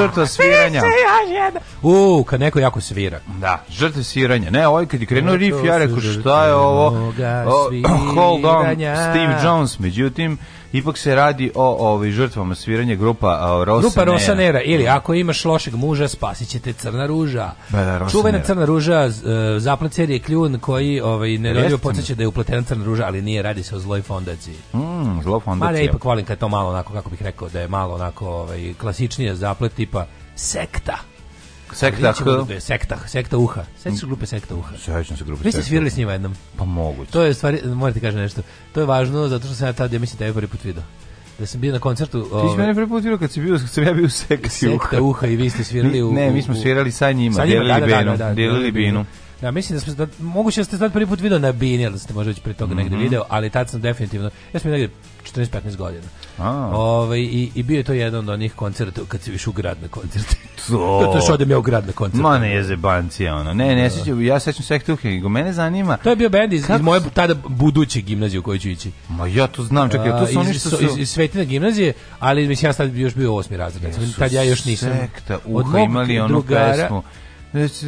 žrtva sviranja. U, kad neko jako svira. Da, žrtva sviranja. Ne, ovaj kad je krenuo riff, ja rekao šta je ovo? O, hold on, Steve Jones. Međutim, ipak se radi o ovoj žrtvama sviranje grupa uh, Rosanera. Grupa Rosanera ili ako imaš lošeg muža spasićete Crna ruža. Pa da, Čuvena Crna ruža uh, e, zaplacer kljun koji ovaj ne podsjeća da je upletena Crna ruža, ali nije radi se o zloj fondaciji. Mm zglob, pa onda Ma ne, ipak volim kad to malo onako, kako bih rekao, da je malo onako ovaj, klasičnije zaplet tipa sekta. Sekta da je sekta, sekta uha. Sećaš se grupe sekta uha? Sećam se grupe. Vi ste svirali s njima jednom? Pa moguće. To je stvari, morate kažem nešto. To je važno zato što sam ja tad ja mislim da je prvi put video. Da sam bio na koncertu. Ti si ove... mene ovaj, prvi put video kad si bio, kad sam ja bio u sekta uha. Sekta uha i vi ste svirali u Ne, mi smo svirali sa njima, sa njima delili da, da binu, da, da, da delili binu. Ja mislim da smo da, moguće da ste tad prvi put video na bini, ali da ste možda već pre toga mm -hmm. negde video, ali tad sam definitivno ja sam negde 14-15 godina. A. Ove, ovaj, i, I bio je to jedan od onih koncerta kad se više u grad na koncerte. To. Zato što odem ja u grad na koncert. Ma ne je zebancija, ono. Ne, ne, da, da. sećam, ja sećam sve Ektuke, nego mene zanima. To je bio bend iz, iz moje tada buduće gimnazije u kojoj ću ići. Ma ja to znam, čekaj, to su oni što su... Iz, iz Svetina gimnazije, ali mislim, ja sad još bio osmi razred. Jesu, tad ja još nisam... Sekta, uha, imali onu drugara, pesmu.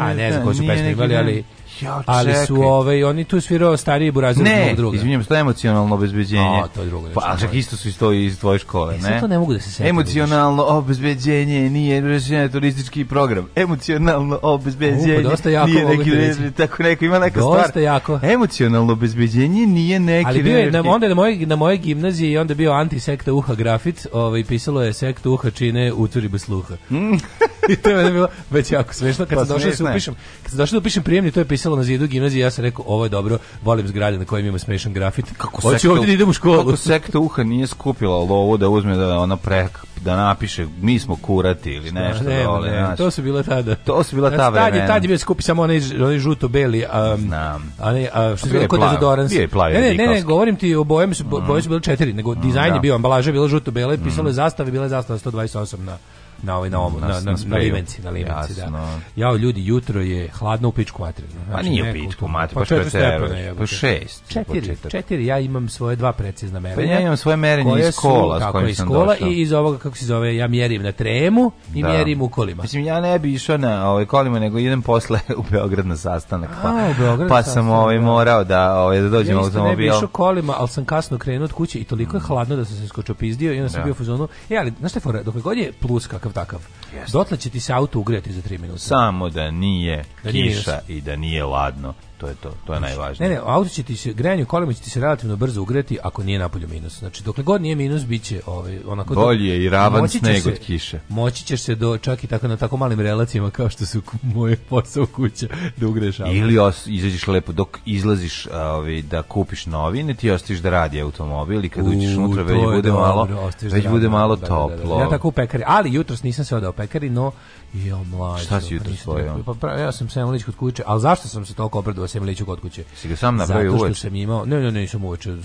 A ne znam koju su pesmu imali, ali... Ja, ali su ovaj oni tu svirao stariji burazir ne, drugog. Ne, izvinjavam što je emocionalno obezbeđenje. A, to je drugo. Pa čak isto su isto iz tvoje škole, e, ne? Sve to ne mogu da se setim. Emocionalno obezbeđenje nije rešenje turistički program. Emocionalno obezbeđenje. U, jako nije neki ne, tako neko ima neka dosta stvar. Dosta jako. Emocionalno obezbeđenje nije neki Ali bio je na onda na mojoj na mojoj gimnaziji i onda bio antisekta uha grafit, ovaj pisalo je sekta uha čine uturi bez sluha. Mm. I to je bilo već jako smešno kad pa, sam došao da upišem, kad sam došao da upišem prijemni, to je pisalo pisalo na zidu gimnazije, ja sam rekao, ovo je dobro, volim zgrade na kojem ima smešan grafit. Kako Hoću ovdje da idem u školu. Kako sekta uha nije skupila lovu da uzme da ona preka da napiše mi smo kurati ili nešto ne, dole, ne, ne, to su bila tada to su bila znači, ta vremena tad je, tad je bio skupi samo onaj, onaj žuto beli a, Znam. a ne a, što se kod Dorans ne, ne, ne, ne, govorim ti o bojama su, boje su bile mm. četiri nego dizajn je da. bio ambalaža bila žuto bela pisalo je mm. zastave bila je zastava 128 na na ovaj na ovu, na, na, na, na livenci, na livenci, da. Jao, ljudi, jutro je hladno u pičku materinu. Znači, pa nije u pičku materinu, pa, pa što je stepena, pa šest. Četiri, četiri, ja imam svoje dva precizna merenja. Pa ja imam svoje merenje iz kola, s kojim sam došao. I iz ovoga, kako se zove, ja mjerim na tremu i da. mjerim u kolima. Mislim, ja ne bi išao na ovaj, kolima, nego idem posle u Beograd na sastanak. Pa, A, u Beograd pa sam ovaj, da. morao da, ovaj, da dođem ja automobil. ne bi išao kolima, ali sam kasno krenuo od kuće i toliko je mm. hladno da sam se skočopizdio i onda sam da. bio u fuzonu. E, ali, znaš šta je fora, dok god je plus kakav takav. Yes. Dotle će ti se auto ugrejati za 3 minuta. Samo da nije da kiša i da nije ladno. To je to, to je znači, najvažnije. Ne, ne, auto će ti se grejanje kolima će ti se relativno brzo ugreti ako nije na polju minus. Znači dokle god nije minus biće ovaj onako bolje i ravan sneg od kiše. Moći ćeš se do čak i tako na tako malim relacijama kao što su moje posao kuća da ugreš auto. Ili os, izađeš lepo dok izlaziš ovaj da kupiš novine, ti ostaviš da radi automobil i kad uđeš unutra već bude malo da već bude malo da, da, toplo. Ja tako u pekari, ali jutros nisam se odao pekari, no Jo, mlađo. Šta si jutro svojio? Pa, pa ja sam Semlić kod kuće, ali zašto sam se toliko obradovao Semliću kod kuće? Si ga sam napravio uveče? Zato što sam imao, ne, ne, nisam uveče,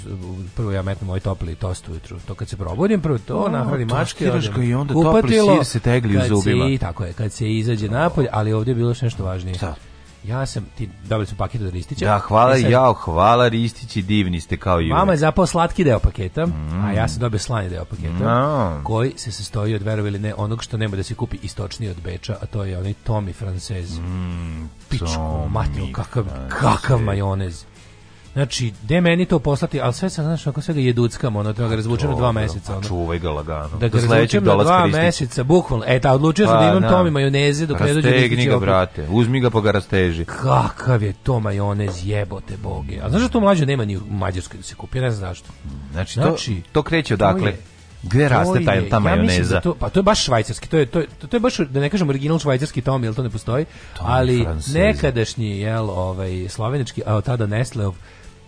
prvo ja metnem moj ovaj topli tost ujutru. To kad se probudim, prvo to, oh, nahrani mačke, odem i onda kupatilo, topli sir se tegli u zubima. I, tako je, kad se izađe napolje, ali ovdje je bilo nešto važnije. Šta? Ja sam ti dobili su paket od Ristića. Da, hvala ja, e jao, hvala Ristići, divni ste kao i Mama je zapao slatki deo paketa, mm. a ja sam mm. dobio slani deo paketa. No. Koji se sastoji od verovili ne onog što nema da se kupi istočni od Beča, a to je onaj Tommy Francez. Mm, Pičku, matio, kakav, pa, kakav majonez. Znači, de meni to poslati, ali sve sam, znaš, ako sve ga jeduckam, ono, treba ga razvučeno na dva meseca. Ono. Čuvaj ga lagano. Da ga razvučem na dva kristić. meseca, bukvalno. E, ta, da, odlučio sam pa, da imam na. Da. tomi majoneze dok Rastegni ne dođe da Rastegni ga, brate, uzmi ga pa ga rasteži. Kakav je to majonez, jebote boge. A znaš što to mlađe nema ni u Mađarskoj da se kupi, ne znam zašto. Znači, znači to, to kreće odakle. Gde raste taj ta majoneza? Ja to, pa to je baš švajcarski, to je to, je, to je baš da ne kažem original švajcarski tom, jel to ne postoji, Tom ali francezi. nekadašnji jel ovaj slovenički, a od tada Nestleov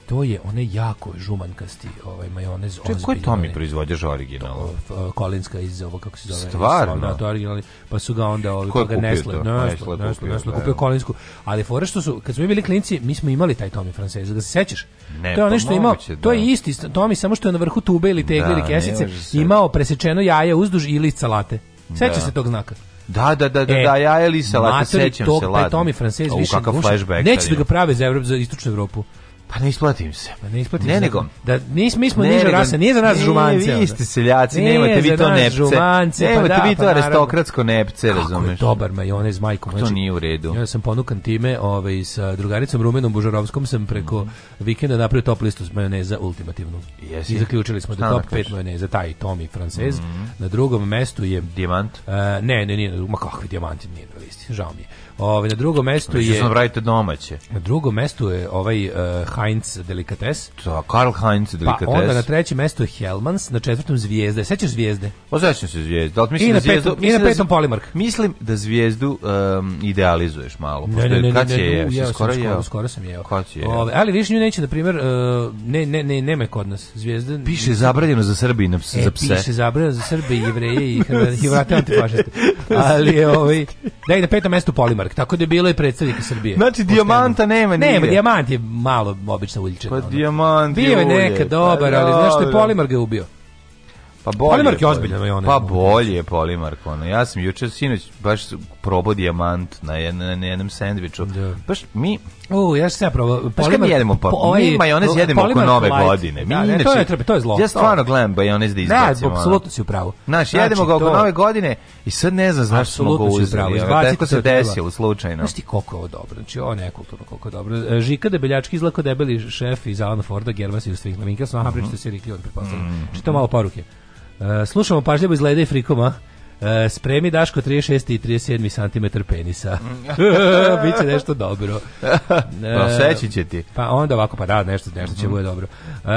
to je one jako žumankasti ovaj majonez Ček, ko je to mi proizvođač originalno? Kolinska iz ovo kako se zove. Stvarno? To originalni, pa su ga onda ovaj pa ga Nestle, to? Nestle, kupio, da. Kolinsku. Ali fore što su kad smo mi bili klinci, mi smo imali taj Tommy Francesa, da se sećaš? Ne, to je ono pa što imao, da. to je da. isti Tommy samo što je na vrhu tube ili tegle da, ili kesice imao presečeno jaje uzduž ili salate. Sećaš da. se tog znaka? Da, da, da, e, da, ja je li salata, sećam se, ladno. Matori tog Tomi Francesa više guša. Neće da ga prave za, Evropu, za istočnu Evropu. Pa ne isplatim se. Pa ne isplatim ne, se. Nego, da, nis, mi smo ne, niža rasa, nije za nas ne, žumanci. Ne, vi ste seljaci, ne, nemate vi to nepce. Žumanci, nemate pa da, vi to pa aristokratsko nepce, kako razumeš. Kako je dobar majonez, majko. Pa to znači, nije u redu. Ja sam ponukan time, ovaj, sa drugaricom Rumenom Božarovskom sam preko mm vikenda napravio top listu majoneza ultimativnu. Jesi. I zaključili smo da top 5 majoneza, taj Tommy i Francez. Mm Na drugom mestu je... Dijamant? Uh, ne, ne, nije, ma kakvi dijamanti nije na listi, žao mi je. Ovaj na drugom mestu je Što radite domaće. Na drugom mestu je ovaj uh, Heinz Delikates. To Karl Heinz Delikates. Pa onda na trećem mestu je Helmans, na četvrtom zvijezde. Sećaš Zvijezde? Pa sećam se Zvijezde. Al mislim I na petom, zvijezdu, mislim i na petom da, Polimark. Mislim da Zvijezdu um, idealizuješ malo, pošto ne, ne, ne, kad je jeo, jeo skoro jeo. Skoro sam jeo. Kad je jeo. Ove, ali višnju neće na primjer uh, ne ne ne nema kod nas Zvijezda. Piše zabranjeno za Srbiju, e, za pse. Piše zabranjeno za Srbe i Jevreje i Hrvate antifašiste. Ali ovaj da i na petom mestu Polimark. Mark, tako da je bilo i predstavnika Srbije. Znači, dijamanta nema nije. Nema, dijamant je malo obična uličena. Pa ono. dijamant Bio je nekad pa dobar, pa, ali da, znaš što je da. Polimark ga ubio. Pa bolje. Polimark je ozbiljan i onaj. Pa bolje je Polimark ono. Ja sam juče sinoć baš probao dijamant na jednom na jednom sendviču. Da. Baš mi O, ja sam ja probao. Polimer, pa jedemo po, ovaj mi majonez jedemo oko nove light. godine. Mi da, ne, inače, to je trpe, to je zlo. Ja stvarno glem majonez da izbacimo. Ne, apsolutno si u pravu. Znaš, znači, jedemo ga znači, oko to... nove godine i sad ne znam zašto smo ga uzeli. Izbacite se desilo slučajno. Jeste koliko je ovo dobro, znači ovo ne kulturno koliko je dobro. E, Žika Debeljački izlako debeli šef iz Alan Forda, Gervas i Ustvih Novinka, sam aha, pričate mhm. se Rikli, on prepostavljam. Mhm. Čito malo poruke. Uh, slušamo pažljivo iz Leda i Frikoma. E, spremi Daško 36 i 37 cm penisa. Biće nešto dobro. pa e, seći će ti. Pa onda ovako, pa da, nešto, nešto će mhm. bude dobro. Uh,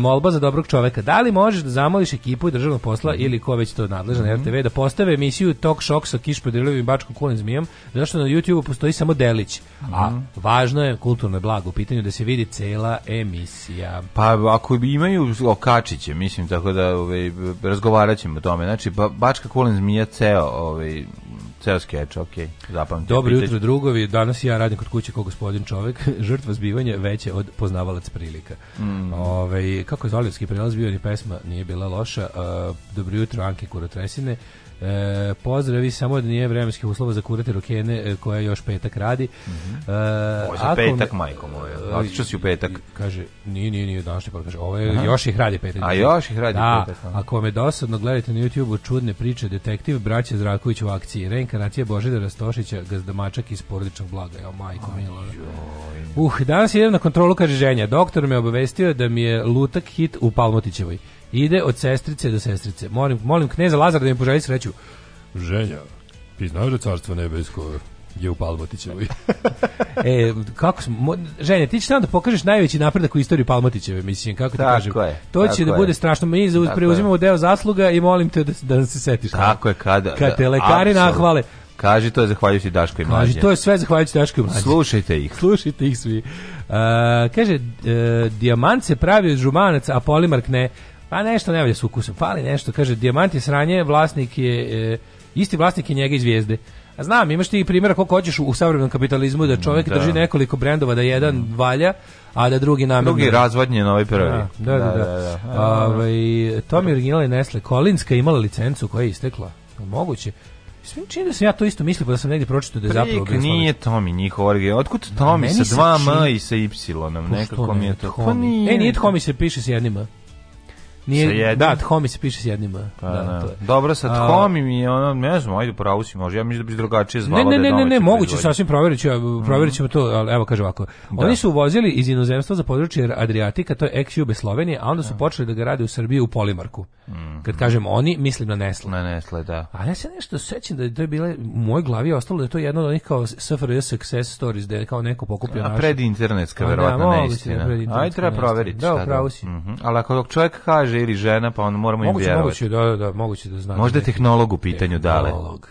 molba za dobrog čoveka. Da li možeš da zamoliš ekipu državnog posla mhm. ili ko već to nadležan na mhm. RTV da postave emisiju Talk Shock sa Kiš Podrilovim i Bačko Kulin Zmijom, zašto na YouTube u postoji samo delić. A važno je kulturno blago u pitanju da se vidi cela emisija. Pa ako imaju okačiće, mislim, tako da ovaj, razgovarat ćemo o tome. Znači, ba, Bačka Kulin zmija ceo, ovaj, ceo skeč, ok, zapamtim. Dobro jutro, drugovi, danas ja radim kod kuće kao gospodin čovek, žrtva zbivanja veće od poznavalac prilika. Mm. Ove, ovaj, kako je Zolivski prelaz bio, ni pesma nije bila loša, uh, dobro jutro, Anke Kurotresine, E, pozdravi samo da nije vremenskih uslova za kurate rokene e, koja još petak radi. Mm -hmm. e, Ovo je petak, me, majko moje. Otiču si u petak. Kaže, nije, nije, nije današnji pa kaže, ovo je, Aha. još ih radi petak. A još ih radi da, petak. Da. Ako me dosadno gledajte na YouTube-u čudne priče, detektiv, braće Zraković u akciji, reinkarnacija Božidara Stošića, gazdamačak iz porodičnog blaga. Evo, majko milo. Uh, danas idem na kontrolu, kaže ženja. Doktor me obavestio da mi je lutak hit u Palmotićevoj. Ide od sestrice do sestrice. Molim, molim kneza Lazara da mi poželi sreću. Ženja, ti znaš da carstvo nebesko je u Palmotićevoj. e, kako smo, ženja, ti ćeš nam da pokažeš najveći napredak u istoriji Palmotićeve, mislim, kako ti kažem. Je, to će da je. bude strašno, mi za, preuzimamo je. deo zasluga i molim te da, da nam se setiš. Tako je, kada. Kad te lekari da, nahvale. Kaži to je zahvaljujući Daško i Mlađe. Kaži to je sve zahvaljujući Daško i Mlađe. Slušajte ih. Slušajte ih svi. Uh, kaže, uh, e, dijamant se pravi od žumanaca, a polimark ne. Pa nešto ne valja s ukusom, fali nešto. Kaže, dijamant je sranje, vlasnik je, e, isti vlasnik je njega i zvijezde. A znam, imaš ti primjera koliko hoćeš u, u savremenom kapitalizmu da čovjek da. drži nekoliko brendova da jedan mm. valja, a da drugi namerno. Drugi razvodnje na ovaj prvi. Da, da, da. da, da. Ove, to mi je Nestle. Kolinska imala licencu koja je istekla. Moguće. Mislim, čini da sam ja to isto mislio, pa da sam negdje pročitao da je zapravo... Prik, nije Tomi njihov original. Otkud Tomi sa dva M i sa Y? Nekako mi je to... Pa nije. E, nije Tomi se piše s jednima. Nije, da, Thomi se piše s jednim. Pa, da, ne. Da. to je. Dobro, sa Thomi mi je ono, ne znam, ajde pravu si može, ja mislim da bi drugačije zvala. Ne, da ne, ne, ne, ne moguće, sasvim provjerit, ću, mhm. provjerit ćemo to, ali evo kaže ovako. Da. Oni su uvozili iz inozemstva za područje Adriatika, to je ex Jube Slovenije, a onda su da. počeli da ga rade u Srbiji u Polimarku. Mm. Kad kažem oni, mislim na Nestle. Na Nestle, da. A ja se nešto sećam da je to je bila, u mojoj glavi je ostalo da je to jedno od onih kao SFRS success stories, da je kao neko pokupio naše. A pred internetska, pa verovatno, neistina. Ajde, treba proveriti. Da, upravo si. Mhm. Ali ako čovjek kaže kaže ili žena, pa onda moramo moguće, im vjerovati. Moguće, da, da, da, moguće da znači. Možda je tehnolog u pitanju, tehnolog. dale. Tehnolog.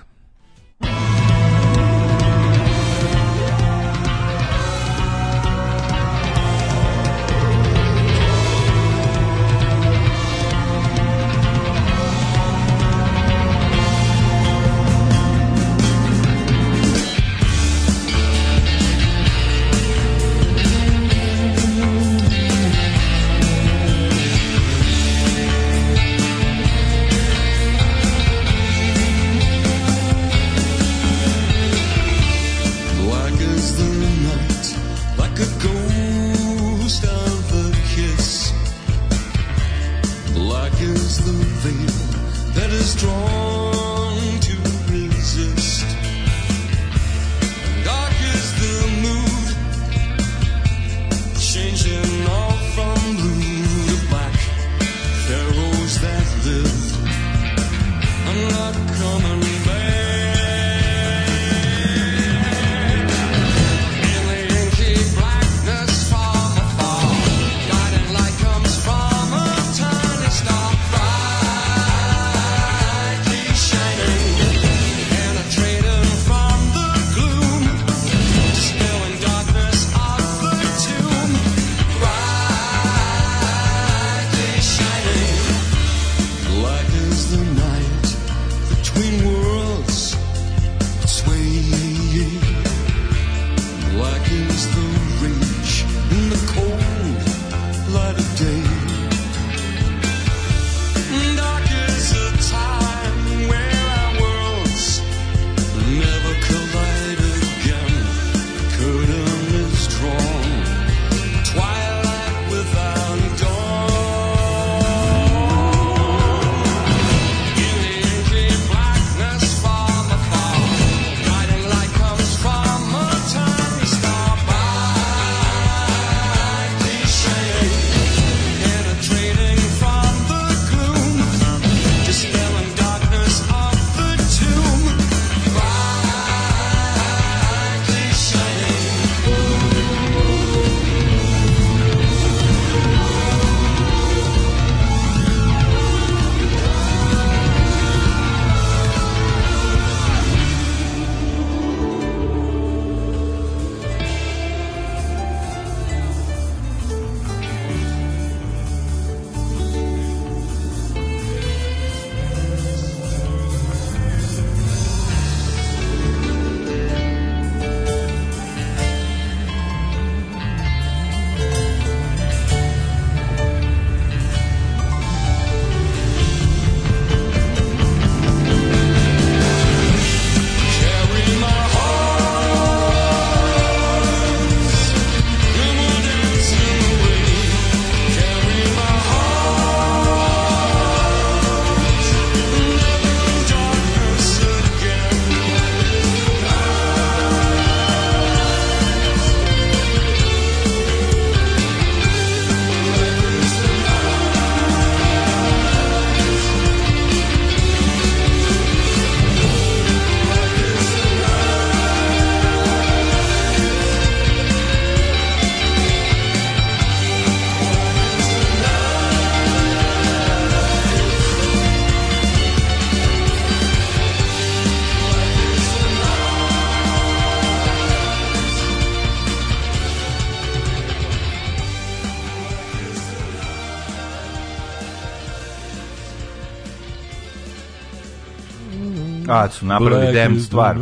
kad su napravili dem stvar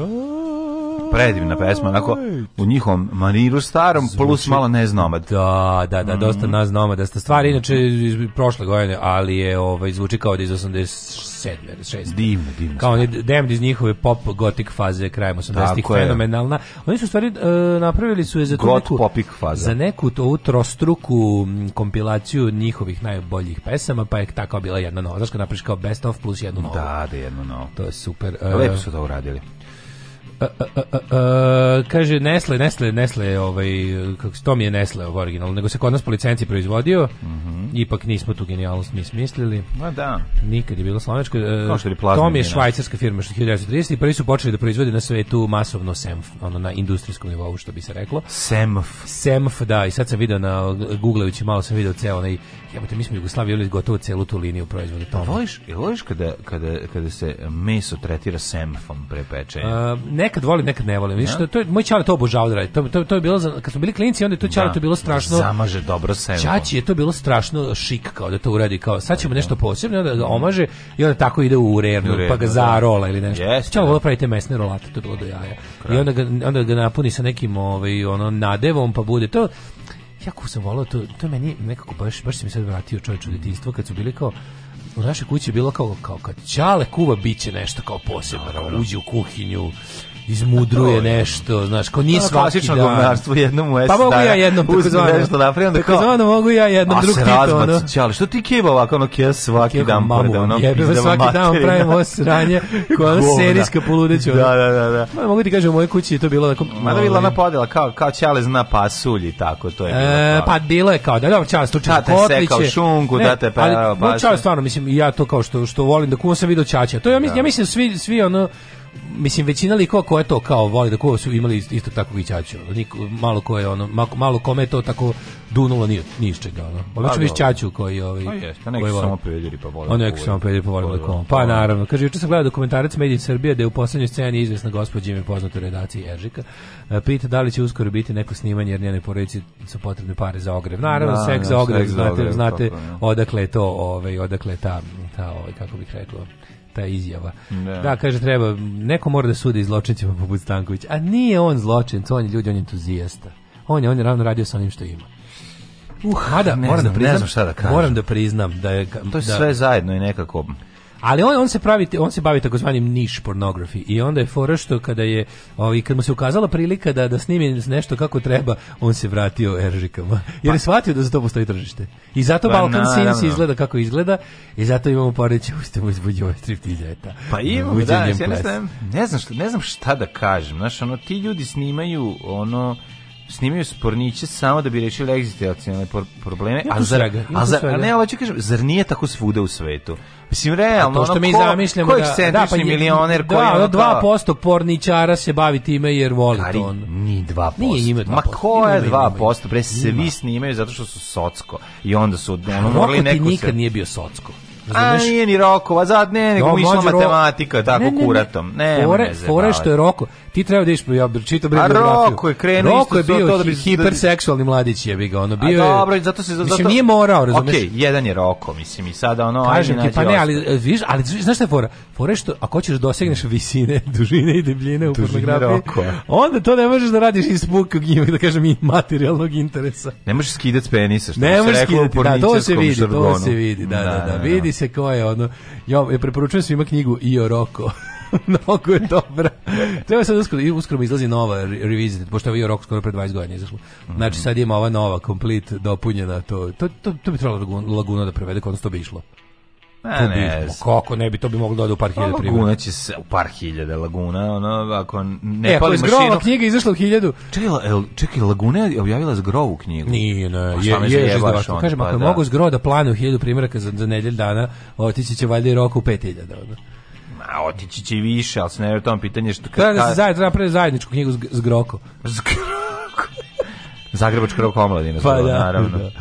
predivna pesma, onako u njihovom maniru starom Zvuči. plus malo nez Da, da, da, dosta mm. nez nomad, da sta stvar inače iz prošle godine, ali je ovaj zvuči kao da iz 86 7. 6. Divno, divno. Kao oni Damned iz njihove pop gotik faze krajem 80-ih, fenomenalna. Oni su stvari uh, napravili su je za God neku, popik faza. Za neku to, ovu kompilaciju njihovih najboljih pesama, pa je tako bila jedna nova. Znaš kao best of plus jednu novu. Da, da jednu novu. To je super. Lepo e, su to uradili. A, a, kaže Nestle, Nestle, Nestle, ovaj kako se to mi je Nestle ovaj original, nego se kod nas po licenci proizvodio. Mm Ipak nismo tu genijalnost mi smislili. Ma da. Nikad je bilo slovenačko. E, to mi je švajcarska firma što 1930 i prvi su počeli da proizvode na svetu masovno semf, ono na industrijskom nivou što bi se reklo. Semf. Semf, da, i sad sam video na guglajući malo sam video ceo onaj Jebote, mi smo Jugoslaviju ili gotovo celu tu liniju proizvoda toma. Pa voliš, voliš kada, kada, kada se meso tretira semfom pre pečenja? nekad volim, nekad ne volim. Viš, to, je, moj čale to obožavao da radi. To, to, to je bilo, za, kad smo bili klinci, onda je to čale, da. to bilo strašno. Zamaže dobro semfom. Čači je to bilo strašno šik kao da to uradi. Kao, sad ćemo nešto posebno, onda ga omaže i onda tako ide u rernu, pa ga da. zarola ili nešto. Yes, Čale, da. pravite mesne rolate, to je bilo do jaja. I onda ga, onda ga napuni sa nekim ovaj, ono, nadevom, pa bude to jako sam volao to, to je meni nekako baš, baš se mi sad vratio čovječ detinjstvo kad su bili kao u našoj kući je bilo kao, kao kad Ćale kuva biće nešto kao posebno, uđe u kuhinju, izmudruje nešto, znaš, ko nije svaki dan. Klasično govnarstvo jednom u S. Pa mogu ja jednom, tako zvano. nešto napravim, da kao... Zvano mogu ja jednom, drug tito, ono. Čali, što ti keba ovako, ono, kje svaki dan pored, ono, pizdama Svaki dan pravim ovo sranje, koja ono serijska poludeća. Da, da, da. da. Ma, mogu ti kažem, u mojoj kući je to bilo tako... Ma da bila ovaj- ona podela, kao, kao Čale zna pasulji, tako, to je bilo. E, pa bilo je kao, da, dobro, Čale slučajno kotliće. Da te šunku, da te perao, baš. Čale stvarno, mislim, ja to kao što, što volim da kuvam sam vidio Čača. To ja, mislim, da. ja mislim, svi, svi ono, mislim većina likova je to kao voli da kuva su imali isto tako i ćaću. malo ko je ono malo, malo kome to tako dunulo ni ni iz čega ono. Obično pa iz ćaću koji ovaj Pa jeste, neki samo pederi pa vole. Oni pa samo pederi pa vole pa kom. Pa naravno. Kaže juče sam gledao dokumentarac Made Srbije da je u poslednjoj sceni izvesna gospođa ime poznata u redaciji Ježika. E, pita da li će uskoro biti neko snimanje jer njene porodici su potrebne pare za ogrev. Naravno, da, seks za ogrev, znate, znate odakle je to, ovaj, odakle je ta, ta ovaj, kako bih rekao, ta izjava. Ne. Da. da, kaže, treba, neko mora da sude i zločincima poput Stanković, A nije on zločin, to on je ljudi, on je entuzijasta. On je, on je ravno radio sa onim što ima. Uh, Mada, moram da znam, da priznam, ne znam šta da kažem. Moram da priznam da je... To je da- sve zajedno i nekako Ali on, on se pravi, on se bavi takozvanim niš pornografi i onda je fora što kada je, ovaj, kad mu se ukazala prilika da, da snimi nešto kako treba, on se vratio Eržikama. Jer je pa- shvatio da za to postoji tržište. I zato pa, Balkan Sins izgleda kako izgleda i zato imamo poreće ustavu izbudio ove striptizeta. Pa imamo, da, jednostavno, ne znam, šta, ne znam šta da kažem. Znaš, ono, ti ljudi snimaju, ono, snimaju sporniće samo da bi rešili egzistencijalne probleme, a zar, a zar, ne, ali ću kažem, zar nije tako svuda u svetu? Mislim, realno, to što ono, mi ko, zamišljamo ko da, da, pa je, milioner koji... Da, ono, dva porničara se bavi time jer voli Kari, to. Ono. Ni 2%. Nije ima dva Ma ko je 2%? posto? se svi snimaju zato što su socko. I onda su... Ono, morali neku ti nikad nije bio socko. Razumeš? A nije ni Rokova, zad ne, nego no, da, išla matematika tako ne, ne, ne. kuratom. Ne, fore, fore što je Roko. Ti treba da išpo ja čito bre biografiju. A Roko je krenuo Roko je bio to da bi hiperseksualni mladić je bi ga ono bio. A dobro, je, zato se zato mislim, nije morao, razumeš. Okej, okay, jedan je Roko, mislim i sada ono ajde nađi. Pa ne, ali viš, ali znaš šta je fora? Fora što ako hoćeš da dosegneš visine, dužine i debljine u pornografiji, onda to ne možeš da radiš iz pukog da kažem i materijalnog interesa. Ne možeš skidati penisa, što ne možeš skidati, da, to se vidi, to se vidi, da, da, da, da vidi da, se ko je ono. Ja preporučujem svima knjigu Io Roko. Mnogo je dobra. Treba sad uskoro, uskoro izlazi nova Revisited, pošto je ovaj rok skoro pre 20 godina izašlo. Znači mhm. sad ima ova nova, complete, dopunjena, to, to, to, to bi trebalo Laguna da prevede, kod da to bi išlo. A ne, bi, kako ne bi to bi moglo da ode u par pa hiljada primjera. Laguna će se u par hiljada Laguna, ono ako ne e, pali mašinu. Grova knjiga izašla u hiljadu. Čekaj, el, čekaj Laguna je objavila zgrovu knjigu. Nije, ne, je, je, je, je baš on. Kažem, pa, ako da. mogu zgro da plane u hiljadu primjeraka za, za nedelj dana, otići će valjda i roku u pet hiljada. Ono a otići će više, ali se ne o tom pitanje što... kad, da se zajedno napravi zajedničku knjigu s Groko. S Groko. Zagrebačka Roko omladina. Pa da, naravno. Da.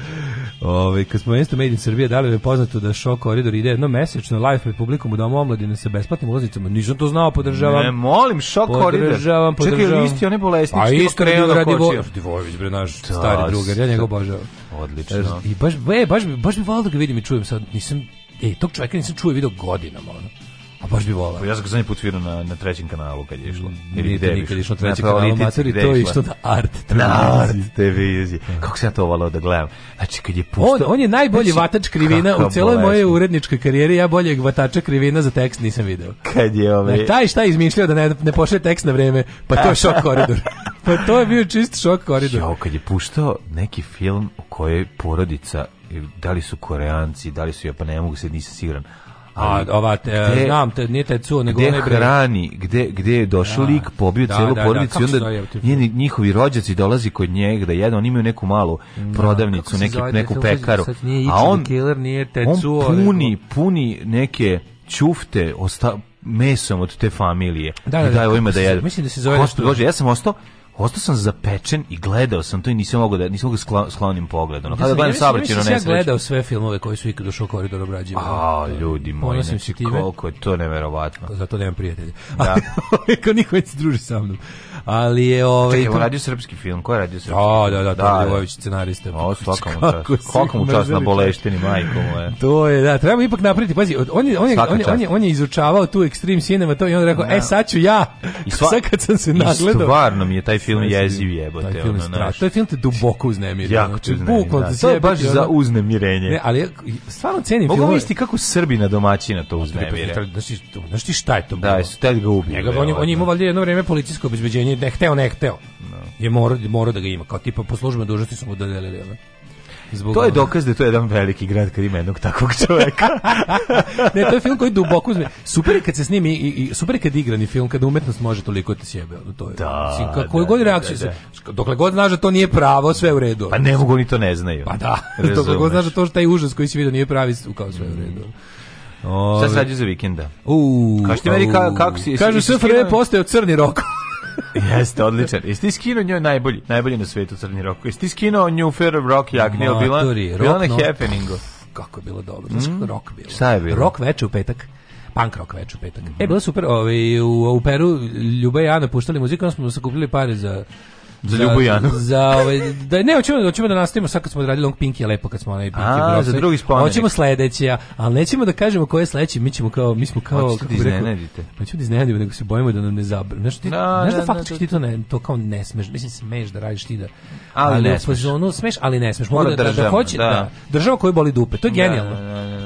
Ove, ovaj, kad smo mjesto Made in Srbije, da li je poznato da Show Koridor ide jedno mesečno live pred publikom u Domu omladine sa besplatnim ulaznicama? Nisam to znao, podržavam. Ne, molim, Show Koridor. Podržavam, podržavam. Čekaj, listi one bolesnički. A pa isto da radi Divojević, bre, naš da, stari drugar, ja njega obožavam. Odlično. Er, I baš, e, baš, baš mi volio da ga vidim i čujem sad, nisam, e, tog čoveka nisam čuo i video godinama, ono baš bi volao. Pa ja sam ga zadnji put vidio na, na trećem kanalu kad je išlo. Mm, Ili Niti gde nikad išlo treći kanal, kanalu, i to je išlo na art Na art televiziji. Da. Kako sam ja to volao da gledam. Znači, kad je puštao... On, on je najbolji znači, vatač krivina u celoj moje uredničkoj karijeri. Ja boljeg vatača krivina za tekst nisam video. Kad je ovaj... Znači, taj šta je izmišljao da ne, ne pošle tekst na vreme, pa to je šok koridor. pa to je bio čist šok koridor. Jo, kad je puštao neki film u kojoj porodica da li su koreanci, da li su ja pa ne mogu se nisam siguran A ova te, gde, znam te nije te cuo nego onaj bre. Hrani, gde gde je došao da, lik, pobio da, celu da, da porodicu da, onda je, njeni, njihovi rođaci dolazi kod njega da jedu, oni imaju neku malu da, prodavnicu, neki zove, da neku pekaru. Nije a on killer nije te cuo. On puni, puni neke ćufte, osta, mesom od te familije. Da, da, I da, da, da, da, da, da, da, da, da, da, da, da, da, da, da, ostao sam zapečen i gledao sam to i nisam mogao da nisam mogao da sklonim pogled. Ono, kada gledam saobraćajno da nesreću. Ja gledao sve filmove koji su ikad došao koridor obrađivali. A, ljudi moji, znači koliko je to neverovatno. Zato nemam prijatelja. Da. Ali, niko niko ne se druži sa mnom ali je ovaj Čekaj, to... radio srpski film, ko je radio srpski? Da, da, da, da, da, Ljovović scenariste. O, znači, svaka mu čast. mu čast na bolešteni majko moja. To je, da, treba ipak napraviti, pazi, on je, on je, on je, on je, on je izučavao tu ekstrem cinema, to i on je rekao, da. e, sad ću ja, I sva, sad kad sam se nagledao. Stvarno mi je taj film jeziv jebote. Taj film je strašno, taj film te duboko uznemirao. Jako te znači, uznemirao. Da. To je baš za uznemirenje. Ne, ali stvarno cenim film. Mogu misliti kako Srbina domaćina to uznemire. Znaš ti šta je to bilo? Da, su tel ga ubio. On je imao valjda jedno vreme policijsko obezbeđenje je da hteo ne hteo. Da. Je morao mora da ga ima, kao tipa po službenoj dužnosti su mu dodelili, Zbog to je dokaz da je to jedan veliki grad kad ima jednog takvog čoveka. ne, to je film koji duboko uzme. Super je kad se snimi i, i super je kad igrani film, kada umetnost može toliko da sjebe. To je, da, kako da, god da, da, reakciju da, da. Dokle god znaš da to nije pravo, sve u redu. Pa ne mogu ni to ne znaju. Pa da, Razumeš. dokle god znaš da to što taj užas koji si vidio nije pravi, kao sve u redu. Mm. Ove. Šta se rađe za vikenda? Uuu. Kažete meni ka, kako si... Kažu, SFRJ postao crni rok. Jeste, odličan. Jesi ti skinuo njoj najbolji, najbolji na svetu crni rok? Jesi ti skinuo New Fair Rock jakniju? Bila, bila na no, happeningu. kako je bilo dobro. Znaš mm. rock bilo? Šta je bilo? Rock veče u petak punk rock večer u petak. Mm -hmm. E, bilo super, ovaj, u, u Peru Ljuba i ja napuštali muziku, onda smo sakupili pare za Za Ljubojanu. Da, za ovaj da ne hoćemo hoćemo da nastavimo sad kad smo odradili Long Pinky je lepo kad smo onaj Pinky Bros. Za drugi spomenik. Hoćemo sledeći, al nećemo da kažemo ko je sledeći, mi ćemo kao mi smo kao Hoćete da kako da iznenadite. Pa ćemo da iznenadimo nego se bojimo da nam ne zabra. Znaš ti, no, da, znaš da faktički ti to ne to kao ne smeš, mislim smeš da radiš ti da. Ali, ali ne smeš. Zonu, smeš, ali ne smeš. Mora da, da, da hoće da. da. Država koju boli dupe. To je genijalno.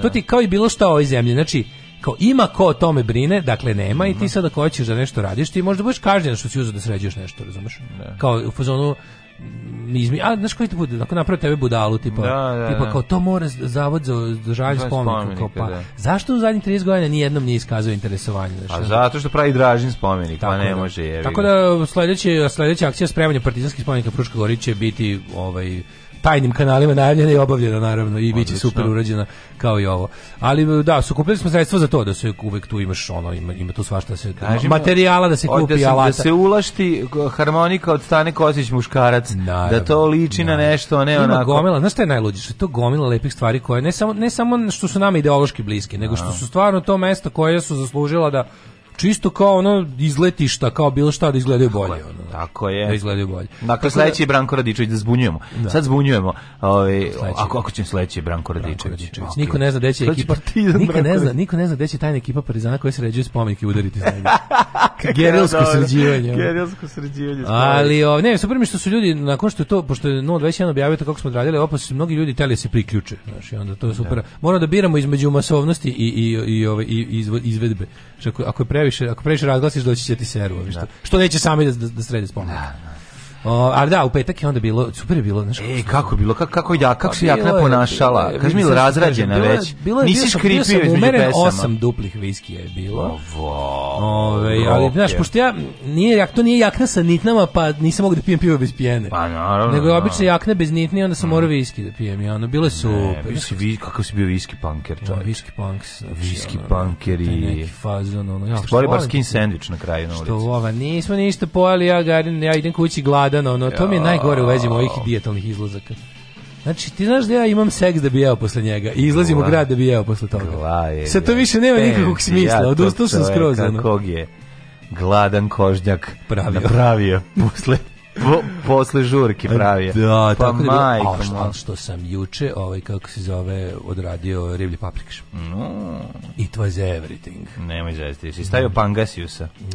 To ti kao i bilo šta ovoj zemlji. Znači, kao ima ko o tome brine, dakle nema mm -hmm. i ti sada ko hoćeš da nešto radiš, ti možda budeš kažnjen što si uzeo da sređuješ nešto, razumeš? Ne. Da. Kao u fazonu mm, izmi, a znaš koji ti bude, ako napravi tebe budalu, tipa, da, da, tipa da. kao to mora zavod za održavanje spomenika, spomenika kao, pa, da. zašto u zadnjih 30 godina nijednom nije iskazao interesovanje? Znaš, a pa zato što pravi dražin spomenik, pa ne da. može jevi. Tako da sledeća, sledeća akcija spremanja partizanskih spomenika Fruška Gori će biti ovaj, tajnim kanalima najavljena i obavljena naravno i biće super urađena kao i ovo. Ali da, sukupili smo sredstva za to da se uvek tu imaš ono ima, ima tu svašta da se Kažemo, materijala da se kupi da, da alata. Da se ulašti harmonika od Stane Kosić muškarac da naravno, da to liči naravno. na nešto, a ne ima onako. Gomila, znaš šta je najluđe? Što je to gomila lepih stvari koje ne samo ne samo što su nama ideološki bliske, nego što su stvarno to mesto koje su zaslužila da čisto kao ono izletišta, kao bilo šta da izgledaju bolje. ono, tako je. Da izgledaju bolje. Dakle, sledeći Branko Radičević da zbunjujemo. Da. Sad zbunjujemo. Ove, ovaj, ako, ako ćemo sledeći Branko Radičević. Okay. Niko ne zna gde će ekipa... Niko ne, zna, niko ne zna gde će tajna ekipa Parizana koja sređuje i udariti za njega. Gerilsko sređivanje. Gerilsko sređivanje. Ali, o, ovaj, ne, super mi što su ljudi, nakon što je to, pošto je 021 objavio to kako smo odradili, opa su mnogi ljudi teli da se priključe. Znaš, onda to je da. super. Moramo da biramo između masovnosti i, i, i, ovaj, i, i izvedbe. Ako, ako je previše, ako previše razglasiš doći će ti servovi što. Da. Što neće sami da da, da srede spomenik. O, ali da, u petak je onda bilo, super je bilo. Znaš, e, kako je bilo, kako, kako, ja, kako se jakna pa ponašala? E, Kaži mi, razrađena bilo, već. Bilo, je, Nisi škripio između pesama. osam duplih viskija je bilo. Ove, ali, znaš, pošto ja, nije, jak, to nije jakna sa nitnama, pa nisam mogu da pijem pivo bez pijene. Pa naravno. Nego je obično da. jakna bez nitni, onda sam mm. morao viski da pijem. I ono, bilo su... Ne, si, vi, kakav si bio viski punker, čovječ. viski punks. Znači, viski punker i... Neki fazon, ono. Ja, bar skin sandvič na kraju na ulici. Što ova, nismo ništa pojeli, ja, ja idem kući glad jadan, ono, to mi je najgore u vezi mojih dijetalnih izlazaka. Znači, ti znaš da ja imam seks da bi jeo posle njega i izlazim Gla, u grad da bi jeo posle toga. Glajene, Sad to više nema nikakvog smisla, ja odustao sam skroz. Kog je gladan kožnjak pravio. pravio posle po, posle žurke pravio. Da, pa tako da majko, a, što, što sam juče, ovaj kako se zove, odradio riblji paprikaš. No. It was everything. Nema zesti, si stavio pangasiusa. Uh,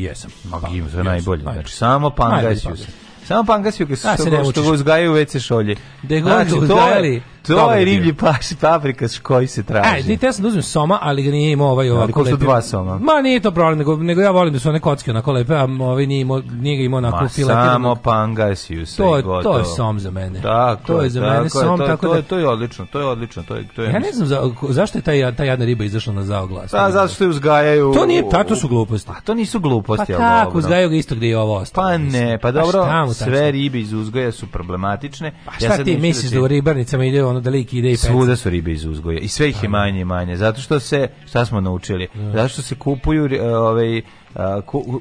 jesam. Magim, to je najbolje. Znači, samo pangasiusa. Samo pangasiusa, da, što, što ga uzgajaju u WC šolje. Da ga znači, uzgajali. To je riblji paš paprika koji se traži. Ajde, ja sam da uzmem soma, ali ga nije imao ovaj ovako lepe. dva soma. Ma nije to problem, nego, nego ja volim da su one kocke onako lepe, a ovaj nije, imao, nije ga imao onako fila. Ma samo pangas i se to, To je som za mene. Tako, to je za mene tako, som. To, tako to, da... to je odlično, to je odlično. To je, to je ja ne znam za, zašto je taj, ta jadna riba izašla na zaoglas. Pa, zato što je uzgajaju... To nije, pa to su gluposti. Pa to nisu gluposti. Pa tako, uzgajaju ga isto gde je ovo ostalo. Pa ne, pa, pa dobro, sve ribe iz uzgaja su problematične. Pa šta ti da misliš da u ribarnicama ide ono da lik ide i peca. Svuda su ribe iz uzgoja i sve ih je manje i manje, zato što se, šta smo naučili, da. zato što se kupuju e, ovaj,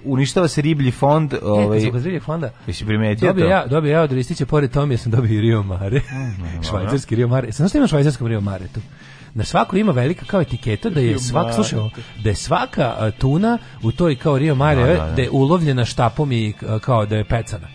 uništava se riblji fond, e, pa ovaj. E, riblji fonda. Jesi primetio dobio to? Ja, dobio ja od listića pored Tomija ja sam dobio i Rio Mare. Mm, švajcarski Rio Mare. Znaš šta ima švajcarskom Rio Mare tu? Na svaku ima velika kao etiketa da je svak slušaj, da je svaka tuna u toj kao Rio Mare da, da, da. da je ulovljena štapom i kao da je pecana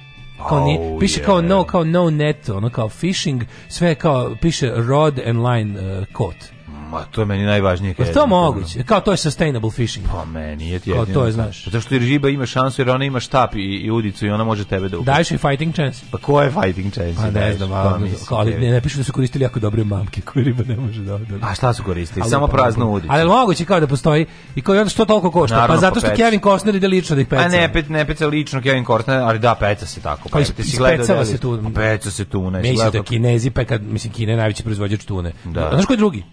kao ni, piše yeah. kao no, kao no net, ono kao fishing sve kao piše rod and line uh, eh, code. Ma to je meni najvažnije. Pa to moguće. Kao to je sustainable fishing. Pa meni je ti jedino. Kao to je, znaš. Zato što riba ima šansu jer ona ima štap i, i udicu i ona može tebe da uputi. Daješ i fighting chance. Pa ko je fighting chance? Pa ne znam, pa ali, ali ne, ne pišu da su koristili jako dobre mamke koje riba ne može da odori. A šta su koristili? Ali, Samo pa praznu udicu. Ali moguće kao da postoji i kao i onda što toliko košta? Naravno, pa, pa zato što popeć. Kevin Costner ide lično da ih peca. A ne, pet, ne peca lično Kevin Costner, ali da, peca se tako. Pa, pa te si gledao da se tu. Peca se tu, ne. Mislim da Kinezi, pa kad, mislim, Kine je najveći proizvođač tune. Da. Znaš koji drugi?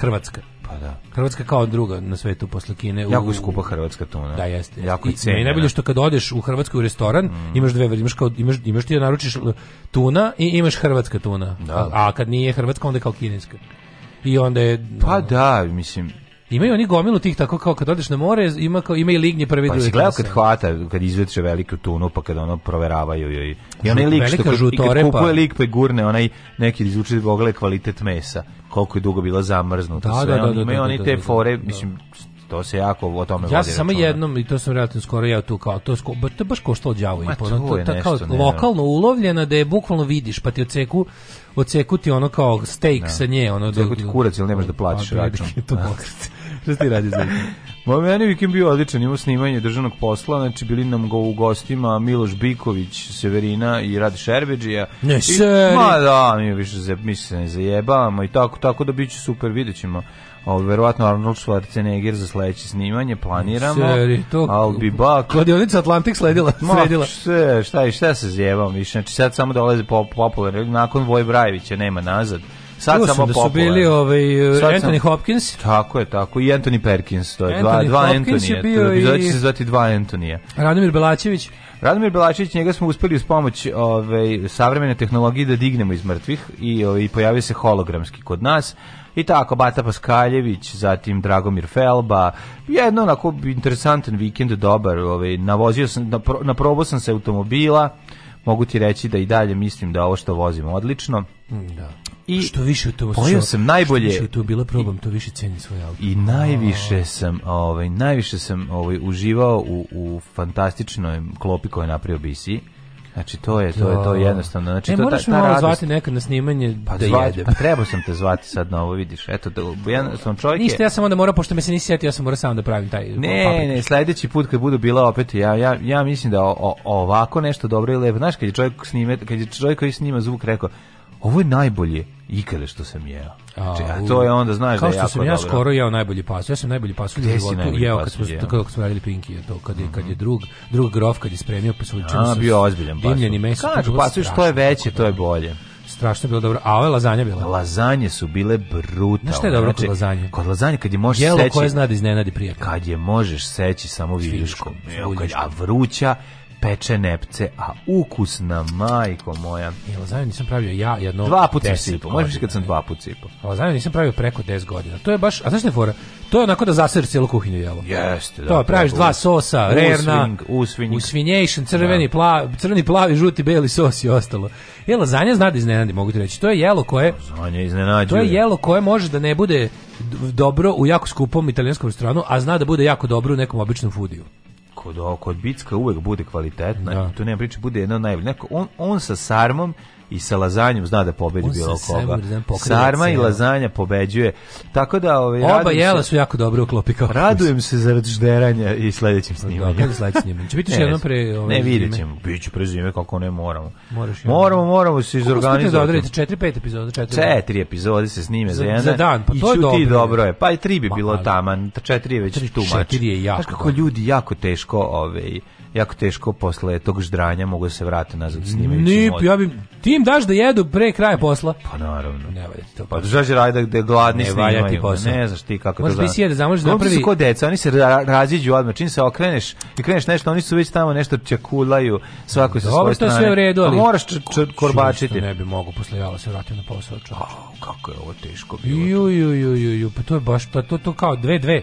Hrvatska. Pa da. Hrvatska kao druga na svetu posle Kine. Jako u... skupa hrvatska tuna. Da, jeste. Jako je cijena. I najbolje što kad odeš u Hrvatsku u restoran, mm. imaš dve, imaš, kao, imaš, imaš ti da naručiš tuna i imaš hrvatska tuna. Da. A kad nije hrvatska, onda je kao kineska. I onda je... Pa no, da, mislim, Imaju oni gomilu tih tako kao kad odeš na more, ima kao ima i lignje prve pa druge. Pa gledao kad hvata, kad izveče veliku tunu, pa kad ono proveravaju joj. I onaj lik što kad, i kupuje lik pa gurne, onaj neki da izvuče da ogle kvalitet mesa koliko je dugo bila zamrznuta. Da, da, da, da, da, oni da, da, da, te fore, mislim, to se jako o tome ja sam samo jednom i to sam relativno skoro ja tu kao to sko, to je baš koštalo đavo i pa to, to kao ne, lokalno ulovljena da je bukvalno vidiš pa ti odseku odseku ti ono kao steak ne. sa nje ono da ti kurac ili nemaš da pa platiš račun to Šta ste radili za vikend? meni vikend bio odličan, imao snimanje državnog posla, znači bili nam go u gostima Miloš Biković, Severina i Rad Šerbeđija. Ne, I, Ma da, mi više se, mi se ne zajebavamo i tako, tako da bit će super, vidjet ćemo. O, verovatno Arnold Schwarzenegger za sledeće snimanje planiramo. Seri, to... I'll be back. Kladionica Atlantik sledila, sredila. Sve, šta, šta se zjebam više. Znači sad samo dolaze po, popularni. Nakon Voj Brajevića nema nazad. Sad samo da su bili ovaj, Anthony Hopkins. Tako je, tako. I Anthony Perkins. To je Anthony dva, Anthony dva Antonija. Je bio i... Zato se zvati dva Antonija. Radomir Belačević. Radomir Belačević, njega smo uspeli uz pomoć ove, ovaj, savremene tehnologije da dignemo iz mrtvih i, ovaj, i pojavio se hologramski kod nas. I tako, Bata Paskaljević, zatim Dragomir Felba, jedno onako interesantan vikend, dobar, ovaj, navozio sam, napro, naprobao sam se automobila, mogu ti reći da i dalje mislim da ovo što vozimo odlično. Da. I što više to pojeo sam najbolje. Što više to bilo probam, to više cenim svoj auto. I najviše sam, ovaj najviše sam ovaj uživao u u fantastičnoj klopi koju je napravio Bisi. Znači to je to je to da. jednostavno. Znači e, to moraš ta, ta me zvati nekad na snimanje pa da zvati, Pa trebao sam te zvati sad na ovo, vidiš. Eto da jedan sam čovjek. Ništa, ja sam onda morao pošto me se nisi sjetio, ja sam morao sam da pravim taj Ne, ovaj, papir. ne, sledeći put kad budu bila opet ja ja ja mislim da o, o, ovako nešto dobro je lepo. Znaš kad je čovjek snime, kad je čovjek koji snima zvuk rekao ovo je najbolje ikada što sam jeo. Znači, a to je onda znaš da kao da je jako Kao što sam ja dobro. skoro jeo najbolji pas. Ja sam najbolji pas u životu jeo kad smo kad smo radili Pinki, to kad je mm -hmm. kad je mm. drug drug grof kad je spremio pasulj. A bio ozbiljan pasulj. Dimljeni meso. Kažu pasulj što je veće, to je bolje strašno je bilo dobro. A ove lazanje bile? Lazanje su bile brutalne. Znaš šta je dobro znači, kod lazanje? Kod lazanje kad je možeš Jelo seći... Jelo koje zna da iznenadi prijatelj. Kad je možeš seći samo viljuškom. A vruća peče nepce, a ukusna majko moja. I lazanju nisam pravio ja jedno dva put sam sipao. Možeš kad sam dva put sipao. A lazanju nisam pravio preko 10 godina. To je baš, a znaš ne fora? To je onako da zaser celu kuhinju jelo. Jeste, da. To je praviš dva sosa, rerna, usvinjik, usvinjejšan, crveni, da. plavi, crveni, plavi, žuti, beli sos i ostalo. Je lazanja zna da iznenadi, mogu ti reći. To je jelo koje lazanja pa, iznenađuje. To je jelo koje može da ne bude dobro u jako skupom italijanskom restoranu, a zna da bude jako dobro u nekom običnom foodiju kod kod Bicka uvek bude kvalitetna, da. tu nema priče, bude jedna najbolja. Neko on on sa sarmom i sa lazanjom zna da pobedi bilo koga. Sarma i lazanja pobeđuje. Tako da ove ovaj, oba jela se, su jako dobro u klopi kao. Radujem se zarad žderanja i sledećim pa snimanjem. Da, sledećim snimanjem. Će biti ne, jedno pre ovaj Ne videćemo, biće pre zime kako ne moramo. Moraš moramo, moramo se izorganizovati. Da 4 5 epizoda, Četiri, 4 epizode se snime za, za jedan. Za dan, pa to je dobro. I dobro je. Pa i tri bi bilo taman, 4 je već tu mač. 4 je jako. Znaš kako ljudi jako teško, ovaj jako teško posle tog ždranja mogu da se vrate nazad snimajući Nip, ja bi, ti im daš da jedu pre kraja posla. Pa naravno. Ne valja ti to. Pa držaš rajda gde da gladni ne snimaju. Ne ti posao. Ne znaš ti kako Možeš to znaš. Možeš biti jede, zamožiš da napravi. Kako su ko deca, oni se ra raziđu odmah. Čim se okreneš i kreneš nešto, oni su već tamo nešto čakulaju, svako se svoje strane. sve u redu, pa ali... A moraš č, č, korbačiti. ne bi mogu posle jala se vratim na posao. čao kako je ovo teško bilo. Ju, ju, ju, ju, ju, pa to je baš, pa to, to kao dve, dve,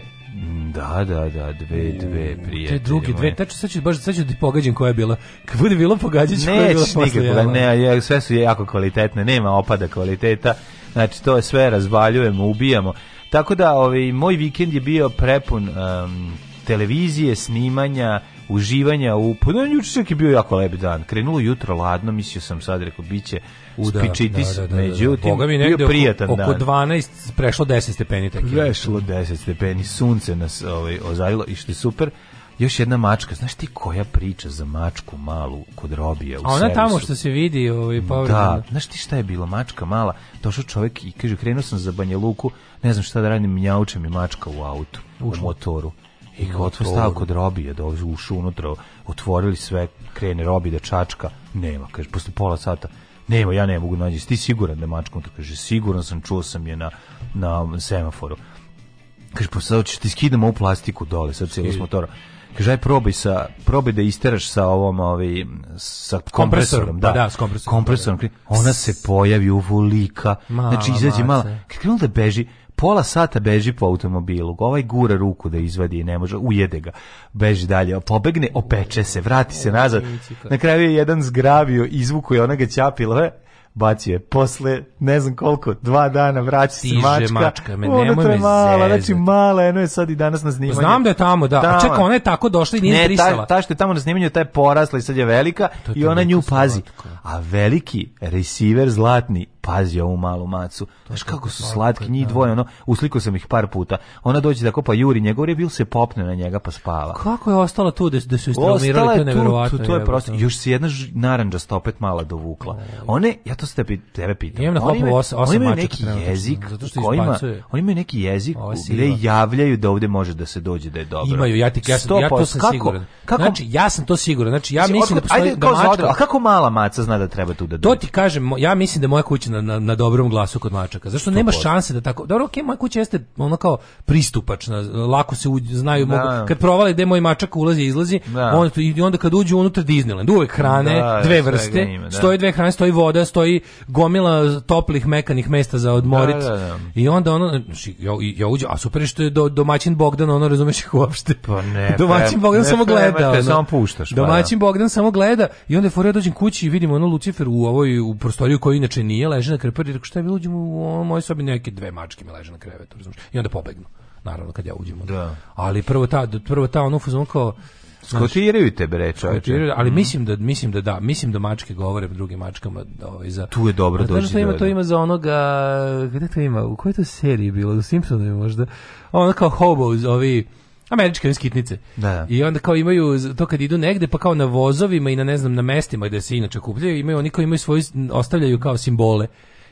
Da, da, da, dve, dve, prijatelji. Te druge dve, tačno sad ću, baš, sad ću ti pogađam koja je bila. Kad bude bilo pogađat ću koja je bila posle. Ne, ne, sve su jako kvalitetne, nema opada kvaliteta. Znači, to je sve razvaljujemo, ubijamo. Tako da, ovaj, moj vikend je bio prepun um, televizije, snimanja, uživanja u pa no, juče je bio jako lep dan. Krenulo jutro ladno, mislio sam sad rekao biće uspičiti, da, da, da, da, međutim Boga mi bio prijatan oko, dan. Oko 12 prešlo 10 stepeni tako. Prešlo 10 stepeni, sunce nas ovaj ozajilo i što je super još jedna mačka, znaš ti koja priča za mačku malu kod robije u A ona tamo što se vidi, ovaj, Da, znaš ti šta je bilo, mačka mala, došao čovjek i kaže, krenuo sam za Banja Luku, ne znam šta da radim, mnjauče mi mačka u autu, u motoru. I kao otvor stao kod Robija, da ušao unutra, otvorili sve, krene Robi da čačka, nema, kaže, posle pola sata, nema, ja ne mogu nađi, ti siguran da mačkom, to kaže, siguran sam, čuo sam je na, na semaforu. Kaže, posle pa sad ćeš ti skidamo u plastiku dole, sad cijelo s motora. Kaže, aj probaj, sa, probaj da isteraš sa ovom, ovaj, sa kompresorom. Da, da, s kompresorom. kompresorom. Da, da. Ona se pojavi u volika. znači, izađe mala. Kad krenula da beži, pola sata beži po automobilu, ovaj gura ruku da izvadi ne može, ujede ga, beži dalje, pobegne, opeče se, vrati se nazad. Na kraju je jedan zgrabio, izvuko je ona ga ćapila, bacio je. Posle, ne znam koliko, dva dana vraća se mačka. mačka me, ona to je mala, znači mala, eno je sad i danas na snimanju. Znam da je tamo, da. Tamo. A čeka, ona je tako došla i nije ne, brisala. Ta, ta što je tamo na snimanju, ta je porasla i sad je velika je i ona nju pazi. Slatka. A veliki receiver zlatni pazi ovu malu macu. Znaš kako su slatki, njih da. dvoje, ono, uslikao sam ih par puta. Ona dođe da kopa juri njegov je rebil se popne na njega pa spava. Kako je ostala tu da, da su istraumirali, to je nevjerovatno. To, to je prosto, još se jedna naranđasta opet mala dovukla. Da, da, One, ja to ste tebe pitam. Imam na hopu osam mačaka. Oni imaju neki jezik, kojima, oni imaju neki jezik gde javljaju da ovde može da se dođe da je dobro. Imaju, ja ti ja, sam, ja to sam kako, siguran. Kako? Znači, ja sam to siguran. Znači, ja mislim da postoji da mačka... A kako mala maca zna da treba tu da dođe? To ti kažem, ja mislim da moja kuća na, na, na dobrom glasu kod mačaka. Zašto nema šanse da tako... Dobro, okej, okay, moja kuća jeste ono kao pristupačna, lako se u, znaju, da. mogu, kad provale gde moj mačak ulazi i izlazi, da. on, i onda kad uđu unutra Disneyland, uvek hrane, da, da dve vrste, ima, da. stoji dve hrane, stoji voda, stoji gomila toplih, mekanih mesta za odmorit. Da, I onda ono, znači, ja, ja uđem, a super što je do, domaćin Bogdan, ono, razumeš ih uopšte. Pa ne, domaćin Bogdan ne, samo gleda. Ne, samo puštaš. Pa domaćin Bogdan samo gleda i onda je dođem kući i vidim ono Lucifer u ovoj u prostoriju koji inače nije, leže na krevetu, rekao šta je bilo, uđem u mojoj sobi neke dve mačke mi leže na krevetu, razumiješ? I onda pobegnu, naravno, kad ja uđem. Da. Ali prvo ta, prvo ta ono fuzon kao, Skotiraju te bre, čoveče. Ali mm. mislim da mislim da da, mislim da mačke govore drugim mačkama da ovaj za Tu je dobro doći. Da ima to ima za onoga, gde to ima? U kojoj to seriji bilo? U Simpsonovima možda. Ono kao hobos, ovi Američke skitnice. Da, da. I onda kao imaju to kad idu negde pa kao na vozovima i na ne znam na mestima gde se inače kupljaju, imaju oni koji imaju svoj ostavljaju kao simbole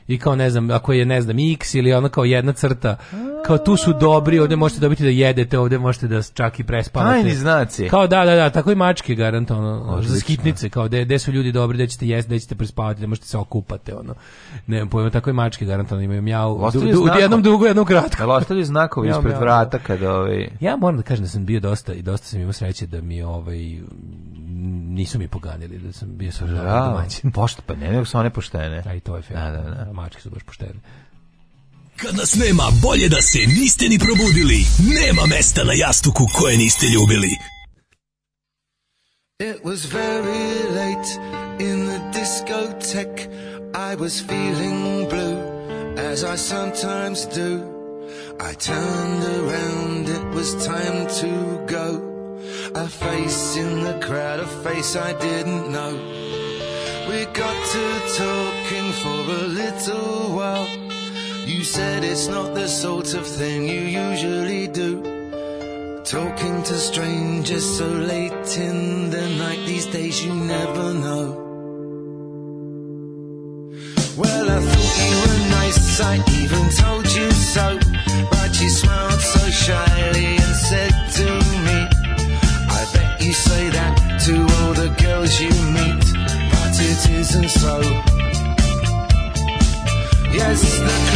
i kao ne znam, ako je ne znam x ili ona kao jedna crta, kao tu su dobri, ovde možete dobiti da jedete, ovde možete da čak i prespavate. Tajni znaci. Kao da, da, da, tako i mačke garantovano, za skitnice, kao gde su ljudi dobri, da ćete jesti, da ćete prespavati, da možete se okupate, ono. Ne znam, pojma, tako i mačke garantovano imaju mjau. Du, du, jednom dugu, jednom kratko. Ali ostali znakovi ispred vrata kada ovaj... Ja moram da kažem da sam bio dosta i dosta sam imao sreće da mi ovaj nisu mi poganili da sam bio sa domaćin. Pošta, pa ne, nego su one poštene. A da, i to je fair. Da, da, da. da Mački su baš poštene. Kad nas nema, bolje da se niste ni probudili. Nema mesta na jastuku koje niste ljubili. It was very late in the discotheque. I was feeling blue, as I sometimes do. I turned around, it was time to go. A face in the crowd, a face I didn't know. We got to talking for a little while. You said it's not the sort of thing you usually do. Talking to strangers so late in the night, these days you never know. Well, I thought you were nice, I even told you so. But you smiled so shyly and so. Yes,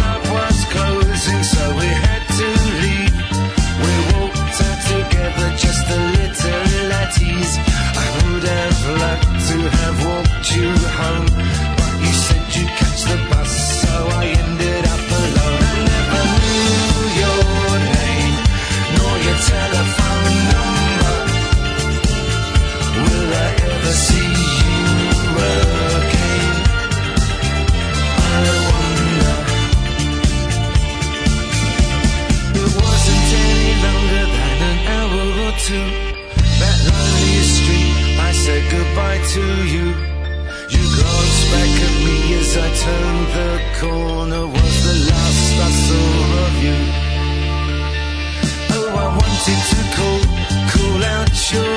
to that lonely street. I said goodbye to you. You glanced back at me as I turned the corner. Was the last I saw of you. Oh, I wanted to call, call out your.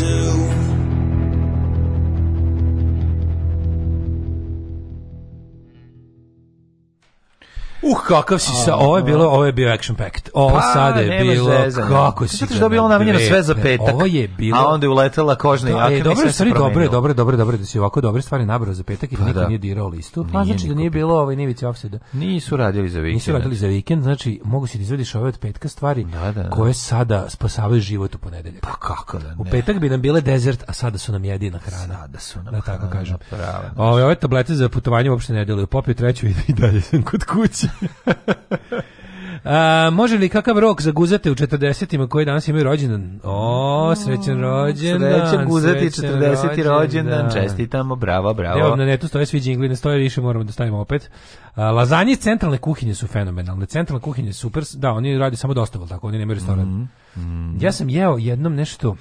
do Uh, kakav si sa, ovo je bilo, ovo je bio action packed. Ovo pa, sad je bilo, zezanja. kako si. Zato što je bilo namenjeno sve za petak. Ovo je bilo. A onda je uletela kožna jaka. Da, e, dobro, stvari, dobro je, dobro je, dobro dobro da si ovako dobre stvari nabrao za petak i pa, niko da. nije dirao listu. Pa znači da nije bilo ovaj nivici ofseda. Nisu radili za vikend. Nisu radili za vikend, znači mogu si da izvadiš ove od petka stvari da, da. da. koje sada spasavaju život u ponedeljak. Pa kako da ne. U petak bi nam bile desert, a sada su nam jedina hrana. Sada su nam da, tako kažem. Ove, ove tablete za putovanje uopšte ne deluju. Popio treću i dalje sam kod kuće. A, može li kakav rok za guzete u 40-ima koji danas imaju rođendan? O, srećan rođendan. Srećan guzeti 40. rođendan. Čestitamo, bravo, bravo. Evo na netu stoje svi džingli, ne stoje više, moramo da stavimo opet. A, lazanje iz centralne kuhinje su fenomenalne. Centralna kuhinja je super. Da, oni radi samo dostavu, tako, oni nemaju restoran. Mm -hmm. Ja sam jeo jednom nešto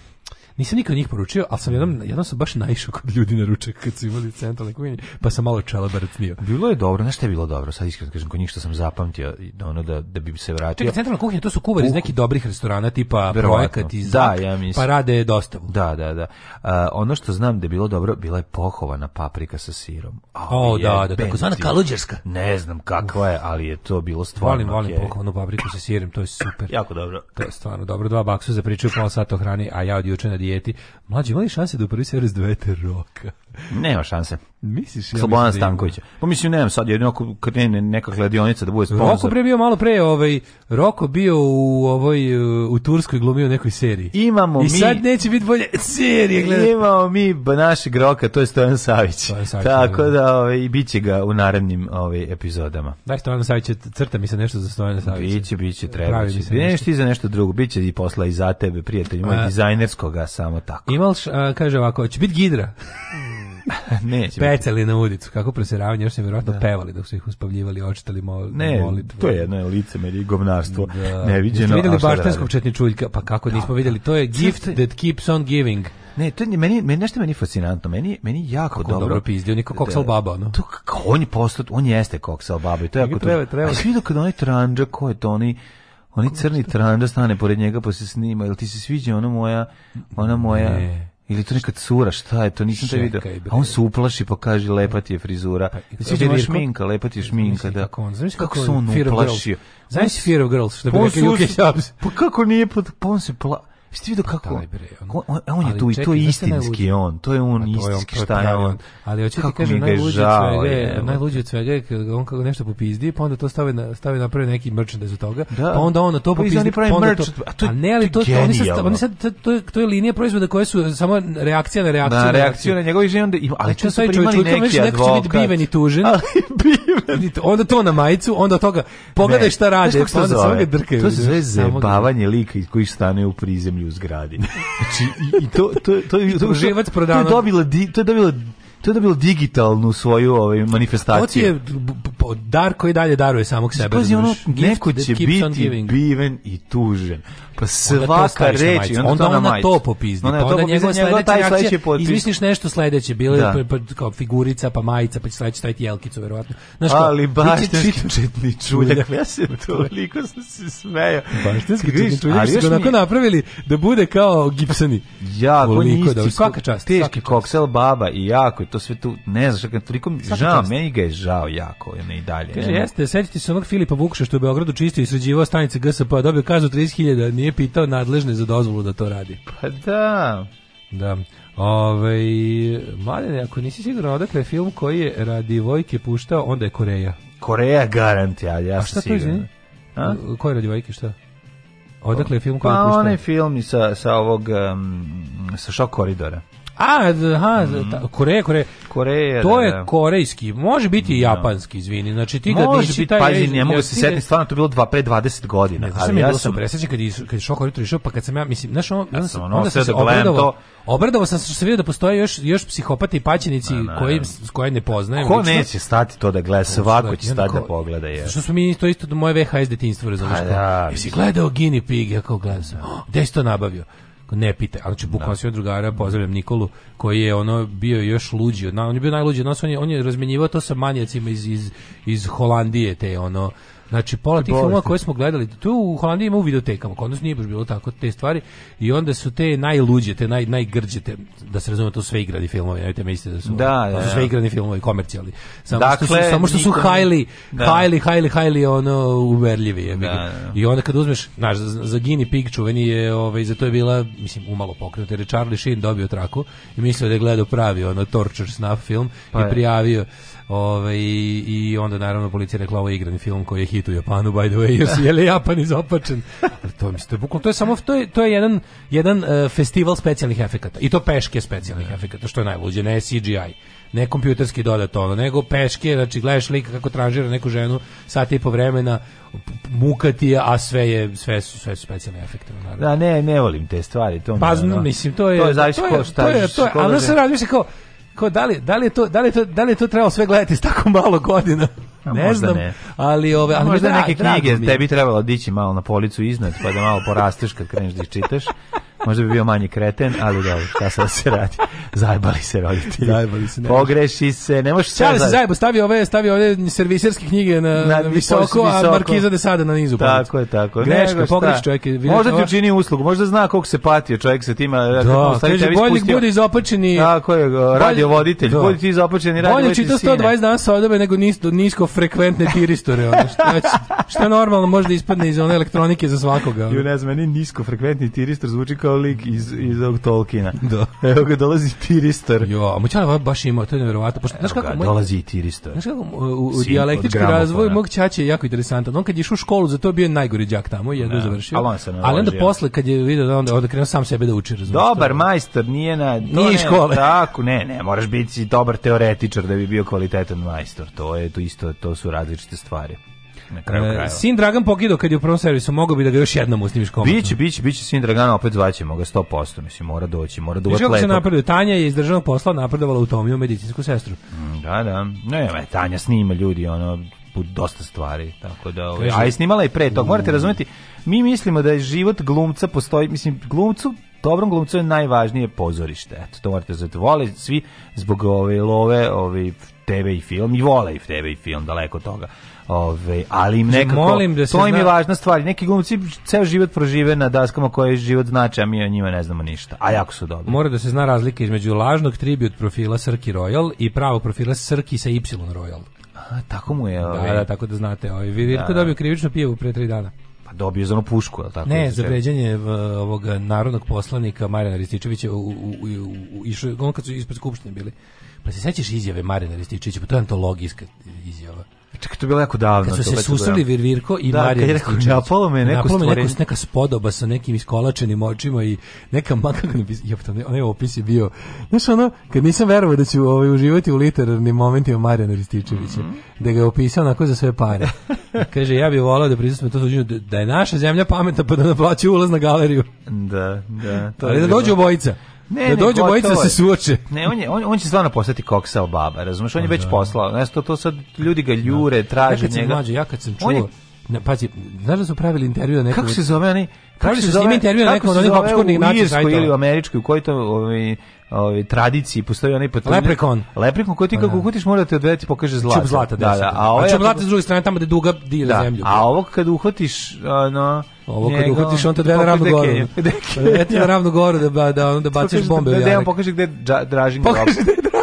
Nisam nikad njih poručio, ali sam jednom, jednom sam baš naišao kod ljudi na ručak kad su imali centralne kuhinje, pa sam malo čelabaracnio. Bilo je dobro, nešto je bilo dobro, sad iskreno kažem, kod njih što sam zapamtio, ono da, da bi se vratio. Čekaj, centralna kuhinja, to su kuvari iz nekih dobrih restorana, tipa Verovatno. projekat iz da, ja mislim. pa rade dostavu. Da, da, da. Uh, ono što znam da je bilo dobro, bila je pohovana paprika sa sirom. O, oh, da, da, tako zvana kaluđerska. Ne znam kakva je, ali je to bilo stvarno. Volim, volim okay. pohovanu papriku sa sirom, to je super. jako dobro. To je stvarno dobro, dva baksu za priču, pola sata o hrani, a ja od juče na dijeti. Mlađi, imali šanse da u prvi servis dovete roka? Nema šanse. Misliš? Ja Slobodan mislim da Stanković. Pa mislim nemam sad jedino ako krene neka gladionica da bude sponzor. Roko pre bio malo pre, ovaj Roko bio u ovoj eh, u turskoj glumio nekoj seriji. Imamo I mi. I sad neće biti bolje serije gledati. Imamo mi našeg Roka, to je Stojan Savić. Stojan Savić Tako da, ovaj i biće ga u narednim ovaj epizodama. Da Stojan Savić crta mi se nešto za Stojan Savić. Biće, biće, treba. Biće. Nešto. i za nešto drugo. Biće i posla i za tebe, prijatelj moj, dizajnerskoga samo tako. Imaš kaže ovako, će biti Gidra. Neće Pecali biti. na udicu, kako preseravanje, još se verovatno da. pevali dok su ih uspavljivali, očitali mol, ne, molitvu. to je jedno licemerje i govnarstvo. Da. Neviđeno. Jeste vidjeli da baštanskog četničuljka, pa kako da, nismo videli? to je gift that keeps on giving. Ne, to je meni meni nešto meni fascinantno. Meni meni jako kako dobro. Dobro pizdio niko da. koksal baba, no. To kako on je postat, on jeste koksal baba i to je jako treba, treba. Aj vidio kad onaj tranđa, ko je to oni oni crni tranđa stane pored njega pa se snima, jel ti se sviđa ona moja, ona moja. Ne. Ili to neka cura, šta je to, nisam te vidio. A on se uplaši pokaži, kaže lepa ti je frizura. Pa, Jesi ti pa, šminka, lepa ti je šminka, da. Kako, on, kako, kako se on uplašio? Znaš pa Fear of Girls, što bi rekli UK Subs? Pa kako nije, pa on se pla... Jeste vidio kako? On, on, on je tu i to je istinski on. To je on to istinski je on, šta je on. Ali hoće ti kažem najluđe svega, je, najluđe od svega je on kako nešto popizdi, pa onda to stavi na stavi na prvi neki merchandise od toga, da. pa onda on na to pa popizdi, pa onda to. A, to, a ne, ali to, to oni sad oni sad to, je to je linija proizvoda koje su samo reakcija na reakciju. Na reakciju na njegovi žene, onda ali to su primali neki advokat. Neko biven i tužen. biven. Onda to na majicu, onda toga pogledaj šta rade, pa onda se ga drkaju. To se zove zabavanje lika koji stane u prizemlju u zgradi. Znači, i, i to, to, to, to, to, to, to, to, to, to, to, to, to, to, to je dobilo da digitalnu svoju ovaj, manifestaciju. To je dar koji dalje daruje samog sebe. Spazi, ono, neko će biti biven i tužen. Pa svaka reč, onda, onda, ona, ona to popizdi, pa onda, onda njegova sledeća reakcija, izmisliš nešto sledeće, bilo je da. pa, pa, kao figurica, pa majica, pa će sledeće staviti jelkicu, verovatno. Znaš, Ali baštinski četni čuljak, da. ja se toliko sam se smejao. Baštinski četni čuljak su onako napravili da bude kao gipsani. Ja, koliko da, svaka čast. Teški koksel baba i jako, to sve tu, ne znaš, kad toliko žao, meni ga je žao jako, ne i dalje. Kaže, ne, jeste, sećate se onog Filipa Vukša što je u Beogradu čistio i sređivao stanice GSP, a dobio kaznu 30.000, nije pitao nadležne za dozvolu da to radi. Pa da. Da. Ove, ovaj, mladene, ako nisi siguran odakle je film koji je radi Vojke puštao, onda je Koreja. Koreja garant, ja, ja sam siguran. A šta Koji radi Vojke, šta? Odakle je film koji pa, je puštao? Pa onaj film sa, sa ovog, um, sa šok koridora. A, aha, mm. ta, Koreja, Koreja. Koreja, da, to je da, korejski, može biti i da. japanski, izvini. Znači ti kad može biti, taj pazi, ne mogu se setiti, stvarno to bilo dva pre 20 godina. Ne, ali sam ja bilo sam presrećan kad is, kad šok oritor išao, pa kad sam ja mislim, znaš, on, ja sam, ono, onda sam se obradovao. Obradovao sam se što sam vidio da postoje još još psihopate i paćenici da, koji koje ne poznajem. Ko neće stati to da gleda, svako će stati da pogleda je. Što su mi to isto do moje VHS detinjstvo razumeš. Ja pa si gledao Guinea Pig, ja kao gledam. Gde si to nabavio? ne pite. A znači bukvalno da. sve drugara, pozdravljam Nikolu, koji je ono bio još luđi, on je bio najluđi, on je, on je razmenjivao to sa manjacima iz, iz, iz Holandije, te ono Znači, pola tih filmova koje smo gledali, tu u Holandiji ima u videotekama, kod nas nije baš bilo tako te stvari, i onda su te najluđe, te naj, najgrđe, te, da se razume, to sve igrani filmovi, nemojte misliti da su, da, da, su da. sve igrani filmovi, komercijali. Samo, dakle, što, su, samo što su dakle, highly, da. highly, highly, highly, ono, uverljivi. Je, da, da, da. I onda kad uzmeš, znaš, za, za Gini Pig čuveni je, ovaj, za to je bila, mislim, umalo pokrenuta, jer je Charlie Sheen dobio traku i mislio da je gledao pravi, ono, torture snuff film pa i prijavio. Je Ove, ovaj, i, onda naravno policija rekla ovo je igrani film koji je hit u Japanu by the way jer je jeli Japan izopačen ali to mislim to je to je samo to je, to je jedan jedan uh, festival specijalnih efekata i to peške specijalnih da. efekata što je najluđe ne CGI ne kompjuterski dodato ono, nego peške, znači gledaš lika kako tranžira neku ženu sat i po vremena, mukati a sve je sve su sve su specijalni efekti naravno. Da, ne, ne volim te stvari, to Pa mi, ono, mislim to je to je to je, to je, to je, to je, to je, to je, to je, to je, to je, to je, to je, to Ko da li, da li to da li to da li to trebalo sve gledati s tako malo godina A ne znam, ne. ali ove, ali možda, možda neke knjige tebi trebalo dići malo na policu iznad, pa da malo porasteš kad kreneš da ih čitaš. Možda bi bio manji kreten, ali dobro, šta sad se radi? Zajbali se roditelji. Zajbali se. Ne Pogreši se, ne možeš sve. se zajebo, stavi ove, stavi ove servisirske knjige na, na visoko, visoko, a Markiza de da Sada na nizu. Tako pamet. je, tako. Greška, pogreš čovjek. Je, možda ti učini uslugu, možda zna koliko se patio čovjek sa tima. Da, kaže, bolje bude izopačeni. Tako je, radio voditelj, radiovoditelj, da. budi ti izopačeni radiovoditelj. Bolje čita 120 dana sa odebe nego nisko, nisko frekventne tiristore. Ono, što, što normalno možda ispadne iz one elektronike za svakoga. Ono. Ju ne znam, ni nisko frekventni tiristor zvuči kao lik iz, iz Tolkiena. Da. Evo ga dolazi Tiristor. Jo, a Moćara baš ima, to je nevjerovatno. Pošto, znaš kako, moj, dolazi Tiristor. Znaš kako, u, u dijalektički razvoj da. mog ćaće je jako interesantan. On kad je išao u školu, zato je bio najgori đak tamo, jedno da, završio. Ali, on se ali onda posle, kad je video da onda, onda krenuo sam sebe da uči, razumeš. Dobar majstor, nije na... Nije ne, škole. Tako, ne, ne, moraš biti dobar teoretičar da bi bio kvalitetan majstor. To je to isto, to su različite stvari na kraju e, krajeva. Sin Dragan pokidao kad je u prvom servisu, mogao bi da ga još jednom usnimiš komatno. Biće, biće, biće sin Dragana, opet zvaćemo ga 100%, mislim, mora doći, mora duvat lepo. se napreduje, Tanja je iz državnog posla napredovala u Tomiju medicinsku sestru. Mm, da, da, ne, Tanja snima ljudi, ono, dosta stvari, tako da, ovaj, a je snimala i pre tog, morate razumeti, mi mislimo da je život glumca postoji, mislim, glumcu dobrom glumcu je najvažnije pozorište. Eto, to morate zato vole svi zbog ove ovaj, love, ove TV i film i vole i TV i film, daleko toga. Ove, ali im nekako, Molim da se to im je zna... važna stvar. Neki glumci ceo život prožive na daskama koje život znače, a mi o njima ne znamo ništa. A jako su dobri. Mora da se zna razlika između lažnog tribute profila Srki Royal i pravog profila Srki sa Y Royal. A, tako mu je. Ovaj. Da, da, tako da znate. Ovaj. Virko da. dobio krivičnu pijevu pre tri dana. Pa dobio za onu pušku, je tako? Ne, za vređanje ovog narodnog poslanika Marijana Rističevića u, u, u, u, išao, on kad su ispred skupštine bili. Pa se sećaš izjave Marijana Rističevića, pa to je antologijska izjava čekaj, to je bilo jako davno. Kad su se susreli Virvirko i da, Marija Rističević. Napalo me neko napalo me neko, neka spodoba sa nekim iskolačenim očima i neka makak onaj opis je bio. Znaš ono, kad nisam verovao da ću ovaj, uživati u literarnim momentima Marijana Rističevića, mm -hmm. da ga je opisao onako za sve pare. Kaže, ja bih volao da prisustim to suđenju, da je naša zemlja pametna pa da naplaću ulaz na galeriju. Da, da. To Ali da dođu obojica. Ne, da dođe bojica da se suoče. Ne, on, je, on, on će stvarno postati koksao baba, razumeš? On je već da. poslao. Znaš, to, sad ljudi ga ljure, traže njega. Mlađe, ja kad sam čuo... Je, pazi, znaš da su pravili intervju na nekom... Kako se zove oni? Pravili se s intervju na nekom od onih obskurnih način sajtova. Kako se ili u Američkoj, u kojoj to ovaj, ovaj, tradiciji postoji onaj patrulj. Leprekon. Leprekon koji ti pa kako da. uhvatiš mora da te odvesti pokaže zlato. Čup zlata, da, da, A, ovaj, čup zlata s druge strane tamo gde duga dira da, zemlju. A ovo kad uhvatiš, ono, Ovo kad uhvatiš on te dve na ravnu goru. Eto na ravnu goru da, da, da, da baciš bombe. Da, da, on pokaže da, Dražin Pokaže gde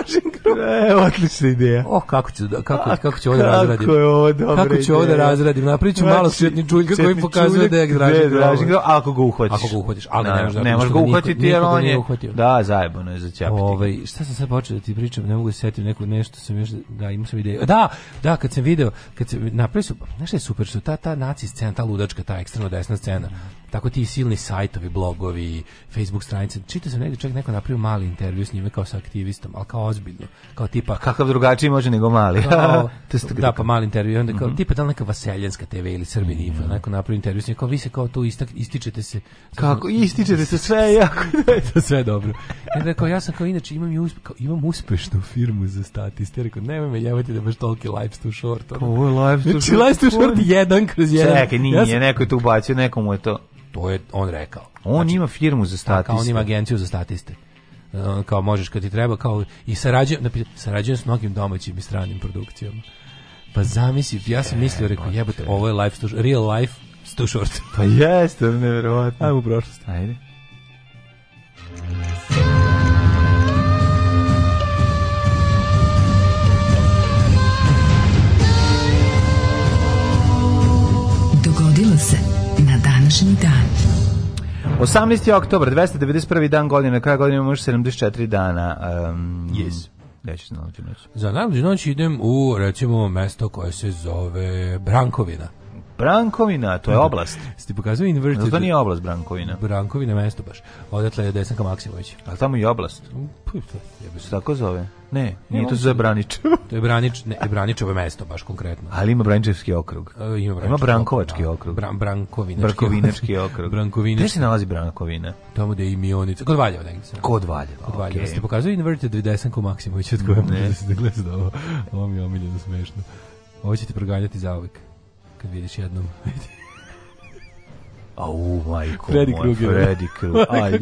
E, odlična ideja. O, kako će, da- kako, A, kako će ovo da razradim? Kako je ovo dobra Kako ću ovo da razradim? Da Napriću malo svetni znači, čuljka koji pokazuje da je Dražen Dražen. Ako ga uhvatiš. Ako ga uhvatiš, ali ne možeš da ne možeš ga uhvatiti jer on je Da, zajebano je za ćapiti. Ovaj, šta sam sad počeo da ti pričam, ne mogu da se setiti neko nešto sam još da imam sam ideje. Da, da, kad sam video, kad se napravio, znaš je super što ta ta naci scena, ta ludačka, ta ekstremno desna scena tako ti silni sajtovi, blogovi, Facebook stranice. Čita sam negde čak neko napravio mali intervju s njime kao sa aktivistom, ali kao ozbiljno. Kao tipa... Pa kakav drugačiji može nego mali. Kao, da, pa mali intervju. Onda kao, mm -hmm. tipa da li neka Vaseljanska TV ili Srbin mm -hmm. Info, neko napravio intervju s njim. Kao vi se kao tu istak, ističete se. Kako, da ističete da se sve jako. Da, to sve dobro. Onda ja, kao, ja sam kao, inače imam, uspe, kao, imam uspešnu firmu za statiste. Rekao, nemoj me ljevati da baš toliki lives too short. Ovo je lives znači, too short. Znači, too short jedan kroz jedan. Čekaj, nije, ja sam, neko je tu ubacio, nekomu je to To je on rekao. On znači, ima firmu za statiste. Da, on ima agenciju za statiste e, kao možeš kad ti treba kao i sarađujem sarađujem s mnogim domaćim i stranim produkcijama pa zamisli ja sam e, mislio rekao jebate, ovo je life to, real life too short pa jeste neverovatno ajmo u prošlost ajde današnji dan. 18. oktober, 291. dan godine, na kraju godine imamo 74 dana. Um, yes. Ja ću se noć. Za najluđu noć idem u, recimo, mesto koje se zove Brankovina. Brankovina, to je oblast. Ste pokazuje inverted. No, to nije oblast Brankovina. Brankovina mesto baš. Odatle je Desanka Maksimović. Ali tamo je oblast. Ja se tako zove. Ne, nije to za Branič. to je Branič, ne, Braničovo mesto baš konkretno. Ali ima Braničevski okrug. E, ima, ima Brankovački da. okrug. Bran, Brankovinački. Brankovinački okrug. Brankovinački. Gde se nalazi Brankovina? Tamo gde je Mionica. Kod Valjeva negdje. Kod Valjeva, Kod Valjeva. Okay. Ste pokazali Inverted Desanku Maksimović od koje možete da se da gleda ovo. Ovo mi je omiljeno smešno. Ovo ćete proganjati za uvijek kad vidiš jednom. Au, majko Freddy moj, Kruger. Freddy Kruger. Aj,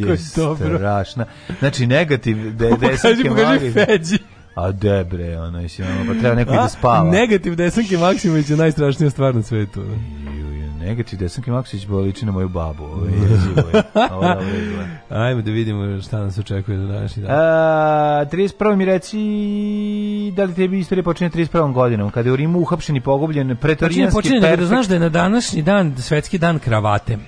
strašna. Znači, negativ de, desetke Pokaži, pokaži Feđi. A de bre, ono, mislim, ono, pa treba neko da spava. Negativ desanke Maksimović je najstrašnija stvar na svetu. Ne? Negativ Desanke Maksić liči na moju babu. Ovo je jezivo. Ajmo da vidimo šta nas očekuje do današnji dan. A, 31. mi reci da li tebi istorija počinje 31. godinom, kada je u Rimu uhapšen i pogubljen pretorijanski počinje, počinje, Da znaš da je na današnji dan svetski dan kravate.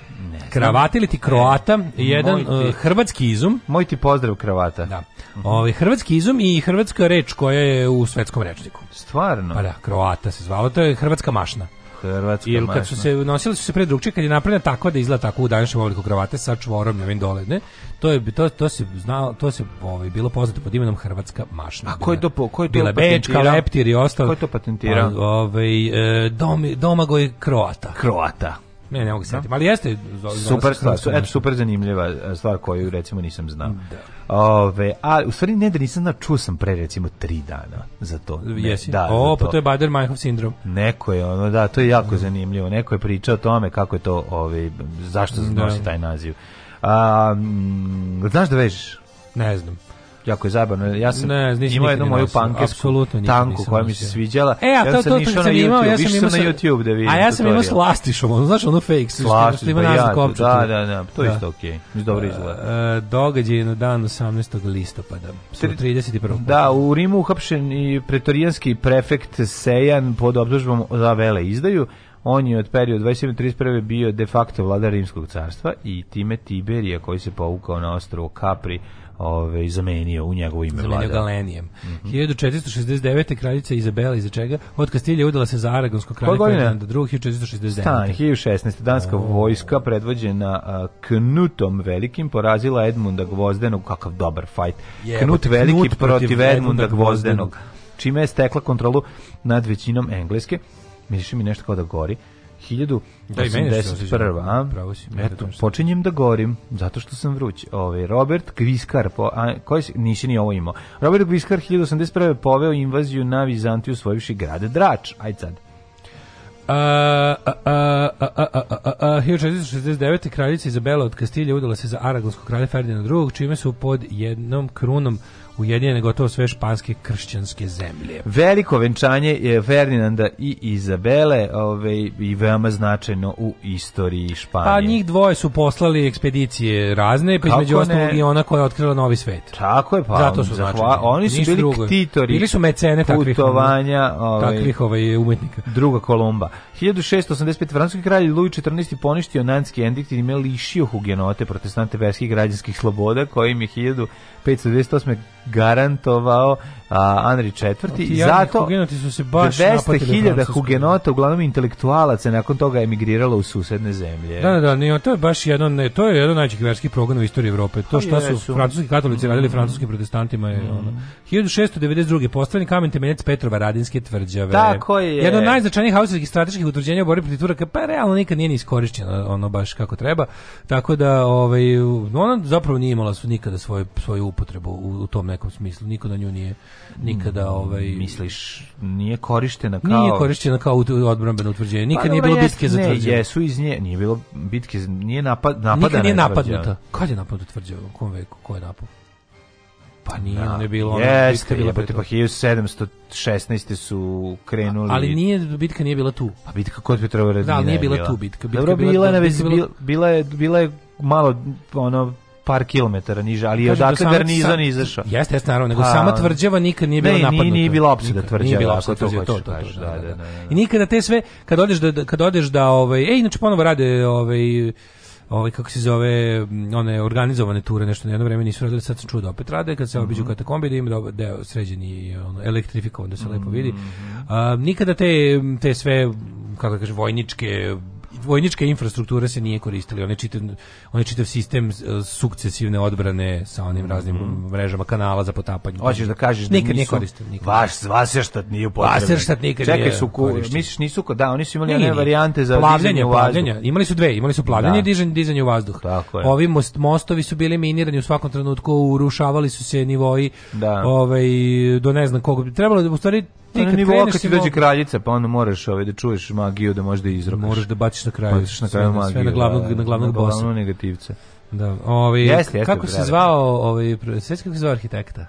Kravate ili ti kroata, jedan e, ti, uh, hrvatski izum. Moj ti pozdrav kravata. Da. Ovaj hrvatski izum i hrvatska reč koja je u svetskom rečniku. Stvarno. Pa da, kroata se zvalo, to je hrvatska mašna. Hrvatska, Ili kad su se nosili su se pre drugčije kad je napravljena tako da izgleda tako u današnjem obliku kravate sa čvorom i ovim dole, ne? To je to to se znalo, to se ovaj bilo poznato pod imenom Hrvatska mašna. A ko je to ko je to Bečka, Leptir i ostalo. Ko je to patentirao? Pa, ovaj e, dom, Domagoj Kroata. Kroata. Ne, ne mogu se da. setiti, ali jeste super stvar, super zanimljiva e, stvar koju recimo nisam znao. Da. Ove, a u stvari ne da nisam znao, čuo sam pre recimo tri dana za to. Jesi? Da, o, pa to je bader Majhov sindrom. Neko je ono, da, to je jako zanimljivo. Neko je pričao o tome kako je to, ove, zašto da. nosi taj naziv. A, znaš da vežeš? Ne znam jako je zabavno. Ja sam ne, nisam imao jednu moju pankesku tanku koja mi se sviđala. E, a ja to, sam to, to, to sam imao, ja sam imao na YouTube da vidim. A ja sam imao slastišom, ono, znaš ono fake, što ima pa naznak Da, da, da, to je isto da. okej, dobro e, izgleda. Događaj na dan 18. listopada, 31. Da, u Rimu uhapšen i pretorijanski prefekt Sejan pod obdržbom za vele izdaju, on je od perioda 31 bio de facto vladar Rimskog carstva i time Tiberija koji se povukao na ostrovo Capri ove, zamenio u njegovo ime zamenio vlada. Galenijem. Mm -hmm. 1469. kraljica Izabela iz čega? Od Kastilje udala se za Aragonsko kralje Ferdinanda II. 1469. Stan, 1016. Danska oh. vojska predvođena Knutom Velikim porazila Edmunda Gvozdenog. Kakav dobar fight. Yeah, Knut pa Veliki Knut protiv, protiv Edmunda Gvozdenog. Čime je stekla kontrolu nad većinom Engleske. Miriši mi nešto kao da gori. 1981. Da, Pravo si, Eto, počinjem da gorim, zato što sam vruć. Ove, ovaj, Robert Kviskar, po, a, koji si, nisi ni ovo imao. Robert Kviskar 1881. poveo invaziju na Vizantiju svojivši grad Drač. Ajde sad. 1469. kraljica Izabela od Kastilje udala se za Aragonskog kralja Ferdinanda II, čime su pod jednom krunom ujedinjene gotovo sve španske kršćanske zemlje. Veliko venčanje je Ferdinanda i Izabele ove, ovaj, i veoma značajno u istoriji Španije. Pa njih dvoje su poslali ekspedicije razne, pa između ostalog i ona koja je otkrila novi svet. Tako je, pa Zato su zahva... oni su Niš bili drugo. ktitori. Bili su mecene takvih, putovanja, ovaj, takvih ove, ovaj, umetnika. Druga Kolumba. 1685. francuski kralj Louis XIV. poništio nanski endikt i ime lišio hugenote protestante verskih građanskih sloboda kojim je 1528 garantovao a, Anri IV. I zato hugenoti su se 200.000 hugenota, uglavnom intelektualaca, nakon toga emigriralo u susedne zemlje. Da, da, da, to je baš jedan, ne, to je jedan najčih verskih progon u istoriji Evrope. To što su, francuski katolici mhm. radili francuskim protestantima je mm. ono. 1692. Mhm. postavljen kamen temeljac Petrova Radinske tvrđave. Tako je. Jedno od najznačajnijih austrijskih strateških utvrđenja u borbi protiv Turaka, pa realno nikad nije ni iskorišćeno ono baš kako treba. Tako da ovaj ona zapravo nije imala su nikada svoju svoju upotrebu u, u tom nekom smislu. Niko na nju nije nikada mm, ovaj misliš nije korištena kao Nije korištena kao odbrambeno utvrđenje. Nikad pa, nije bilo bitke za tvrđavu. Jesu iz nje, nije bilo bitke, nije napad napada Nikad nije napadnuta. Kad je napad tvrđava? U kom veku? Ko je napao? Pa nije, da. ono je bilo ono, Jeste, bila pa 1716. su krenuli. ali nije, bitka nije bila tu. Pa bitka kod Petrova Da, ali nije bila, bila tu bitka. bitka Dobro, bila, bila, bila, bila, je, bila je malo, ono, par kilometara niže, ali je da odatle garnizon izašao. Jeste, jeste, naravno, nego A, sama tvrđava nikad nije bila napadnuta. Ne, nije bila opsada tvrđava. Nije bila opsada tvrđava, to, to, to, da da, da, da, da. I nikada te sve, kad odeš da, kad odeš da, ovaj, ej, inače ponovo rade, ovaj, ovaj kako se zove mm, one organizovane ture nešto na jedno vreme nisu radili sad sam čuo da opet rade kad se obiđu mm -hmm. katakombe da im dobar deo sređeni ono elektrifikovan da se mm -hmm. lepo vidi mhm. a, nikada te te sve kako da kažem vojničke vojnička infrastruktura se nije koristila, on čitav, on je čitav sistem e, sukcesivne odbrane sa onim raznim mm. mrežama kanala za potapanje. Hoćeš da kažeš da nikad nisu, nije koristio, nikad. Vaš Vaserštat nije upotrebljen. Vaserštat nikad Čekaj, su ku, misliš nisu ko, da, oni su imali neke varijante za plavljenje, plavljenje. Imali su dve, imali su plavljenje da. i dizanje, dizanje u vazduh. Tako je. Ovi most, mostovi su bili minirani u svakom trenutku, urušavali su se nivoi. Da. Ovaj do ne znam koga. Trebalo da u stvari ti kad nivo kad ti dođe kraljica, pa onda moraš ovaj da čuješ magiju da možda izrokaš. Možeš da, da baciš na kraju, pa, baciš na kraju sve, magiju, sve pa, na glavnog da, na glavnog bossa. Na negativca. Da, ovaj jeste, jeste, kako se zvao ovaj sve kako se zvao arhitekta?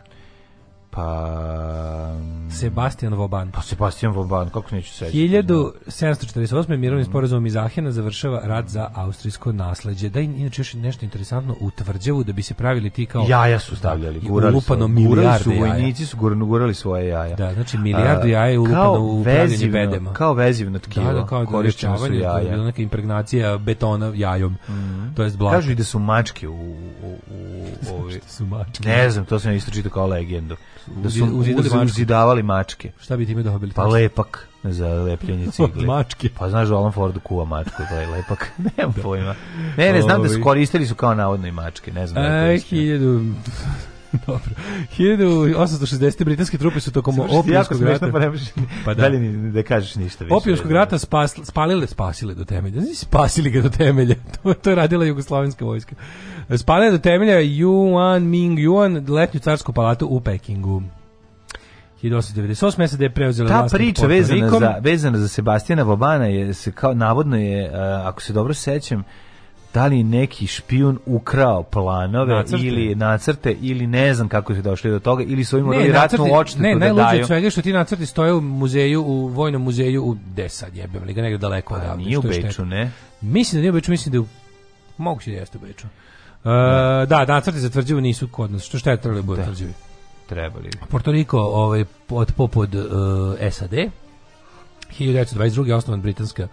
Pa, mm. pa... Sebastian Voban. Pa Sebastian Voban, kako neću seći. 1748. mirovnim sporazumom iz Ahena završava rat za austrijsko nasleđe. Da, inače još nešto interesantno, u tvrđavu da bi se pravili ti kao... Jaja su stavljali, da, gurali su. Gurali su, vojnici su gurali, gurali svoje jaja. Da, znači milijardu jaja je ulupano u upravljanje bedema. Kao vezivno tkivo. Da, da, kao korišćeno su jaja. To je bila neka impregnacija betona jajom, mhm. to jest blata. Kažu i da su mačke u... u, u, u, u... su mačke. Ne znam, to sam isto čitao kao legendu da su uzidali uz, uzidavali mačke. Šta bi time dobili? Pa lepak za lepljenje cigle. mačke. Pa znaš da Alan Ford kuva mačku, to pa je lepak. Nemam da. pojma. Ne, ne, znam da su koristili su kao navodno i mačke, ne znam. E, da Dobro. 1860. britanske trupe su tokom opijskog rata... Pa, nemaš, pa da. dalje ni da kažeš ništa više. Opijskog rata spas, spalile, spasile do temelja. Znači, spasili ga do temelja. to, to je radila jugoslovenska vojska. Spalile do temelja Yuan Ming Yuan letnju carsku palatu u Pekingu. 1898. SAD je preuzela Ta priča vezana za, vezana za Sebastijana Bobana je, se kao, navodno je, uh, ako se dobro sećam, da li neki špijun ukrao planove nacrte. ili nacrte ili ne znam kako su došli do toga ili svojim im morali ratnu odštetu ne, da daju. Ne, što ti nacrti stoje u muzeju, u vojnom muzeju u Desad, jebem li ga negde daleko pa odavde. Nije u Beču, ne? Mislim da nije u Beču, mislim da je u... Moguće da jeste u Beču. Uh, da, nacrti za tvrđavu nisu kod nas. Što šta je trebali bude da. Da tvrđavi? Trebali bi. Porto Riko, ovaj, od popod uh, SAD, 1922. osnovan britanska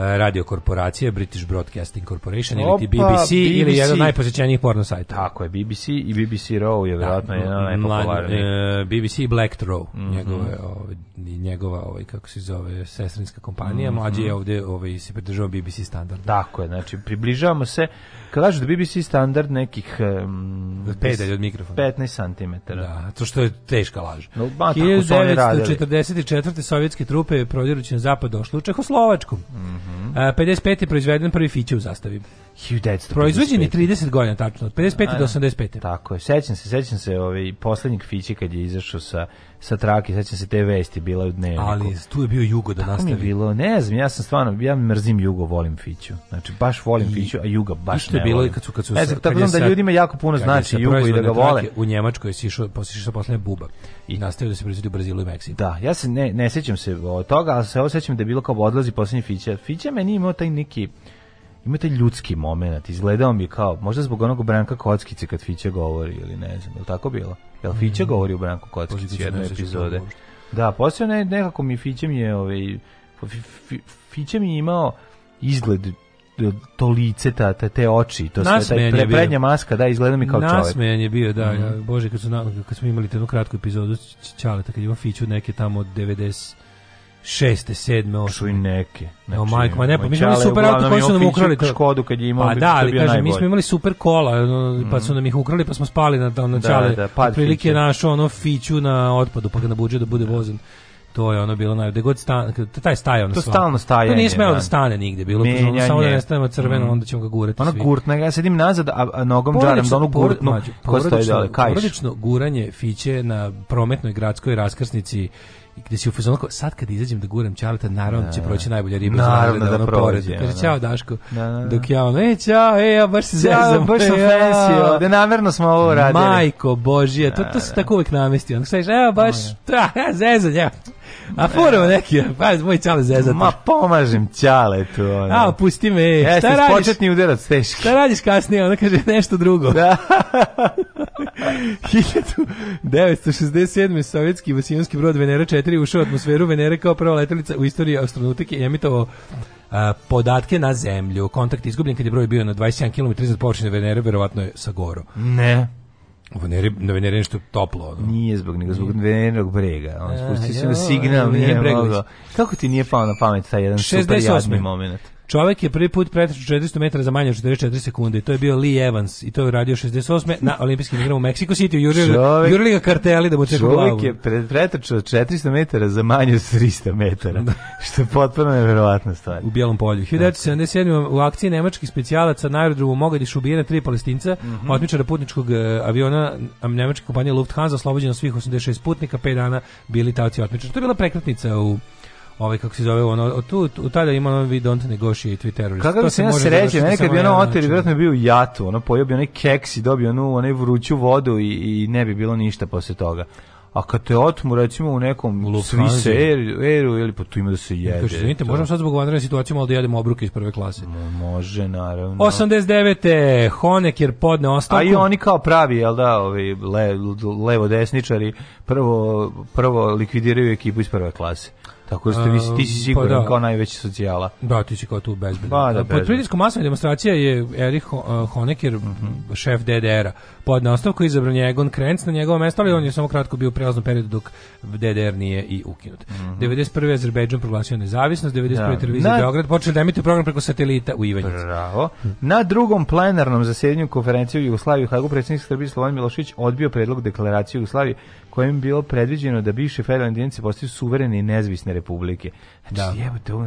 E, radio korporacije British Broadcasting Corporation Opa, ili ti BBC, BBC, ili jedan od najposećenijih porno sajta. Tako je, BBC i BBC Row je da, vjerojatno jedan od e, BBC Black Row, mm -hmm. njegove, ove, ovaj, njegova, ovaj, kako se zove, sestrinska kompanija, mm -hmm. mlađi je ovde ovaj, se pridržava BBC standard. Tako je, znači približavamo se, kažu da BBC standard nekih um, pedalj od mikrofona. 15 cm. Da, to što je teška laž. No, ba, 44. sovjetske trupe prodirući na zapad došle u Čehoslovačku. Mm -hmm. -hmm. uh, 55. je proizveden prvi fiće u zastavi. 1955. je 30 godina tačno, od 55. A, do 85. Da. Tako je, sećam se, sećam se ovaj, poslednjeg fiće kad je izašao sa sa trake, sećam se te vesti bila je u dnevniku. Ali tu je bio Jugo da Tako nastavi. Mi bilo, ne znam, ja sam stvarno ja mrzim Jugo, volim Fiću. Znači baš volim I, Fiću, a Juga baš ne. Isto je bilo i kad su kad su. E, znači, tako da ljudima jako puno znači Jugo i da ga vole. U Njemačkoj si išao posle posle Buba i nastavio da se proizvodi u Brazilu i Meksiku. Da, ja se ne ne sećam se od toga, ali se osećam da je bilo kao da odlazi poslednji Fića. Fića meni imao taj neki ima taj ljudski moment, izgledao mi kao, možda zbog onog Branka Kockice kad Fića govori ili ne znam, je li tako bilo? Jel Fića mm. govori o Branku Kockiću jednoj epizode? Da, posle ne, nekako mi Fića mi je, ovaj, Fića mi je imao izgled e, to lice, ta, te oči, to sve, taj prednja maska, da, izgleda mi kao čovjek. Nasmejan je bio, da, mm -hmm. ja, mhm. bože, kad, su, kad smo imali tenu kratku epizodu Ćaleta, kad je Fiću neke tamo 90 šeste, sedme, osme. Čuj neke. Znači, o, majko, ma ne, pa mi smo imali super auto koji su nam ukrali. Škodu kad je imao, pa da, ali kažem, mi smo imali super kola, pa mm. su nam ih ukrali, pa smo spali na, na, čale. Da, da, prilike je našo ono fiću na otpadu, pa ga nabuđe da bude da. vozen. To je ono bilo naj, god stan, taj staje ono. To sva. stalno staje. To nije smelo da. da stane nigde, bilo pozvano, samo da ne stanemo crveno, mm. onda ćemo ga gurati. Ono gurtna, ja sedim nazad, a, a nogom porodično, džaram da ono gurtnu, ko stoji dole, kajš. Porodično guranje fiće na prometnoj gradskoj raskrsnici gde si u fazonu sad kad izađem da guram Čarleta, naravno da, će da. proći najbolja riba naravno da, da, ono prođe. Kaže, čao da. Daško, da, da, da. dok ja ono, e, čao, e, ja baš se zezam. baš e, sam ja. da namerno smo ovo radili. Majko Božija, to, to se da, tako uvek namesti. Ono, kaže, evo, baš, tra, zezam, ja. A foramo neki, pa moj čale zezat. Ma pomažem čale tu. Ono. A, pusti me. E, Jeste, šta radiš? početni udarac teški. Šta radiš kasnije? Ona kaže nešto drugo. Da. 1967. sovjetski vasijonski brod Venera 4 ušao u atmosferu Venere kao prva letelica u istoriji astronautike i emitovao podatke na zemlju. Kontakt izgubljen kad je broj bio na 21 km iznad površine Venere, verovatno je sa gorom. Ne. U Veneri, na Veneri nešto toplo. Ono. Nije zbog nego zbog Venerinog brega. On da, spustio da, se na da, signal, nije, nije brega. Kako ti nije pao na pamet taj jedan 68. super jadni moment? Čovek je prvi put pretrčao 400 metara za manje od 44 sekunde i to je bio Lee Evans i to je radio 68. na olimpijskim igrama u Meksiko City. Jurili, čovjek, jurili ga karteli da mu ceku glavu. Čovjek je pretrčao 400 metara za manje od 300 metara, da. što je potpuno neverovatna stvar. U Bijelom polju. 1977. u akciji nemačkih specijalaca na aerodromu Mogadiš ubijene tri palestinca, mm -hmm. otmičara putničkog e, aviona nemačke kompanije Lufthansa, oslobođeno svih 86 putnika, 5 dana bili taoci otmičara. To je bila prekretnica u ovaj kako se zove ono tu, tu tada ima ono we don't negotiate with terrorists kako se ja sreće neka bi ono oter vjerojatno bio jatu ono pojeo neki keks i dobio onu onaj vruću vodu i, i ne bi bilo ništa posle toga a kad te otmu recimo u nekom svise eru, eru ili pa tu ima da se jede. Kaže, vidite, možemo sad zbog vanredne situacije malo da jedemo obruke iz prve klase. No, može, naravno. 89. Honek jer podne ostavku. A i oni kao pravi, jel da, ovi le, levo desničari prvo, prvo likvidiraju ekipu iz prve klase. Tako da ste, vi, ti si um, pa siguran pa da. kao najveći socijala. Da, ti si kao tu bezbedan. Pa, da, bezbedan. Pod pritiskom masovne demonstracija je Erich uh, Honecker, mm -hmm. šef DDR-a, podne ostavku, izabran je Egon Krenc na njegovo mesto, ali on je samo kratko bio u prelaznom periodu dok DDR nije i ukinut. Mm -hmm. 91. Azerbejdžan proglasio nezavisnost, 91. Da. televizija na... Beograd počeli da emituje program preko satelita u Ivanjici. Bravo. Na drugom plenarnom zasjedanju konferenciju u Jugoslaviji u Hagu predsjednik Srbije Slobodan Milošić odbio predlog deklaracije Jugoslavije kojim je bilo predviđeno da bivše federalne jedinice postaju suverene i nezavisne republike. Znači, da. jebote, ovo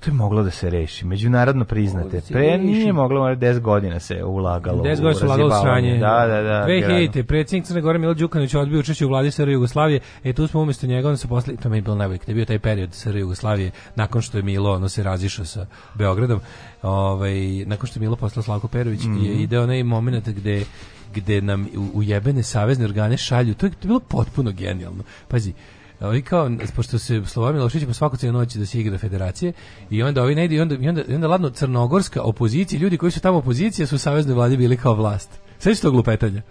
to je moglo da se reši. Međunarodno da priznate. Pre nije moglo, 10 godina se ulagalo. 10 godina se ulagalo sranje. Da, da, da. 2000 predsjednik Crne Gore Milo Đukanović odbio učešće u vladi SR Jugoslavije. E tu smo umesto njega, on se posle to mi je bilo najbolje, je bio taj period SR Jugoslavije nakon što je Milo ono se razišao sa Beogradom. Ovaj nakon što je Milo poslao Slavko Perović mm -hmm. je ide onaj momenat gde gde nam ujebene savezne organe šalju. To je, to je bilo potpuno genijalno. Pazi, ovi kao, pošto se Slobodan Milošević po svaku cijelu noći da se igra federacije i onda ovi ne ide, i onda, i onda, i onda ladno crnogorska opozicija, ljudi koji su tamo opozicija su savezne vlade vladi bili kao vlast. Sve što glupetanje.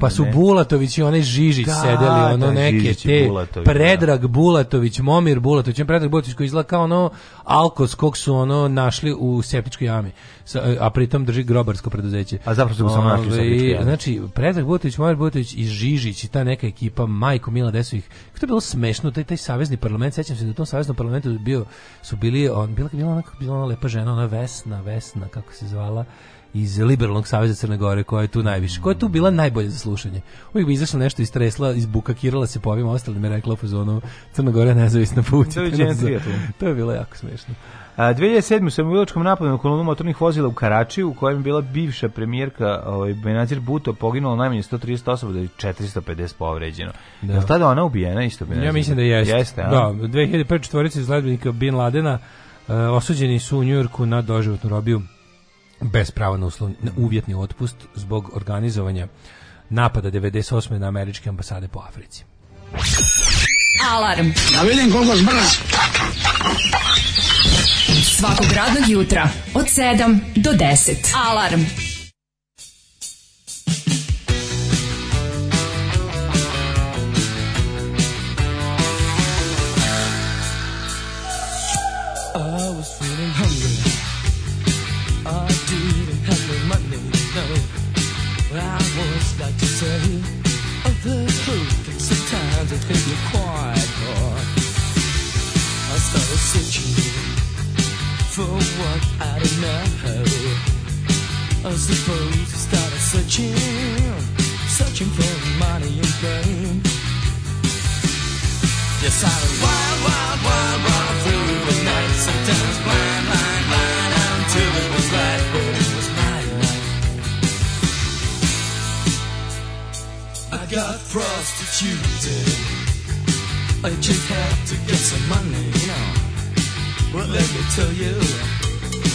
Pa su Bulatović i onaj Žižić da, sedeli, ono da, neke Žižić te Bulatović, da. Predrag da. Bulatović, Momir Bulatović, on Predrag Bulatović koji izgleda kao ono alkos kog su ono našli u septičkoj jami, e, a pritom drži grobarsko preduzeće. A zapravo su samo našli u ovaj, septičkoj Znači, Predrag Bulatović, Momir Bulatović i Žižić i ta neka ekipa, Majko Mila Desovih, to je bilo smešno, taj, taj savezni parlament, sećam se da u tom saveznom parlamentu bio, su bili, on, bila, bila, ona, bila ona lepa žena, ona Vesna, Vesna, kako se zvala, iz Liberalnog saveza Crne Gore koja je tu najviše, koja je tu bila najbolje za slušanje. Uvijek bi izašla nešto buka, izbukakirala se po ovim ostalim rekla u fazonu Crna Gora nezavisna puća. Da to je bilo jako smiješno. A, 2007. u samogledačkom napadu na kolonu motornih vozila u Karačiju, u kojem je bila bivša premijerka ovaj, Benazir Buto, poginulo najmanje 130 osoba, da je 450 povređeno. Da. Je li tada ona ubijena isto? Benazir? Ja mislim da jeste. jeste da, 2001. četvorica iz Bin Ladena uh, osuđeni su u Njujorku na doživotnu robiju bez prava na, uslovni, na uvjetni otpust zbog organizovanja napada 98. na američke ambasade po Africi. Alarm. Da vidim koliko zbrz. Svakog radnog jutra od 7 do 10. Alarm. I don't know. I suppose I started searching, searching for money and fame. Yes, I was wild, wild, wild, through the night. Sometimes blind, blind, blind until it was light, but it was I got prostituted. I just have to get some money, you know. Well, let me tell you.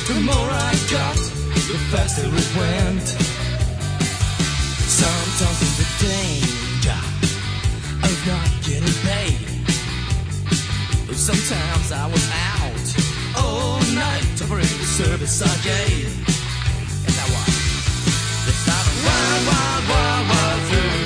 The more I got, the faster it went. Sometimes in the danger of not getting paid. Sometimes I was out all night over the service I gave. And I was the wild, wild, wild, wild through.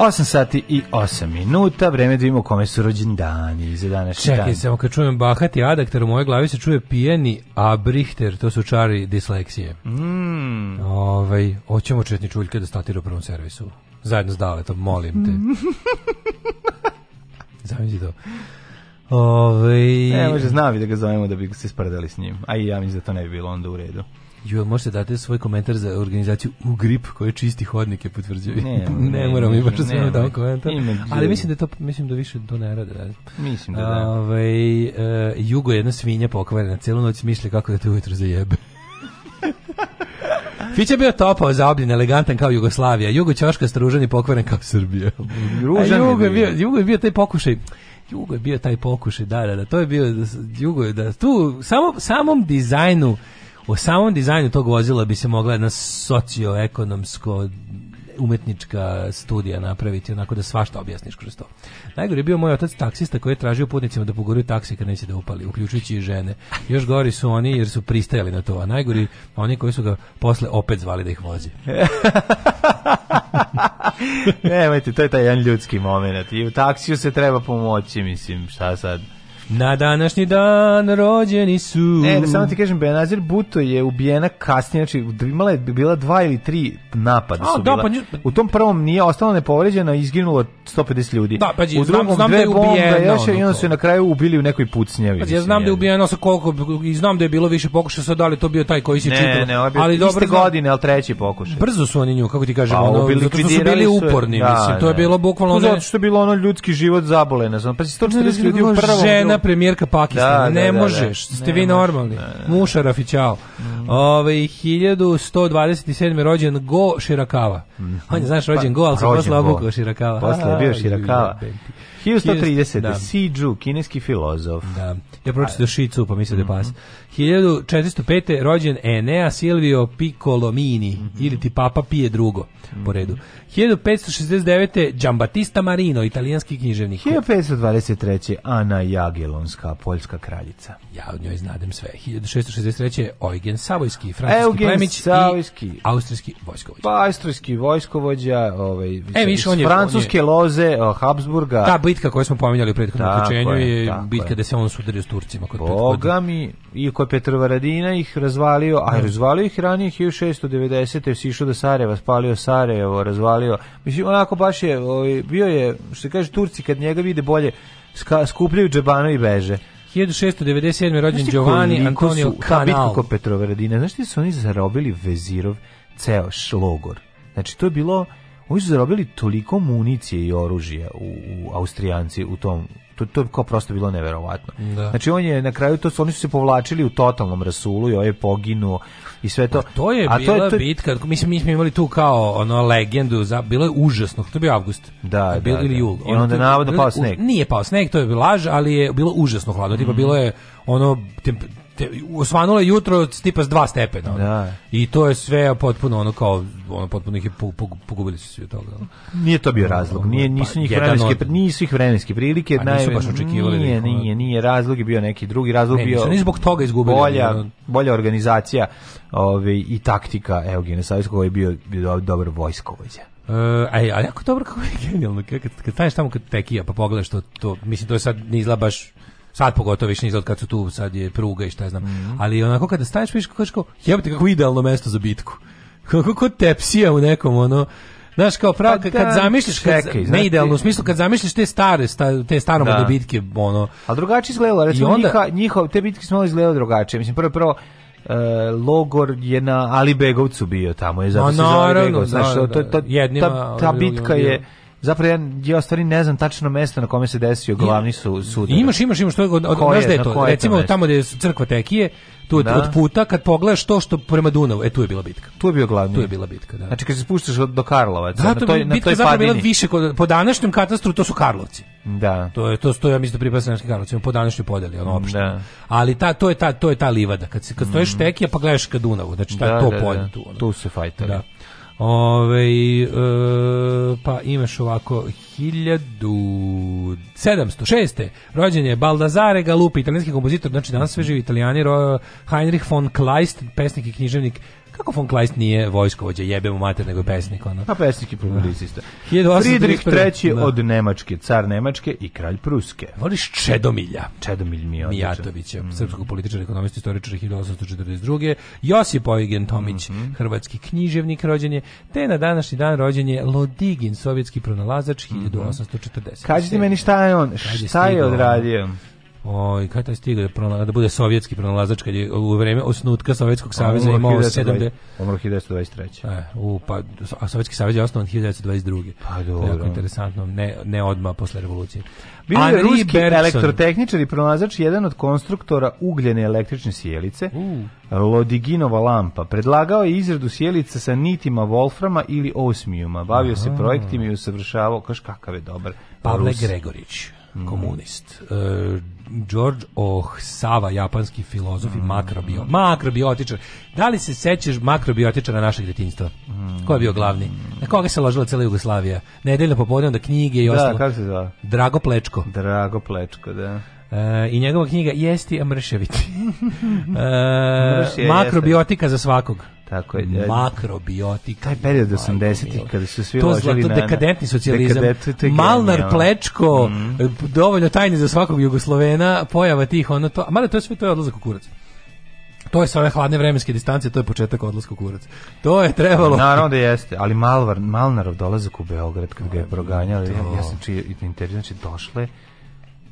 8 sati i 8 minuta, vreme da vidimo kome su rođendani za današnji Čekaj, dan. Čekaj, samo kad čujem bahati adaktar, u moje glavi se čuje pijeni abrihter, to su čari disleksije. Mm. Ovaj, hoćemo četni čuljke da statira u prvom servisu. Zajedno s Daletom, molim te. Mm. Zamisli to. Ove... Ovaj- ne, može znavi da ga zovemo da bi se sprdali s njim. A i ja mislim da to ne bi bilo onda u redu. Ju, možete dati svoj komentar za organizaciju u grip koji čisti hodnike potvrđuje. Ne, ne, ne moramo mi baš sve da, da komentar. Ali mislim da to mislim da više to ne rade, Mislim da. da. Ovaj e, Jugo je jedna svinja pokvarena, celu noć misli kako da te ujutro zajebe. Fić je bio topao, zaobljen, elegantan kao Jugoslavija. Jugo Ćoška stružan i pokvaren kao Srbija. Ružan Jugo je bio, Jugo je bio taj pokušaj. Jugo je bio taj pokušaj, da, da, da. To je bio Jugo je da tu samo samom dizajnu o samom dizajnu tog vozila bi se mogla jedna socioekonomsko umetnička studija napraviti, onako da svašta objasniš kroz to. Najgore je bio moj otac taksista koji je tražio putnicima da pogoruju taksi kad neće da upali, uključujući i žene. Još gori su oni jer su pristajali na to, a najgori oni koji su ga posle opet zvali da ih vozi. Nemojte, to je taj jedan ljudski moment. I u taksiju se treba pomoći, mislim, šta sad? Na današnji dan rođeni su... E, da samo ti kažem, Benazir Buto je ubijena kasnije, znači imala je bila dva ili tri napada su A, da, bila. Pa nju... U tom prvom nije ostalo nepovređeno, izginulo 150 ljudi. Da, pa u drugom znam, znam dve da je ubijeno. Ješe, I onda su je na kraju ubili u nekoj pucnjavi. Pa, ja znam da je ubijeno sa koliko, i znam da je bilo više pokušaja, sad da li to bio taj koji se čitao. Ne, ne, ovaj ovo ali dobro, znam, godine, ali treći pokušaj. Brzo su oni nju, kako ti kažemo, pa, ono, zato što su bili uporni, da, mislim, to je da. bilo bukvalno... Pa zato što je bilo ono ljudski život zabolena, pa 140 ljudi u prvom, žena premijerka Pakistana. Da, ne da, da možeš, da. ste ne vi normalni. Da, da Mušaraf i čao. Mm. Ove, ovaj, 1127. rođen Go Širakava. Mm. On je, znaš, rođen pa, Go, ali se posle obukao Širakava. Posle bio Širakava. 1130. Da. Xi Ju, kineski filozof. Da. Ja pročito Šicu, pa mislite mm -hmm. pas. Mhm. 1405. rođen Enea Silvio Piccolomini, mm -hmm. ili ti Papa Pije drugo, mm -hmm. po redu. 1569. Giambattista Marino, italijanski književnik. 1523. Ana Jagelonska, poljska kraljica. Ja od njoj znadem sve. 1663. Eugen Savojski, francuski Eugen plemić Savojski. i austrijski vojskovođa. Pa, austrijski vojskovođa, ovaj, e, viš, on je, francuske je, loze, oh, Habsburga. Ta bitka koju smo pominjali u prethodnom učenju je, je bitka gde se on sudario s Turcima. Kod Boga mi, i kod Petrovaradina ih razvalio, a da. razvalio ih ranije 1690. si išao do Sarajeva, spalio Sarajevo, razvalio. Mislim, onako baš je, ovaj, bio je, što se kaže, Turci kad njega vide bolje, skupljaju džebano i beže. 1697. je rođen Giovanni Antonio Canal. Znaš Petrovaradina, znaš ti su oni zarobili Vezirov ceo šlogor? Znači, to je bilo, oni su zarobili toliko municije i oružja u, u Austrijanci u tom to, to je kao prosto bilo neverovatno. Da. Znači on je na kraju to su oni su se povlačili u totalnom rasulu i on je poginuo i sve to. Pa A to je A bila to je, to... bitka. Mislim mi smo imali tu kao ono legendu za bilo je užasno. To je bio avgust. Da, je da, bilo da, ili jul. I onda je, navodno pao sneg. Nije pao sneg, to je bila laž, ali je bilo užasno hladno. Mm. Tipa mhm. bilo je ono temp, te, osvanulo je jutro tipa s dva stepena. Da. I to je sve potpuno ono kao ono potpuno ih je pogubili su svi od toga. Nije to bio razlog. Nije pa, nisu pa, njih vremenske od... nisu ih vremenske prilike, pa, naj nisu baš očekivali. Da nije, nije, nije, nije razlog je bio neki drugi razlog ne, bio. Nisu, nisu zbog toga izgubili. Bolja, ono. bolja organizacija, ovaj i taktika Eugena Savijskog koji je bio, bio dobar vojskovođa. Uh, aj, a jako dobro kako je genijalno, kad, kad staješ tamo kad tekija pa pogledaš to, to mislim to je sad ne izgleda baš sad pogotovo više nizad kad su tu, sad je pruga i šta znam. Mm. Ali onako kada staješ, viš kako, jebate kako idealno mesto za bitku. Kako kod tepsija u nekom, ono, Znaš, kao pravo, pa kad, da, kad zamišljaš, kad, ne idealno, u smislu, kad zamišljaš te stare, sta, te staromodne da. bitke, ono... A drugačije izgledalo, recimo, onda, njiha, njihov, te bitke smo malo drugačije. Mislim, prvo, prvo, e, logor je na Alibegovcu bio tamo, je zato no, se zove Alibegovac. Znaš, no, da, to, to, ta, ta bitka je zapravo ja, ja stvari ne znam tačno mesto na kome se desio glavni su sud. Imaš imaš imaš što od, od, znaš je, da je to, recimo je to tamo gde je crkva Tekije, tu od, da. od, puta kad pogledaš to što prema Dunavu, e tu je bila bitka. Tu je bio glavni. Tu je bila bitka, da. Znači kad se spuštaš do Karlovaca, da, na toj bitka na toj zapravo padini. bila više kod, po današnjem katastru to su Karlovci. Da. To je to što ja mislim da pripada našim Karlovcima po današnjoj podeli, ono opšte. Da. Ali ta to je ta to je ta livada kad se kad stojiš mm. Tekija pa gledaš ka Dunavu, znači ta, da, to da, polje da. tu. Ono. Tu se fajtali. Da. Ove, e, pa imaš ovako 1706. Rođen je Baldazare Galupi, italijanski kompozitor, znači danas sve živi italijani, Heinrich von Kleist, pesnik i književnik Kako von Kleist nije vojskovođa, jebe mu mater, nego pesnik, ono. A pa pesnik i publicista. Da. Friedrich III. Da. od Nemačke, car Nemačke i kralj Pruske. Voliš Čedomilja. Čedomilj mi je Mijatovića, mm. srpskog političara, ekonomista, istoričara 1842. Josip Eugen Tomić, mm -hmm. hrvatski književnik rođen je, te na današnji dan rođen je Lodigin, sovjetski pronalazač 1840. Mhm. Kažite meni šta je on, šta je odradio? Oj, kada je stigao da, da bude sovjetski pronalazač kad je u vreme osnutka Sovjetskog saveza imao 7 Umro 1923. E, u, pa, a Sovjetski savez je osnovan 1922. Pa dobro. Jako interesantno, ne, ne odmah posle revolucije. Bio je ruski Bergson. elektrotehničar i pronalazač jedan od konstruktora ugljene električne sjelice, uh. Lodiginova lampa. Predlagao je izradu sjelica sa nitima Wolframa ili osmijuma. Bavio Aha. se projektima i usavršavao, kaš kakav je dobar. Pavle Rus. Gregorić, komunist. Mm. E, George Oh Sava, japanski filozof i mm. makrobio, makrobiotičar. Da li se sećaš makrobiotičara našeg detinjstva? Mm. Ko je bio glavni? Na koga se ložila cela Jugoslavija? Nedeljno popodne onda knjige i da, ostalo. Da, kako se zva? Drago Plečko. Drago Plečko, da. E, I njegova knjiga Jesti, Amršević e, mršaviti. makrobiotika jeste. za svakog. Tako je. E, Makrobiotika. Taj period 80-ih kada su svi to ložili zlato, na... dekadentni socijalizam. Dekadet, Malnar, Plečko, mm. dovoljno tajni za svakog Jugoslovena, pojava tih, ono to... Mada to je sve, to je odlazak u kurac. To je sa ove hladne vremenske distancije, to je početak odlaska u kurac. To je trebalo. Naravno da jeste, ali Malvar, Malnarov dolazak u Beograd kad ga je proganjali, to... ja sam čio intervju, znači došle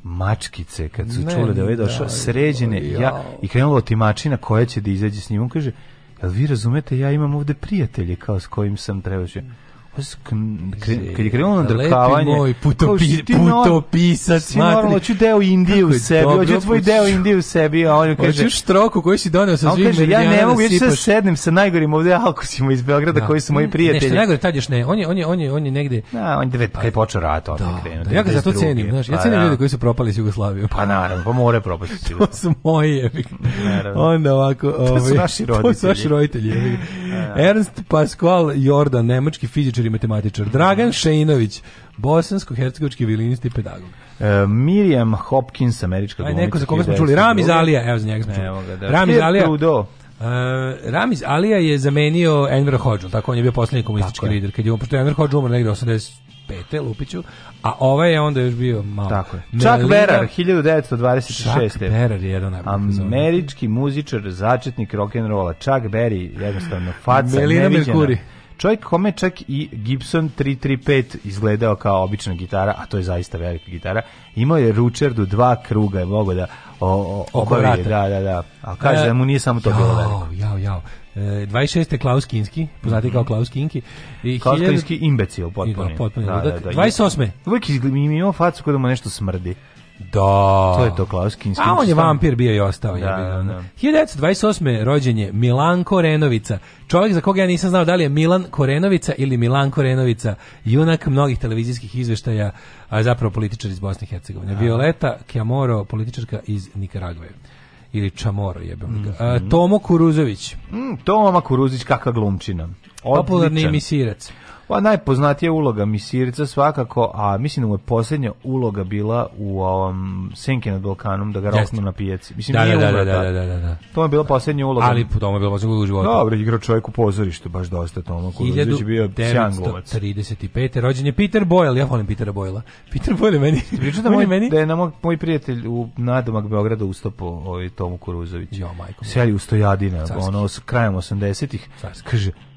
mačkice kad su ne, čule da je ovaj došao da, sređene ja, i krenulo ti timačina koja će da izađe s njim, on kaže Jel vi razumete, ja imam ovde prijatelje kao s kojim sam trebaš kad je krenulo na drkavanje moj putopi, putopisac si normalno hoću deo Indije u sebi hoću tvoj deo Indije u sebi a on kaže hoću štroku koju si doneo sa svih kaže, ja ne da mogu ja se sednem sa najgorim ovde alkosima iz Beograda da. koji su moji prijatelji nešto najgore tad još ne on je on je on je on je negde da on je devet kad je počeo rat on je da, krenuo ja ga zato cenim znaš ja pa cenim ljudi koji su propali iz Jugoslavije pa naravno pa more propasti to su moji onda ovako to su naši roditelji to su naši roditelji Ernst Pascual Jordan nemački fizičar inženjer i matematičar. Dragan Šejinović, bosansko-hercegovički violinist i pedagog. Uh, Miriam Hopkins, američka glumica. Aj, neko za koga smo čuli, Ramiz Alija, evo za njega smo čuli. Evo ga, da. Ramiz e, Alija. Uh, e, Ramiz Alija je zamenio Enver Hodžu, tako on je bio poslednji komunistički lider, kad je on, pošto je Enver Hodžu umro negde 85. Lupiću, a ovaj je onda još bio malo. Tako je. Chuck Berar, 1926. Chuck Berar je jedan Američki muzičar, začetnik rock'n'rolla. Chuck Berry, jednostavno, faca, Melina neviđena. Merkuri. Čovjek kome čak i Gibson 335 izgledao kao obična gitara, a to je zaista velika gitara, imao je Ručerdu dva kruga, je mogao da o, o, obavi, da, da, da. A kaže e, da mu nije samo to jao, bilo veliko. Jao, jao. 26. E, Klaus Kinski, poznati kao mhm. Klaus Kinski. I Klaus Kinski imbecil potpuno. Da, potpuni da, da, da, da, 28. Uvijek izgleda, mi imamo facu kada mu nešto smrdi. Da. To je to Klaus Kinski. A on je vampir bio i ostao. Da, da, da. 1928. rođenje Milan Korenovica. Čovjek za koga ja nisam znao da li je Milan Korenovica ili Milan Korenovica. Junak mnogih televizijskih izveštaja, a zapravo političar iz Bosne i Hercegovine. Da. Violeta Kjamoro, političarka iz Nikaragve ili Čamoro jebem mm -hmm. Tomo Kuruzović. Mm, Toma Kuruzić kakva glumčina. Odličan. Popularni emisirac. Pa najpoznatija uloga Misirica svakako, a mislim da mu je posljednja uloga bila u ovom Senke nad Balkanom da ga roknu na pijaci. Mislim da, nije da, da umra, da, da, da, da, da, da. To je bila posljednja uloga. Ali po tome je bila posljednja uloga u životu. Dobro, igrao čovjek u pozorištu, baš dosta Toma Kuruzić je bio sjajan 35. rođen je Peter Boyle, ja volim Petera Boyle. Peter Boyle meni. Priča da moj, meni da je na moj, moj prijatelj u nadomak Beograda ustopo ovaj Tomu Kuruzović. Jo, majko. Seli u Stojadina, Carski. ono krajem 80-ih. Kaže,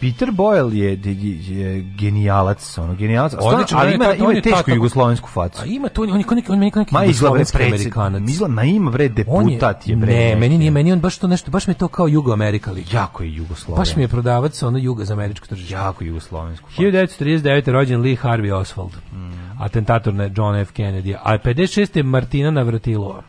Peter Boyle je, je genijalac, ono, genijalac. Odlično, ali ima, ima je tešku jugoslovensku facu. A ima to, on je kao neki, on je neki ma jugoslovenski amerikanac. Izla, ma ima, bre, deputat je, bre. Ne, meni nije, meni on baš to nešto, baš mi je to kao Jugoamerika liči. Jako je Jugosloven. Baš mi je prodavac, ono, Juga za američko tržište. Jako jugoslovensku facu. 1939. rođen Lee Harvey Oswald, mm. atentator na John F. Kennedy, a 56. Martina Navratilova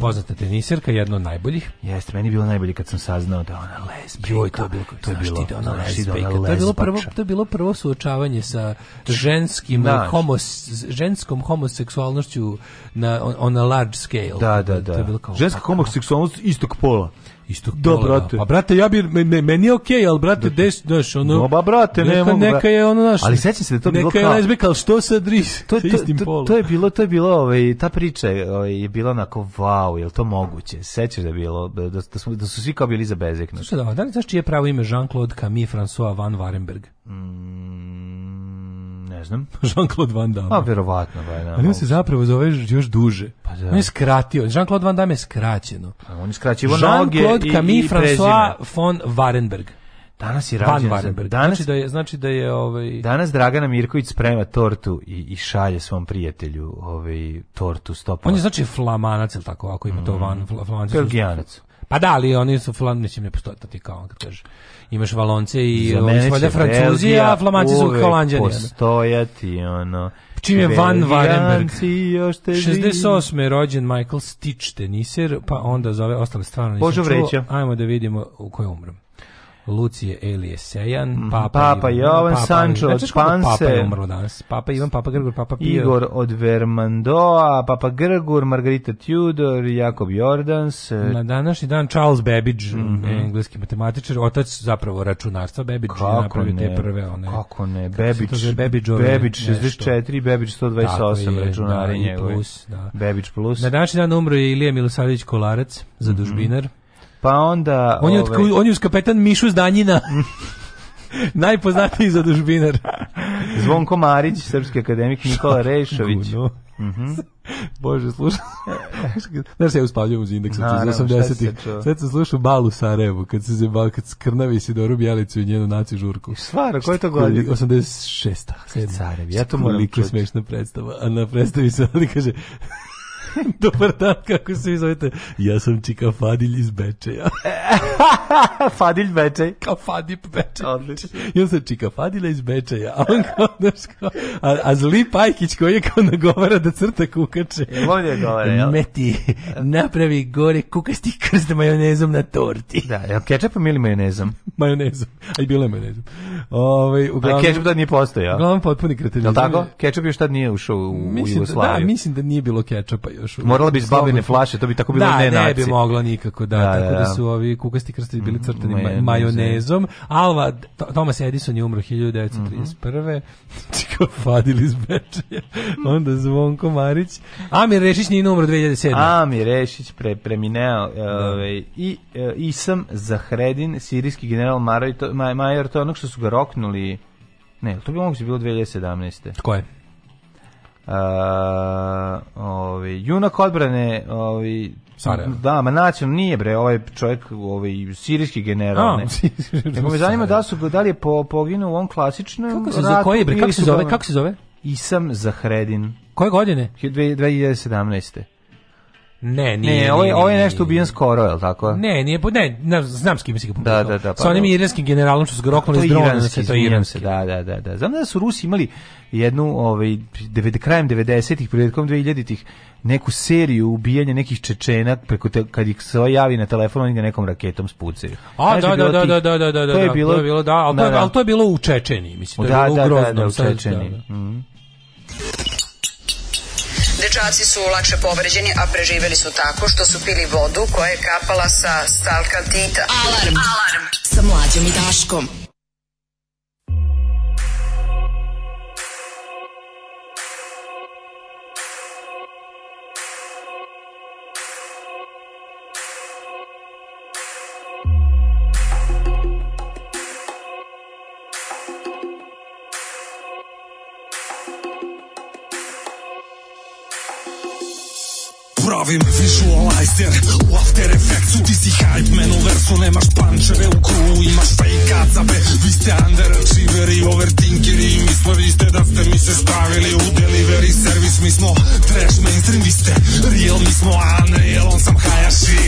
poznata teniserka, jedna od najboljih. Jeste, meni je bilo najbolje kad sam saznao da ona lesbika. Joj, to je bilo, to je bilo, da ona da lesbika. To je bilo prvo, to je bilo prvo suočavanje sa ženskim da. homos, ženskom homoseksualnošću na on, on a large scale. Da, da, da. To je bilo kao, Ženska homoseksualnost istog pola. Isto Do, da, da. brate. A brate, ja bi, me, meni je okej, okay, ali brate, znači, des, daš, ono... No, ba, brate, neka, ne mogu. Neka je ono, naš... Ali sećam se da to bilo kao... Neka je lesbika, ali što se ris? To, to, to, to, je bilo, to je bilo, ovaj, ta priča ovaj, je bila onako, wow, je li to moguće? Sećaš da je bilo, da, da, da smo, da su svi kao bili za bezeknu. Slušaj, da, da li znaš čije pravo ime Jean-Claude Camille François Van Warenberg? Mm, Ne znam. Jean-Claude Van Damme. A, pa, verovatno. Ba, pa, Ali on se zapravo zove još duže. Pa da. On je skratio. Jean-Claude Van Damme je skraćeno. A, pa, on je skraćivo noge i Jean-Claude Camille François von Warenberg. Danas je rađen. Van danas, znači da je, znači da je ovaj Danas Dragana Mirković sprema tortu i, i šalje svom prijatelju ovaj tortu stopala. On je znači flamanac ili tako, ako ima to mm. van flamanac. Belgijanac. Pa da, ali oni su flan, ne postoje to ti kao, kad kažeš. Imaš valonce i oni su valjda francuzi, a flamanci su holandjani. postojati, ono. Čim je Van Varenberg. 68. je rođen Michael Stitch, teniser, pa onda zove ostale stvarno nisam Božo čuo. Vreća. Ajmo da vidimo u kojoj umrem. Lucije Elije Sejan, mhm. Papa, Papa Ivan, Jovan Papa, Sancho od Panse, Papa je danas, Papa Ivan, Papa Grgur, Papa Pio, Igor od Vermandoa, Papa Grgur, Margarita Tudor, Jakob Jordans. Na današnji dan Charles Babbage, mm -hmm. engleski matematičar, otac zapravo računarstva, Babbage kako je napravio te prve one. Kako ne, Babbage, Babbage, Babbage 64, Babbage 128 je, da, njegovi. Plus, da. Babbage plus. Na današnji dan umro je Ilija Milosavljević Kolarac, zadužbinar. Mhm. Mm -hmm Pa onda... On je, ove... Ovaj, on je uz kapetan Mišu Zdanjina. Najpoznatiji zadužbinar. Zvonko Marić, Srpski akademik Nikola Rešović. Mhm. Mm Bože, slušam. Znaš, ja uspavljam uz indeks od 80-ih. Sad sam slušao Balu Sarajevu, kad se zebal, kad skrnavi Sidoru Bjelicu i njenu naci žurku. Stvarno, koje to godine? 86-a. Sarajevo, ja to moram čuti. Koliko smešna predstava. A na predstavi se, ali kaže, Dobar dan, kako se vi zovete? Ja sam Čika Fadilj iz Bečeja. Fadilj Bečej. Kao Fadip Bečej. Odlično. Ja sam Čika Fadila iz Bečeja. A on kao, znaš, kao, a, a zli Pajkić koji je kao nagovara da crta kukače. Je on je govara, jel? Meti, napravi gore kukasti krst majonezom na torti. Da, jel kečapom ili majonezom? majonezom. Aj, bilo je majonezom. Ove, ovaj, uglavnom, a kečap tad nije postojao. Uglavnom potpuni kretenizam. Jel tako? Kečap još tad nije ušao u, mislim, u da- da, Jugoslaviju. Da, mislim da nije bilo kečapa još Morala bi iz babine flaše, to bi tako bilo da, ne ne bi mogla nikako, da, da, da tako da, da. su ovi kukasti krstovi bili crtani Majoneze. majonezom. Alva, Thomas Edison je umro 1931. Mm -hmm. Fadil iz Bečeja, onda Zvonko Marić. Amir Rešić nije umro 2007. Amir Rešić pre, premineo e, da. ove, i e, Isam Zahredin, sirijski general Major, to, Major, to je onog što su ga roknuli Ne, to bi moguće bilo 2017. Ko je? Uh, ovaj junak odbrane, ovaj Sarajevo. Da, ma nacionalno nije bre, ovaj čovjek, ovaj sirijski general, ne. Nego me zanima da su da li je po, poginuo u on klasičnom Kako se zove, koji bre, kako se zove, kako se zove? Isam Zahredin. Koje godine? 2017. Ne, nije. Ne, ovo je, ovo je nešto ubijen skoro, je li tako? Ne, nije, ne, ne znam s kim se ga Da, da, da, da. Pa, Sa onim iranskim generalom što su ga roknuli iz drona, da se to iranski. Da, da, da, da. Znam da su Rusi imali jednu, ovaj, deved, krajem 90-ih, prilikom 2000-ih, neku seriju ubijanja nekih Čečena preko te, kad ih se ovaj javi na telefon oni ga nekom raketom spucaju. A da znači, da, da da da da da to je da, bilo, bilo da, al to, je, da, al to je bilo u Čečeniji, mislim, to je bilo u Groznom, da, da, da, u Čečeniji. Da, da. Mm. Dečaci su lakše povređeni, a preživeli su tako što su pili vodu koja je kapala sa stalkantita. Alarm! Alarm! Sa mlađom i Daškom. Ainda majster U After Effectsu ti si hype man U versu nemaš pančeve U crew imaš fake acabe Vi ste underachieveri, overthinkeri Mislili ste da ste mi se stavili U delivery service Mi smo trash mainstream Vi ste real, mi smo unreal On sam Hayashi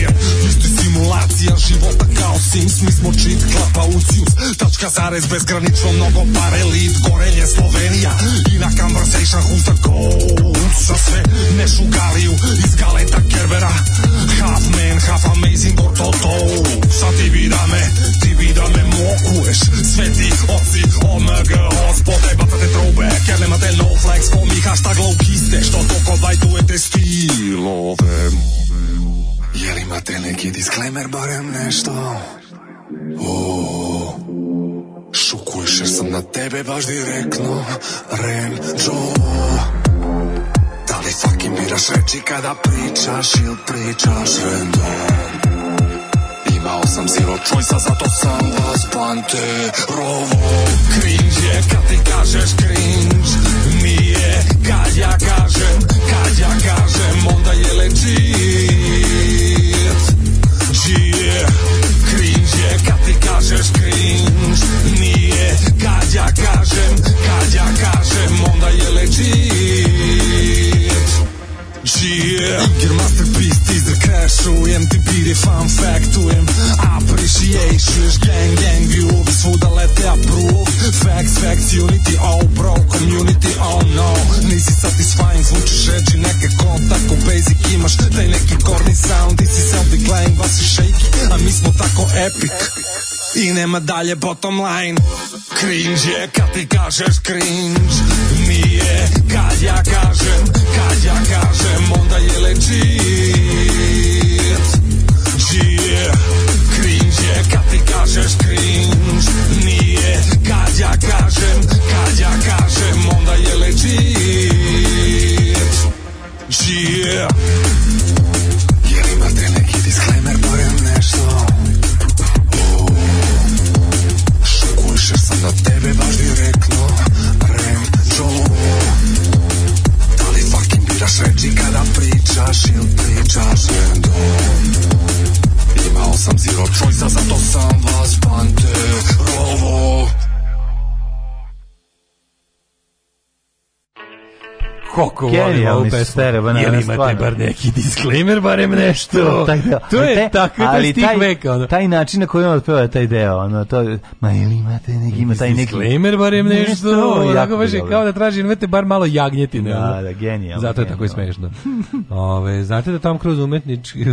Vi ste simulacija života kao Sims Mi smo cheat, klapa u Tačka zarez, bezgranično mnogo pare Lead, gorenje, Slovenija I na conversation who's the coach Sa sve ne šugariju iz galeta Kerbera Half man, half amazing ortoto Sad ti bi da me, ti bi da me mokuješ Sveti oci, omega oc Potrebata te throwback, jer nemate no flex Komi hashtag low kiste, što to kombajtujete stilove Jel imate neki disclaimer, barem nešto? Oh, šukuješ jer sam na tebe baš direktno Ren Joe svakim biraš reči kada pričaš ili pričaš random Imao sam zero choice-a, zato sam vas panterovo Cringe je kad ti kažeš cringe Nije kad ja kažem, kad ja kažem Onda je legit Čije Cringe je kad ti kažeš cringe Nije kad ja kažem, kad ja kažem Onda je legit appreciate Your masterpiece teaser crashujem Ti biri fun factujem Appreciate Čuješ gang gang view Svuda lete approve Facts facts unity all bro community all oh no Nisi satisfying Zvučiš ređi neke kontak U basic imaš Taj neki corny sound Ti si self decline Vas i shaky A mi smo tako epic, epic i nema dalje bottom line Cringe je kad ti kažeš cringe Nije kad ja kažem, kad ja kažem onda je legit Čije cringe je kad ti kažeš cringe Nije kad ja kažem, kad ja kažem onda je legit Čije yeah. Za tebe baš direktno Renđo Da li fucking biraš reči kada pričaš ili pričaš random Imao sam zero choice-a, zato sam vas Rovo koliko volim ovu pesmu. Jel imate stvarno. bar neki disclaimer, barem nešto? Da, to je tako ali da taj, veka. Ono. Taj način na koji on otpeva taj deo, ono, to, ma jel imate neki, ima taj neki... Disclaimer, barem nešto, nešto jako baš je kao da traži, imate bar malo jagnjetine. Da, ono. da, genijalno. Zato je tako i smešno. Ove, znate da Tom Cruise umetnički,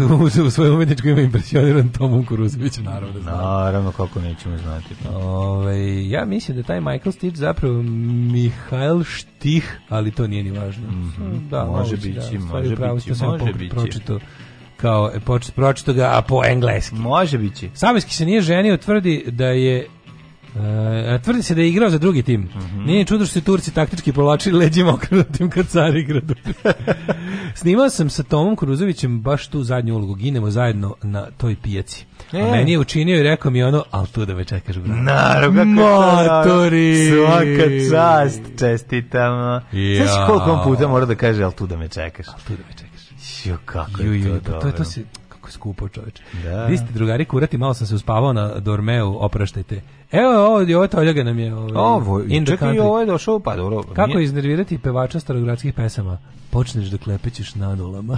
u svojoj umetničkoj ima impresioniran Tomom Kuruzovićem, naravno. Da Znam. Naravno, kako nećemo znati. Ove, ja mislim da taj Michael Stitch zapravo Mihajl Št tih, ali to nije ni važno. Mm -hmm. Da, može biti, da, može biti, može biti kao e, poč, pročito ga, a po engleski. Može biti. Samski se nije ženio, tvrdi da je E, tvrdi se da je igrao za drugi tim. Mm -hmm. Nije čudo što se Turci taktički povlačili leđima okrenutim kad car igradu. Snimao sam sa Tomom Kruzovićem baš tu zadnju ulogu. Ginemo zajedno na toj pijaci. E. A meni je učinio i rekao mi ono, ali tu da me čekaš, brate. Naravno, Motori! Svaka čast, čestitam. Ja. Znaš koliko on puta mora da kaže, ali tu da me čekaš. Ali tu da me čekaš. Jo, kako ju, je to ju, pa dobro. To, je, to se, jako skupo, čoveče. Da. Vi ste drugari kurati, malo sam se uspavao na dormeu, opraštajte. Evo, ovo, ovo toljaga nam je... Ovaj, ovo, ovo in čekaj, ovo je došao, pa dobro. Kako nije... iznervirati pevača starogradskih pesama? Počneš da klepećeš nadolama.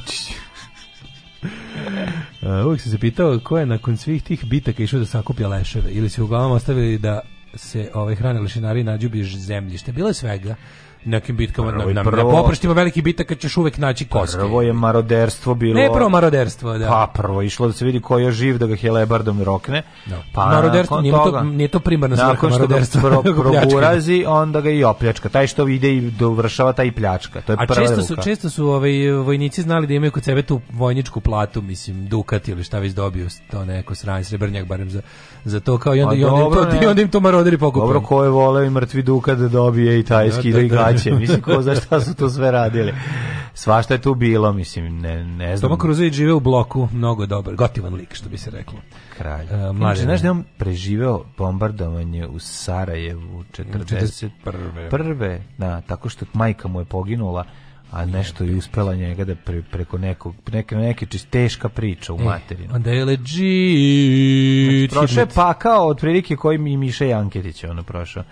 Uh, e, uvijek sam se pitao ko je nakon svih tih bitaka išao da sakuplja leševe ili su uglavnom ostavili da se ovaj hrane lešinari nađu bliž zemljište. Bilo je svega nekim bitkama na, na, prvo, na poprištima veliki bitak ćeš uvek naći koske. Prvo je maroderstvo bilo. Ne prvo maroderstvo, da. Pa prvo išlo da se vidi ko je živ da ga helebardom rokne. Da. Pa maroderstvo nije to nije to primarna svrha maroderstva. Nakon što pro, da progurazi, onda ga i opljačka. Taj što ide i dovršava taj pljačka. To je A prva često ruka. su često su ovaj vojnici znali da imaju kod sebe tu vojničku platu, mislim, dukat ili šta već dobio to neko sranje srebrnjak barem za za to kao i onda, pa i onda, im, to, ne, i onda im to maroderi pokupe. Dobro, ko je voleo i mrtvi dukat da dobije i taj da, skida da, i plaće, znači, mislim, ko za šta su tu sve radili. Svašta je tu bilo, mislim, ne, ne znam. Toma Kruzović žive u bloku, mnogo dobar, gotivan lik, što bi se reklo. Kralj. Uh, mlađe, znaš da je on preživeo bombardovanje u Sarajevu 41. Prve, da, tako što majka mu je poginula, a nešto je uspela njega da pre, preko nekog neke neke čist teška priča u e, materinu. Onda je legit. Znači, prošao je pakao otprilike kojim i Miše Janketić je ono prošao.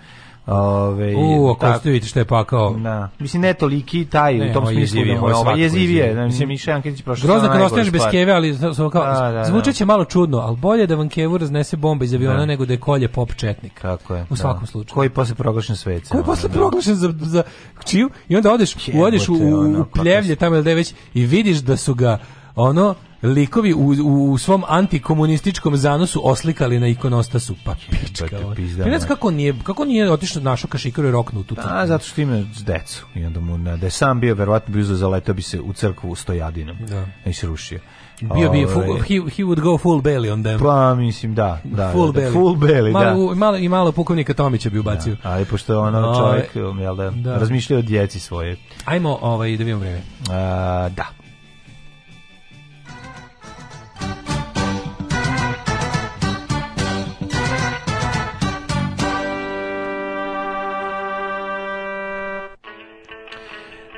Ove, U, ako ste da vidite što je pakao. Da. Mislim, ne toliki taj ne, u tom smislu. Jezivije, ovo je svakako jezivije. jezivije. Mislim, mhm. Miša Jankitić prošao Grozno kad ostaješ bez keve, ali kao, da, da, da. zvuče će malo čudno, ali bolje da vam kevu raznese bomba iz aviona da. nego da je kolje pop četnik. Tako je. U da. svakom da. slučaju. Koji posle proglašen svecem. Koji posle da. proglašen za, za čiju? I onda odeš, Kjevote, odeš u, u, u pa pljevlje tamo ili već i vidiš da su ga ono likovi u, u svom antikomunističkom zanosu oslikali na ikonostasu. Pa pička. Pizda, kako nije, kako nije otišao našo kašikaru i roknu tu pa, crkvu? Da, zato što ima decu. I onda mu, da je sam bio, verovatno bi uzeo zaletao bi se u crkvu u Stojadinom. Da. I se rušio. Bio bi full, ovaj. he, he would go full belly on them. Pa mislim da, da. Full da, da, belly. Full belly, da. malo, da. Malo i malo pukovnika Tomića bi ubacio. Da, ali pošto ono čovjek, jel da, da. razmišlja o djeci svoje. Ajmo ovaj da vidimo vreme. A, da.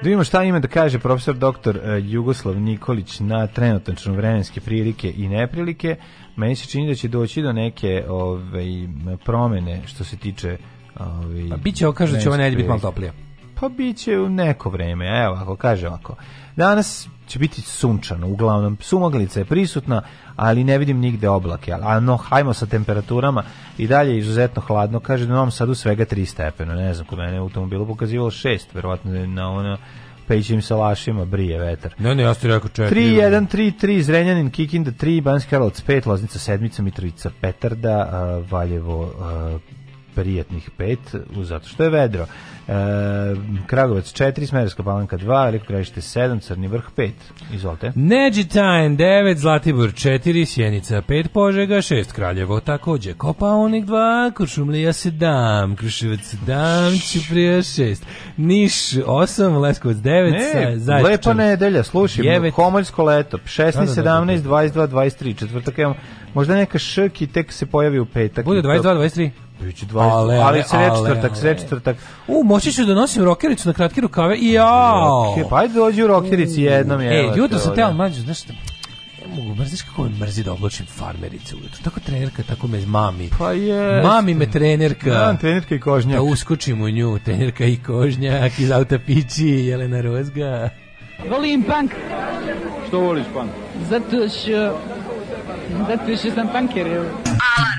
Da vidimo šta ima da kaže profesor doktor e, Jugoslav Nikolić na trenutno vremenske prilike i neprilike. Meni se čini da će doći do neke ove, ovaj, promene što se tiče... Ove, ovaj, pa biće, ovo kaže da će ovo nedelje biti malo toplije. Pa biće u neko vreme, evo ako kaže ovako. Danas će biti sunčano, uglavnom sumaglica je prisutna, ali ne vidim nigde oblake. A no, hajmo sa temperaturama i dalje je izuzetno hladno. Kaže da Novom Sadu svega 3 stepena, ne znam, kod mene u automobilu pokazivalo 6, verovatno na ono pećim sa lašima brije vetar. Ne, ne, ja ste rekao 4. 3, 1, 3, 3, Zrenjanin, Kikinda 3, Banski Karlovac 5, Loznica 7, Mitrovica Petarda, uh, Valjevo uh, prijetnih 5, zato što je vedro. E, Kragovac 4, Smerska palanka 2, Veliko krajište 7, Crni vrh 5. Izvolite. Neđitajn 9, Zlatibor 4, Sjenica 5, Požega 6, Kraljevo takođe, Kopaonik 2, Kuršumlija 7, Kruševac 7, Čuprija 6, Niš 8, Leskovac 9, ne, sa, Lepa čem, nedelja, slušaj, Komoljsko leto, 16, 17, 22, 23, četvrtak imamo, možda neka šk tek se pojavi u petak. Bude 22, 23. Biće 20. Ale, ali sred četvrtak, sred četvrtak. U, moći ću da nosim rokericu na kratke rukave Jao. ja. pa ajde dođi u rokerici mm. jednom je. E, jutro sam teo mlađu, znaš šta? mogu, mrziš kako me mrzi da oblačim farmerice ujutro. Tako trenerka, tako me mami. Pa je. Mami me trenerka. Da, trenerka i kožnjak. Da uskočim u nju, trenerka i kožnjak, iz auta pići, Jelena Rozga. Volim punk. Što voliš punk? Zato što... Zato što sam punker, evo. Alarm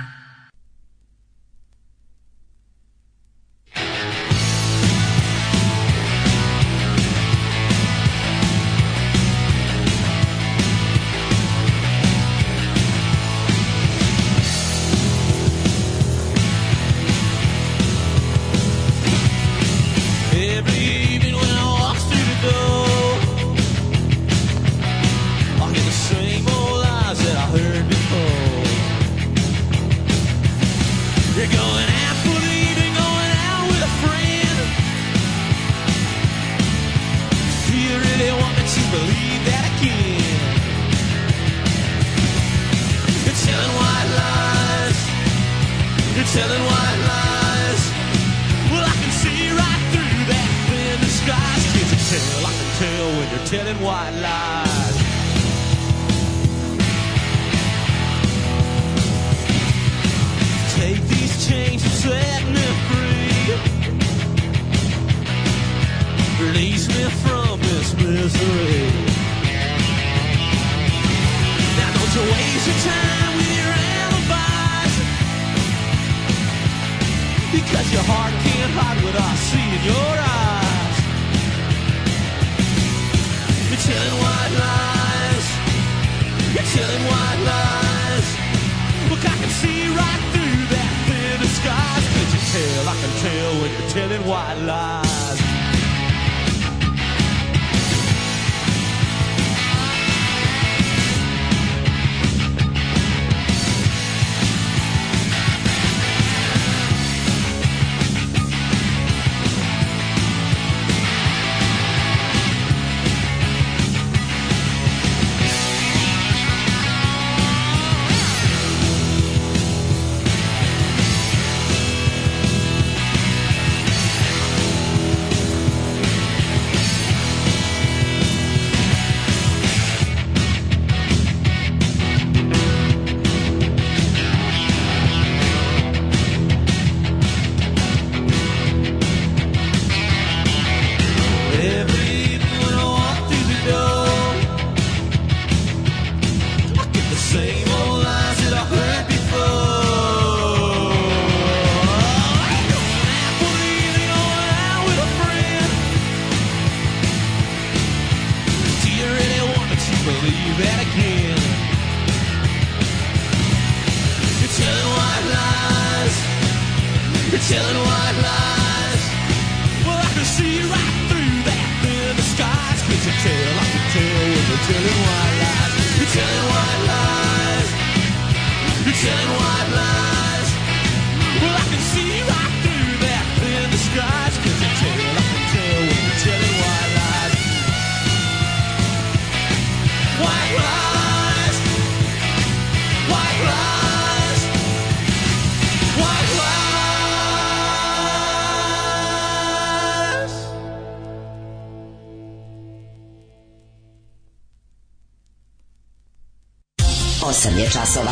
časova.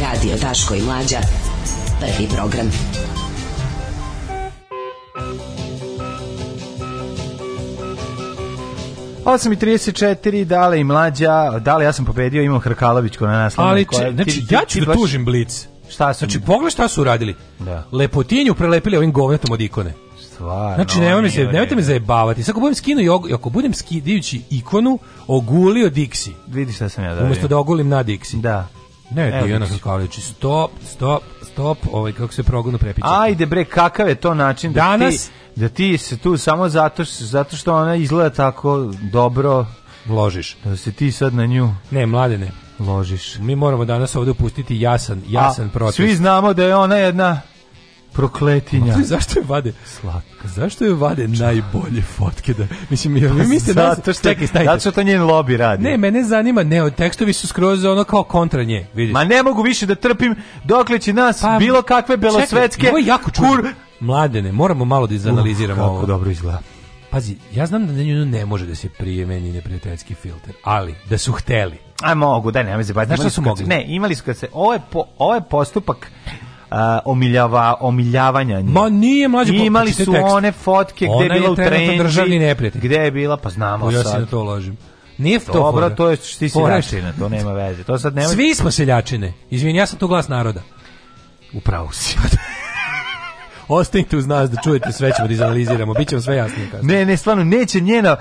Radio Daško i Mlađa. Prvi program. Osam i 34, dale i mlađa, dale ja sam pobedio, imam Hrkalovićku na naslovniku. Ali, koja, če, znači, ti, ja ću ti da tužim Blic. Šta su? Znači, pogledaj šta su uradili. Da. Lepotinju prelepili ovim govnetom od ikone stvarno. Znači, nemoj mi se, nemojte me zajebavati. Sad ako budem skinuo, ako budem skidajući ikonu, ogulio Dixi. Vidi šta sam ja da. Umesto da ogulim na Dixi. Da. Ne, to je onako kao stop, stop, stop, ovaj, kako se progonu prepiče. Ajde bre, kakav je to način da Danas, ti, da ti se tu samo zato, zato što ona izgleda tako dobro ložiš. Da se ti sad na nju... Ne, mladene. Ložiš. Mi moramo danas ovde upustiti jasan, jasan A, protest. Svi znamo da je ona jedna prokletinja. Otvori, zašto je vade? Slatka. Zašto je vade Ča. najbolje fotke da mislim ja pa mi mislim da zato što čekaj, stajte. Zato što to njen lobby radi. Ne, mene zanima, ne, tekstovi su skroz ono kao kontra nje, vidiš. Ma ne mogu više da trpim dokle će nas pa, bilo kakve belosvetske. Čekaj, jako kur... Mladene, moramo malo da izanaliziramo Uf, kako ovo. dobro izgleda. Pazi, ja znam da na nju ne može da se prijemeni neprijateljski filter, ali da su hteli. A mogu, da ne, ne, ne, ne, ne, ne, ne, ne, ne, ne, ovo je postupak uh, omiljava, omiljavanja nje. Ma nije mlađe, Imali su tekst. one fotke gde je bila u trenci. državni neprijatelj. Gde je bila, pa znamo ja pa sad. Ja se na to ložim. Nije to Dobro, fora. to je ti seljačina, to nema veze. To sad nema... Svi smo seljačine. Izvin, ja sam tu glas naroda. Upravo si. Ostanite uz nas da čujete sve ćemo da izanaliziramo. Biće vam sve jasnije kasnije. Ne, ne, stvarno, neće njena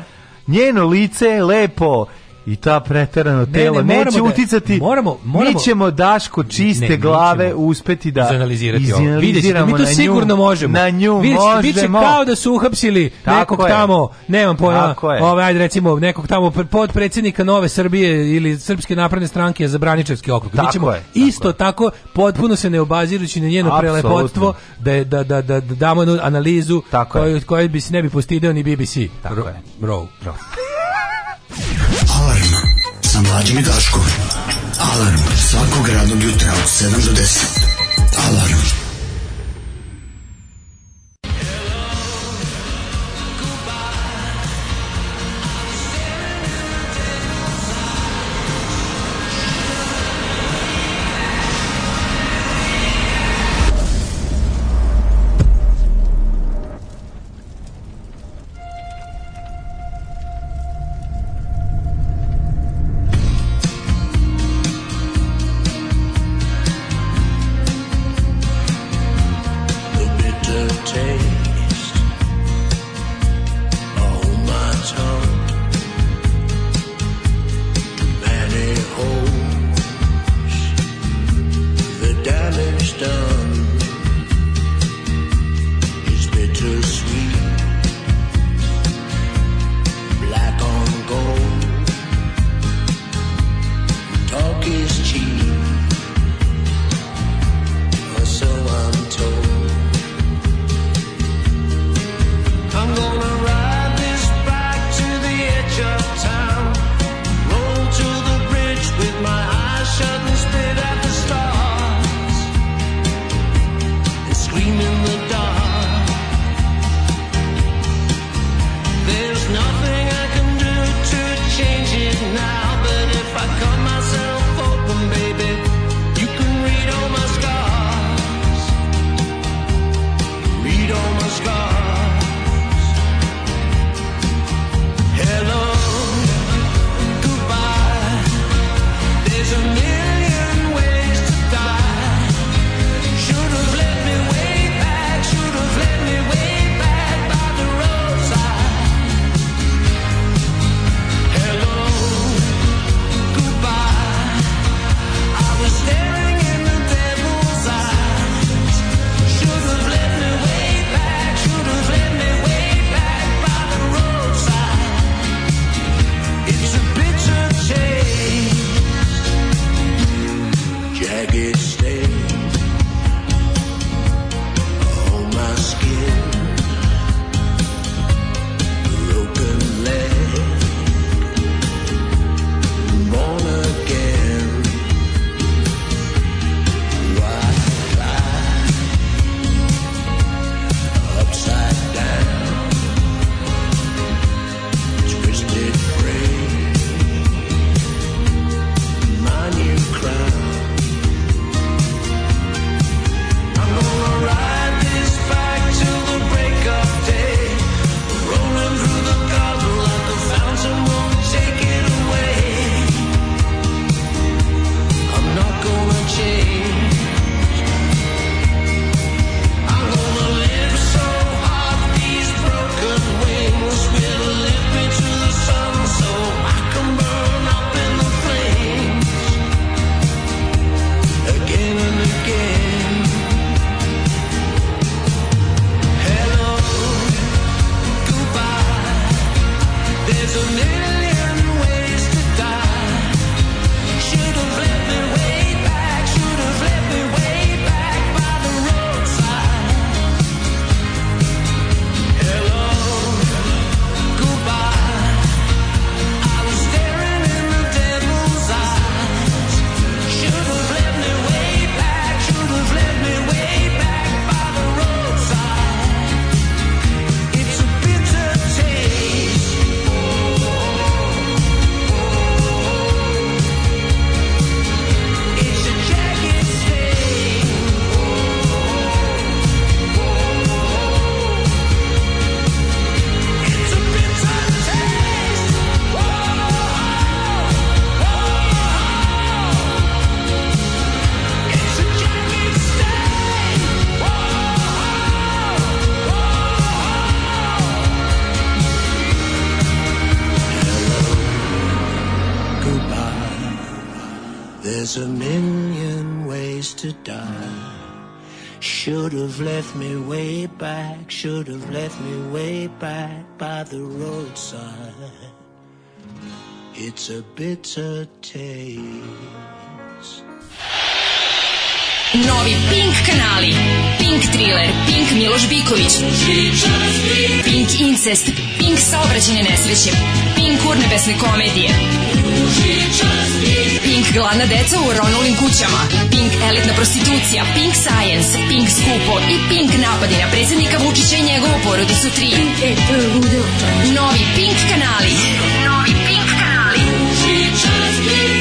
njeno lice lepo i ta preterano ne, telo ne, neće da, uticati. Moramo, moramo, mi ćemo Daško čiste ne, glave uspeti da izanalizirati ovo. Vidjet mi to sigurno možemo. Na nju Vidjet, možemo. Biće kao da su uhapsili nekog je. tamo, nemam pojma, ovaj, ajde recimo nekog tamo podpredsjednika Nove Srbije ili Srpske napredne stranke za Braničevski okrug. Tako ćemo je, tako isto je. tako potpuno se ne obazirujući na njeno Absolutno. prelepotstvo da, da, da, da, damo analizu tako koju, koju bi se ne bi postideo ni BBC. Tako Ro, je. Row. Row sa mlađim i Daškom. Alarm svakog radnog jutra od 7 do 10. Alarm. should have left me way back by the roadside. It's a bitter taste. Novi Pink kanali. Pink Thriller, Pink Miloš Biković, Pink Incest, Pink Saobraćene nesreće, Pink Urnebesne komedije. Pink gladna deca u Ronulin kućama, Pink elitna prostitucija, Pink science, Pink skupo i Pink napadi na predsjednika Vučića i njegovu porodicu 3. Pink e, Novi Pink kanali. Novi Pink kanali. She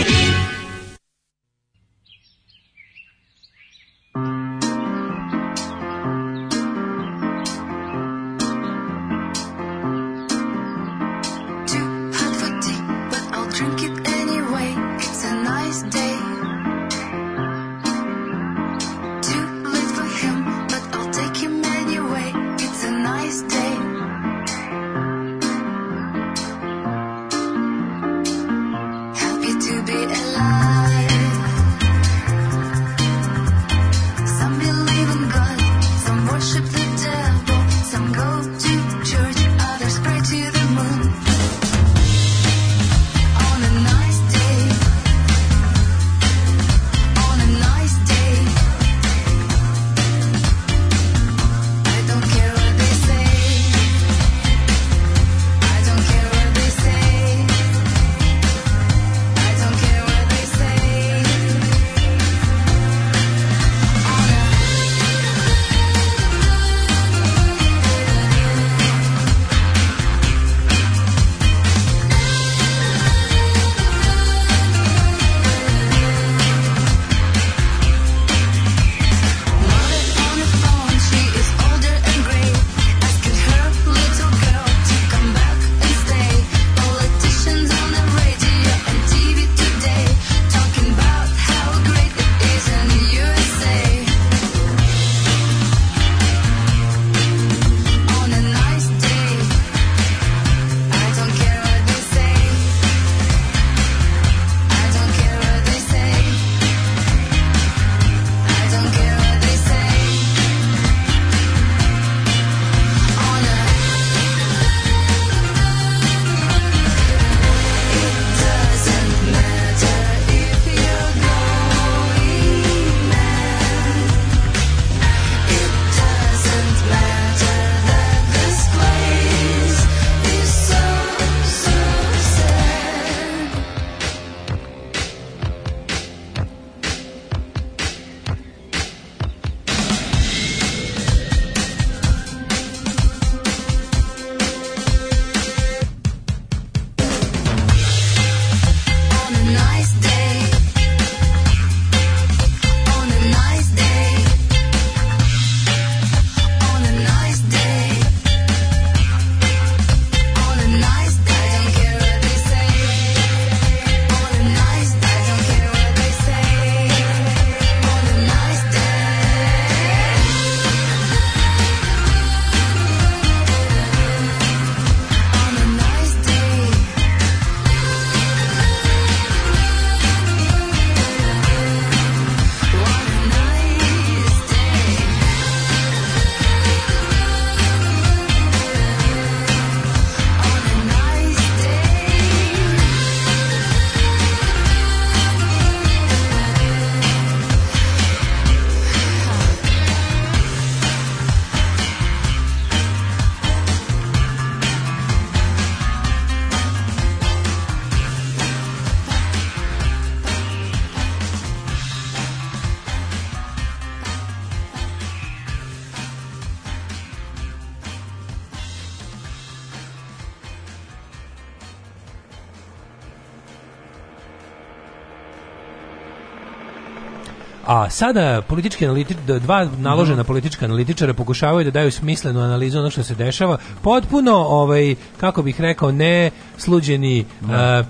sada politički analitič, dva naložena mhm. politička analitičara pokušavaju da daju smislenu analizu ono što se dešava, potpuno ovaj kako bih rekao ne sluđeni uh, da.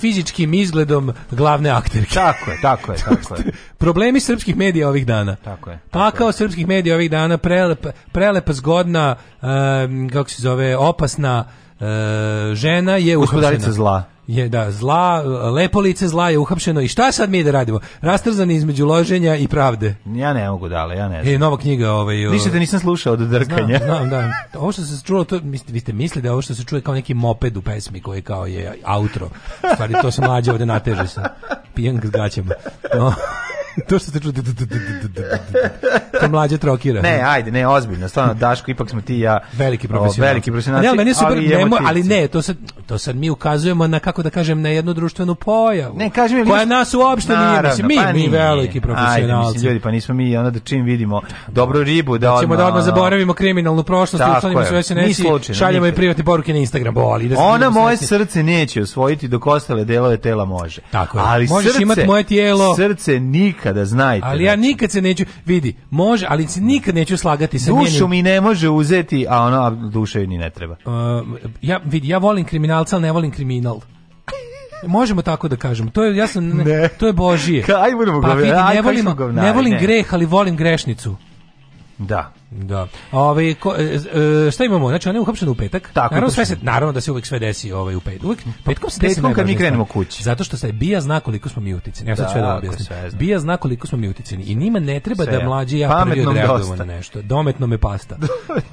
fizičkim izgledom glavne akterke. Tako je, tako je, tako je. Problemi srpskih medija ovih dana. Tako je. Pa kao srpskih medija ovih dana prelepa, prelepa zgodna um, kako se zove opasna E, žena je uhapšena. zla. Je, da, zla, lepo lice zla je uhapšeno i šta sad mi da radimo? Rastrzani između loženja i pravde. Ja ne mogu dale, ja ne e, znam. E, nova knjiga ovaj... O... Ništa te nisam slušao od drkanja. Znam, znam, da. Ovo što se čulo, to, vi ste mislili da ovo što se čuje kao neki moped u pesmi koji kao je outro. Stvari, to se mlađe ovde nateže sa pijan gaćama. No. to što ste čuli, to mlađe trokira. Ne, ajde, ne, ozbiljno, stvarno, Daško, ipak smo ti ja veliki profesionalci. Veliki profesionalci, ali, meni ali, nemo, ali ne, to sad, to sad mi ukazujemo na, kako da kažem, na jednu društvenu pojavu. Ne, kažem, koja mi, nas uopšte nije, mislim, mi, pa mi veliki profesionalci. Ajde, mislim, ljudi, pa nismo mi, onda da čim vidimo dobru ribu, da odmah... Ćemo da odmah zaboravimo kriminalnu prošlost, učlanimo sve se neći, Šaljemo i privatne poruke na Instagram, boli. Da Ona da moje srce neće osvojiti dok ostale delove tela može. Tako je. Ali Možeš srce, imati moje tijelo. Srce nikad nikada, znajte. Ali ja znači. nikad se neću, vidi, može, ali se nikad neću slagati sa njenim. Dušu mi ne može uzeti, a ona duša joj ni ne treba. Uh, ja, vidi, ja volim kriminalca, ne volim kriminal. Možemo tako da kažemo. To je ja sam ne, ne. to je božije. Kaj, budemo da pa, vidi, ne, da volimo, ne volim greh, ali volim grešnicu. Da. Da. Ovaj ko, e, e, šta imamo? Znači ona je uhapšena u petak. Tako, naravno sve se naravno da se uvek sve desi ovaj u petak. Uvek pa petkom se desi petkom kad mi krenemo kući. Zato što se Bija zna koliko smo mi uticeni. Ja sad da, sve da objasnim. Bija zna koliko smo mi uticeni i njima ne treba sve, da mlađi ja prvi odreagujem na nešto. Dometno me pasta.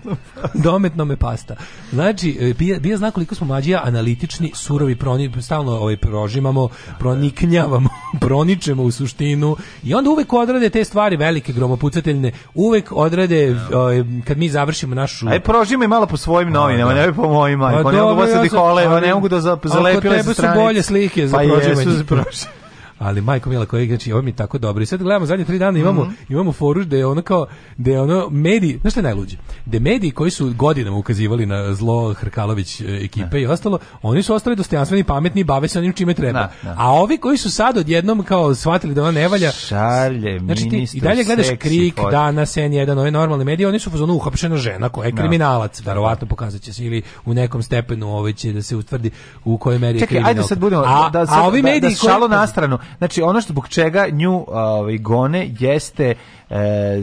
Dometno me pasta. Znači e, Bija, bija zna koliko smo mlađi ja analitični, surovi, proni, stalno ovaj prožimamo, proniknjavamo, proničemo u suštinu i onda uvek odrade te stvari velike gromopucateljne, uvek odrade da. Ovaj, kad mi završimo našu Aj prožime malo po svojim novinama, da. pa ne po mojim, ne mogu da se dihole, ne mogu da zalepile strane. Ali su bolje slike za pa prožimanje. Pa jesu za prožimanje. ali majko mila koji znači ovo mi je tako dobro. I sad gledamo zadnje tri dana imamo mm -hmm. imamo foru da je ono kao da je ono mediji, znaš šta je najluđe? Da mediji koji su godinama ukazivali na zlo Hrkalović e, ekipe ne. Da. i ostalo, oni su ostali dostojanstveni, pametni, bave se onim čime treba. Ne, da, ne. Da. A ovi koji su sad odjednom kao shvatili da ona ne valja, šalje znači ti i dalje gledaš Krik, pod... Danas, N1, ove normalne medije, oni su fazonu uhapšena žena koja je kriminalac, verovatno pokazaće se ili u nekom stepenu ove ovaj, će da se utvrdi u kojoj meri Čekaj, je kriminal. Ajde sad budemo, a, da, sad, a ovi mediji da, da šalo koji... na stranu, Znači, ono što zbog čega nju ovaj, gone jeste E,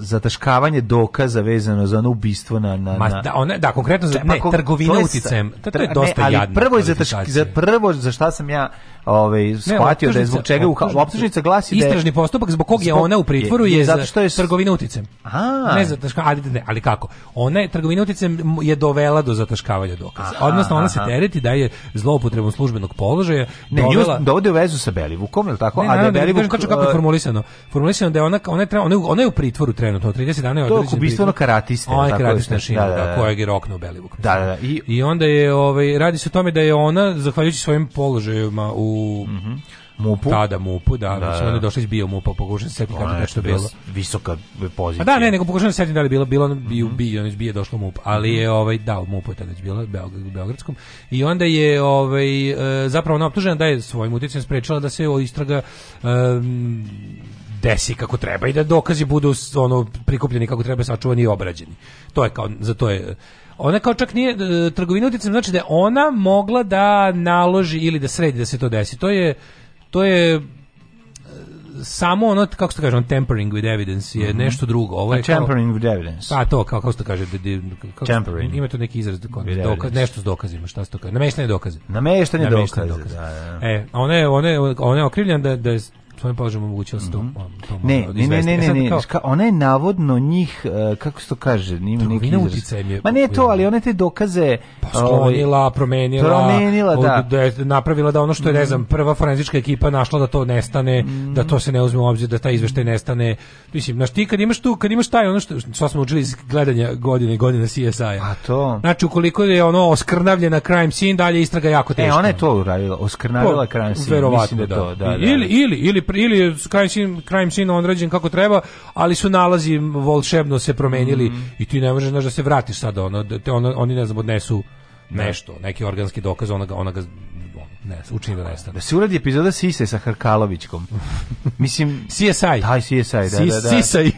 zataškavanje dokaza vezano za ono ubistvo na na Ma, da ona da konkretno za pa ne trgovina uticajem to, je dosta ne, ali prvo je za prvo za šta sam ja ovaj shvatio da je zbog čega u optužnica glasi da istražni postupak zbog kog je ona u pritvoru je, zato što je trgovina uticajem a ne za ali, ali kako ona je trgovina uticajem je dovela do zataškavanja dokaza odnosno ona se tereti da je zloupotrebom službenog položaja ne dovela dovode u vezu sa Belivukom je tako a da, da, da, da Belivuk kako e, formulisano formulisano da je ona ona je, ona je, ona je u pritvoru trenutno, 30 dana je određena. To je ubistveno karatiste. Ona je karatiste šina, da, da, da, da. kojeg je rokno u Belivuk. Da, da, da. I, I onda je, ovaj, radi se o tome da je ona, zahvaljujući svojim položajima u... Mm -hmm. Mupu. Tada Mupu, da, da, da. ona je da. došla iz bio Mupa, pokušam se setiti kako nešto bilo. Visoka pozicija. A pa da, ne, nego pokušam se setiti da li je bilo, bilo mm -hmm. bio, ona iz bio došla Mupu, ali mhm. je ovaj da, u Mupu je tada bila u beogradskom. I onda je ovaj e, zapravo ona optužena da je svojim uticajem sprečila da se o istraga um, desi kako treba i da dokazi budu ono prikupljeni kako treba, sačuvani i obrađeni. To je kao za to je ona kao čak nije e, trgovina uticajem znači da je ona mogla da naloži ili da sredi da se to desi. To je to je e, samo ono kako se kaže on tampering with evidence je mm -hmm. nešto drugo ovo je A tampering with evidence pa to kao da- da- kako se kaže kako tampering ima to neki izraz da- dokaz, nešto s dokazima šta se to kaže nameštanje dokaze nameštanje dokaze, dokaze. Da, da. e ona je ona je ona je okrivljena da da svojim položajem omogućila se mhm. to, to ne, da ne, ne, ne, e ne, ne, kao, ona je navodno njih, e, kako se to kaže, nima neki izraz. Je, Ma ne to, ali ona te dokaze pa sklonila, ovaj, promenila, promenila da. da. napravila da ono što je, ne mhm. znam, prva forenzička ekipa našla da to nestane, mm. da to se ne uzme u obzir, da taj izveštaj nestane. Mislim, znaš, ti kad imaš tu, kad imaš taj ono što, što smo učili iz gledanja godine godine CSI-a. A to? Znači, ukoliko je ono oskrnavljena crime scene, dalje istraga jako teška. E, ona je to uradila, oskrnavila crime scene. mislim da da. da. da, da. Ili, ili, ili ili je crime scene, crime scene onrađen kako treba, ali su nalazi volšebno se promenili mm -hmm. i ti ne možeš znaš, da se vratiš sada, ono, da te ono, oni ne znam, odnesu da. nešto, neki organski dokaz, ona ga, ona ga ne, učini da nestane. Da se uradi epizoda Sise sa Harkalovićkom. Mislim... CSI. Taj CSI, da, da, da. Sisaj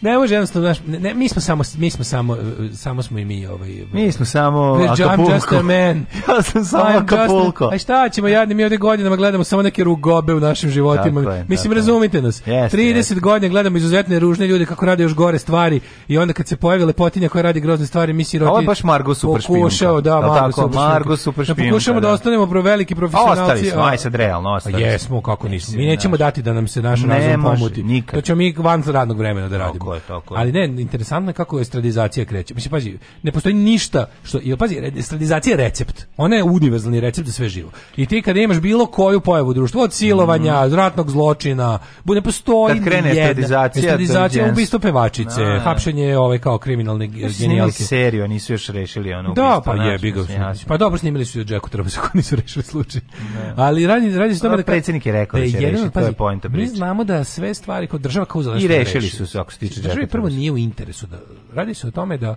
ne može jednostavno, znaš, ne, mi smo samo, mi smo samo, samo smo i mi ovaj... ovaj. Mi smo samo Acapulco. I'm just a man. ja sam samo I'm Acapulco. A, a šta ćemo, jadni, mi ovde godinama gledamo samo neke rugobe u našim životima. je, Mislim, razumite nas. Yes, 30 yes. godina gledamo izuzetne ružne ljude kako rade još gore stvari i onda kad se pojavi lepotinja koja radi grozne stvari, mi si roti... Ovo je baš Margo super špijunka. Pokušao, da, Margo, tako, super Margo super špijunka. Da, pokušamo da, da ostanemo pro veliki profesionalci. A ostali smo, aj sad realno, ostali smo. Jesmo, kako nismo. Mi nećemo dati da nam se naš razum pomuti. To ćemo mi van radnog vremena vremena da radimo. Tako je, tako je. Ali ne, interesantno je kako estradizacija kreće. Mislim, pazi, ne postoji ništa što... I pazi, estradizacija je recept. Ona je univerzalni recept za sve živo. I ti kada imaš bilo koju pojavu društva, od silovanja, mm. ratnog zločina, ne postoji Kad krene jedna. estradizacija... Estradizacija, ubistvo pevačice, no, da. hapšenje ove ovaj, kao kriminalne pa genijalke. serio, nisu još rešili ono ubistvo. Da, pa je, bigo. Pa dobro, snimili su i Jacku Tromsu, koji nisu rešili slučaj. Ne. Da. Ali radi, radi se tome da... Predsjednik je rekao da, da će rešiti, to je pojenta Mi znamo da sve stvari kod država kao I rešili su interesu se ako se tiče Državi prvo nije u interesu da radi se o tome da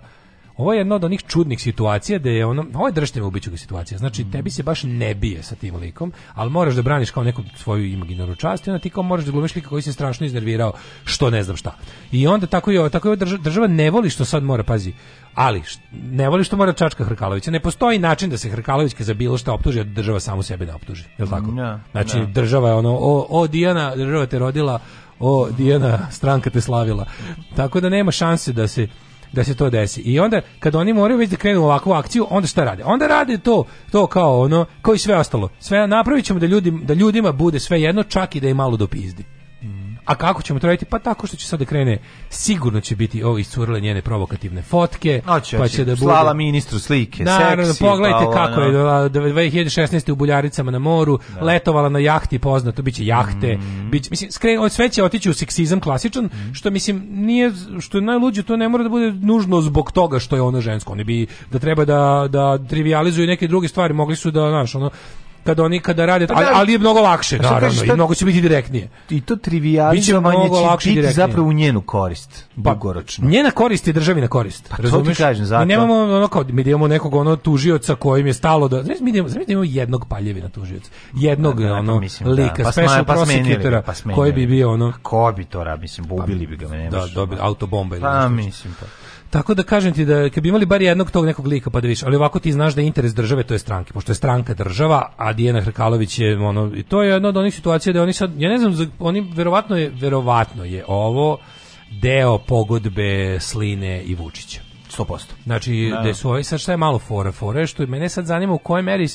ovo je jedna od onih čudnih situacija da je ono, ovo je držite me ubiću ga situacija. Znači, mm. tebi se baš ne bije sa tim likom, al moraš da braniš kao neku svoju imaginarnu čast i onda ti kao moraš da glumiš lika koji se strašno iznervirao, što ne znam šta. I onda tako je, tako je država ne voli što sad mora, pazi, ali ne voli što mora Čačka Hrkalovića. Ne postoji način da se Hrkalovićka za bilo šta optuži, a država samu sebe ne optuži. Je li tako? No, mm, znači, no. Da. država je ono, o, o Dijana, država te rodila, o Dijana, stranka te slavila. Tako da nema šanse da se da se to desi. I onda kad oni moraju već da krenu ovakvu akciju, onda šta rade? Onda rade to, to kao ono, kao i sve ostalo. Sve napravit ćemo da, ljudi, da ljudima bude sve jedno, čak i da je malo do pizdi. A kako ćemo to raditi? Pa tako što će sad da krene, sigurno će biti ovo iscurle njene provokativne fotke, oči, pa će oči. da bude... Slala ministru slike, da, seksi, pogledajte pa, kako je, 2016. u Buljaricama na moru, da. letovala na jahti poznato, bit će jahte, mm. bit će, mislim, skre, sve će otići u seksizam klasičan, mm. što mislim, nije, što je najluđe, to ne mora da bude nužno zbog toga što je ona žensko, oni bi, da treba da, da trivializuju neke druge stvari, mogli su da, znaš, ono, kad oni kada rade, pa ali, da. ali je mnogo lakše naravno i mnogo će biti direktnije. I to trivijalizovanje će lakše biti direktnije. zapravo u njenu korist, pa, dugoročno. njena korist je državi na korist. Pa to ti kažem, zato. Mi nemamo ono kao, mi imamo nekog ono tužioca kojim je stalo da, znači mi imamo, znači imamo jednog paljevina tužioca, jednog da, da ono mislim, lika, da. pa special pa prosecutora, pa koji bi bio ono. Ko bi to rad, mislim, ubili pa, bi ga, ne Da, dobili autobomba ili pa, nešto. Pa mislim, pa. Tako da kažem ti da kad bi imali bar jednog tog nekog lika pa da viš, ali ovako ti znaš da je interes države to je stranke, pošto je stranka država, a Dijana Hrkalović je ono i to je jedna od onih situacija da oni sad ja ne znam oni verovatno je verovatno je ovo deo pogodbe Sline i Vučića. 100%. Znači, da. da su ovi sad šta je malo fore, fora što mene sad zanima u kojoj meri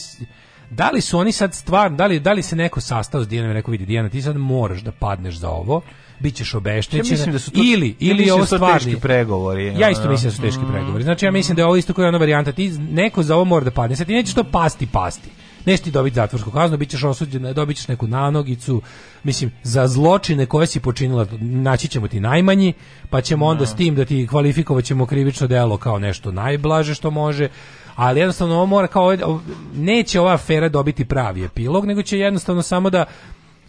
da li su oni sad stvarno, da li, da li se neko sastao s Dijanom i rekao, vidi Dijana, ti sad moraš da padneš za ovo bićeš obeštećen. Ja da to, ili ili ja da ovo stvarni teški pregovori. Ja isto mislim da su teški mm. pregovori. Znači ja mislim da je ovo isto kao ona varijanta ti neko za ovo mora da padne. Sad ti nećeš to pasti, pasti. Nećeš ti dobiti zatvorsku kaznu, bićeš osuđen, dobit ćeš neku nanogicu. Mislim, za zločine koje si počinila naći ćemo ti najmanji, pa ćemo onda da. s tim da ti kvalifikovaćemo krivično delo kao nešto najblaže što može ali jednostavno ovo mora kao neće ova afera dobiti pravi epilog nego će jednostavno samo da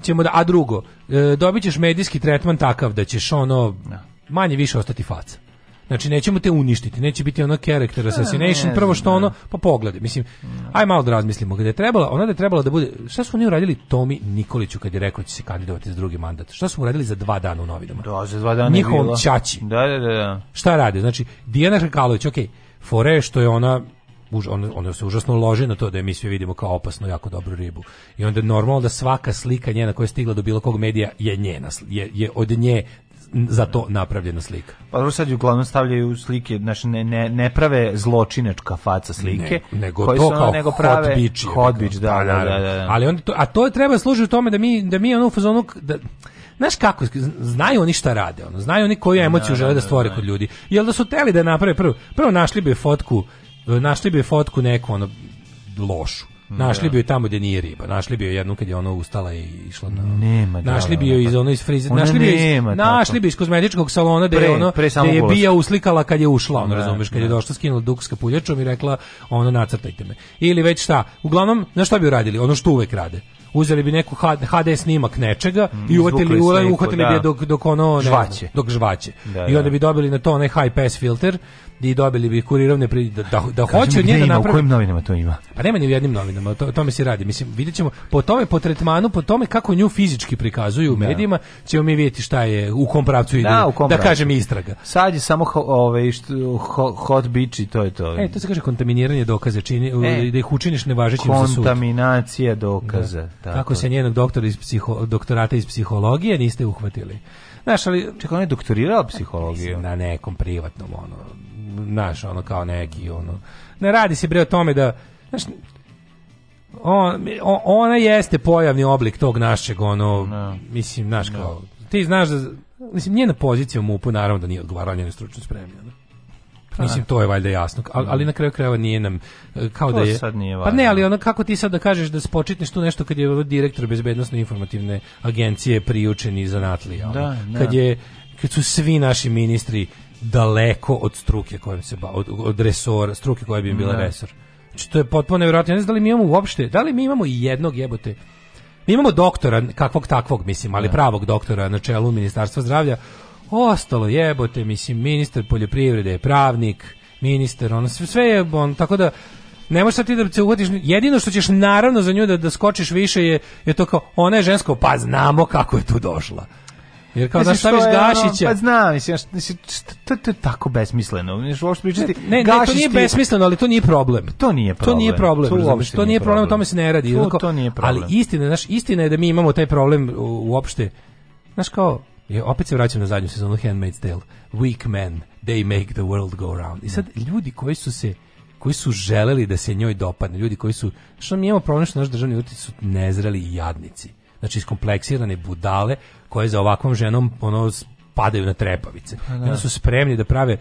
ćemo da, a drugo, e, dobit medijski tretman takav da ćeš ono da. manje više ostati faca. Znači nećemo te uništiti, neće biti ono character assassination, ne, prvo što ne. ono, pa pogledaj, mislim, aj malo da razmislimo, gde je trebala, ona da je trebala da bude, šta su oni uradili Tomi Nikoliću kad je rekao da će se kandidovati za drugi mandat, šta su uradili za dva dana u novinama? Da, za dva dana Njihovom čači. Da, da, da. da. Šta radi? znači, Dijana Hrkalović, ok, fore što je ona Už, ono, ono se užasno loži na to da je mi svi vidimo kao opasno jako dobru ribu. I onda je normalno da svaka slika njena koja je stigla do bilo kog medija je njena, je, je od nje za to napravljena slika. Pa dobro sad uglavnom stavljaju slike, znači ne, ne, ne prave zločinačka faca slike, ne, nego to su ono, nego prave hotbić, hotbić da, pa da, da, da, Ali onda to, a to je treba služiti tome da mi da mi ono u fazonu da Znaš kako, znaju oni šta rade, ono, znaju oni koju da, emociju da, žele da, da stvore kod ljudi. Jel da su teli da naprave prvo, prvo našli bi fotku našli bi fotku neku ono lošu. Da. Našli bi je tamo gdje nije riba. Našli bi je jednu kad je ona ustala i išla na. Nema. Da, našli da, bi je iz ono iz frize. Našli bi iz, našli bi iz kozmetičkog salona da je ono da je bija uslikala kad je ušla, ono razumeš, kad je došla skinula duk sa puljačom i rekla ono nacrtajte me. Ili već šta. Uglavnom, na šta bi uradili? Ono što uvek rade. Uzeli bi neku HD snimak nečega mm, i uvatili uhvatili bi je dok dok ono žvaće. dok žvaće. I onda bi dobili na to onaj high pass filter i dobili bi kurirovne pri, da, da, da hoće od nje da napravi. U kojim novinama to ima? Pa nema ni u jednim novinama, to, tome se radi. Mislim, videćemo po tome, po tretmanu, po tome kako nju fizički prikazuju u da. medijima, ćemo mi videti šta je, u kom pravcu ide, da, da kažem istraga. Sad je samo ho, ove, ovaj, što, hot bitch i to je to. E, to se kaže kontaminiranje dokaza, čini, e, da ih učiniš nevažećim za sud. Kontaminacija dokaza. Da. Kako se njenog doktora iz psiho, doktorata iz psihologije niste uhvatili. Znaš, ali... Čekaj, on je doktorirao psihologiju. Na nekom privatnom, ono, znaš, ono kao neki, ono. Ne radi se bre o tome da, znaš, on, ona jeste pojavni oblik tog našeg, ono, no. Da. mislim, naš no. Da. kao, ti znaš da, mislim, njena pozicija u MUP-u, naravno da nije odgovarala njenoj stručnoj spremi, ono. Pa, da. Mislim, to je valjda jasno, ali, ali na kraju krajeva nije nam, e, kao to da je... Sad nije valjda. Pa ne, ali ono, kako ti sad da kažeš da spočitneš tu nešto kad je direktor bezbednosno informativne agencije priučeni zanatlija? Ono, da, Kad je kad su svi naši ministri daleko od struke kojom se ba, od, od resora, struke koja bi im bila ne. Da. resor. Znači, to je potpuno nevjerojatno. Ja ne znam da li mi imamo uopšte, da li mi imamo i jednog jebote mi imamo doktora, kakvog takvog, mislim, ali ne. Da. pravog doktora na čelu Ministarstva zdravlja. Ostalo jebote, mislim, ministar poljoprivrede je pravnik, ministar, ono, sve, sve je, on, tako da, ne možeš ti da se uhvatiš, jedino što ćeš naravno za nju da, da skočiš više je, je to kao, ona je žensko, pa znamo kako je tu došla. Jer kao da staviš je, Gašića. pa znam, mislim, mislim to, je tako besmisleno. Neš, uopšte pričati, ne, ne, to nije besmisleno, ali to nije problem. To nije problem. To nije problem. To, nije problem, o tome se ne radi. To, nije problem. Ali istina, znaš, istina je da mi imamo taj problem uopšte. Znaš kao, je, opet se vraćam na zadnju sezonu Handmaid's Tale. Weak men, they make the world go round. I sad ljudi koji su se koji su želeli da se njoj dopadne, ljudi koji su, što mi imamo problem što naš državni ljudi su nezreli jadnici. Znači, iskompleksirane budale koje za ovakvom ženom ono padaju na trepavice. Pa da. I su spremni da prave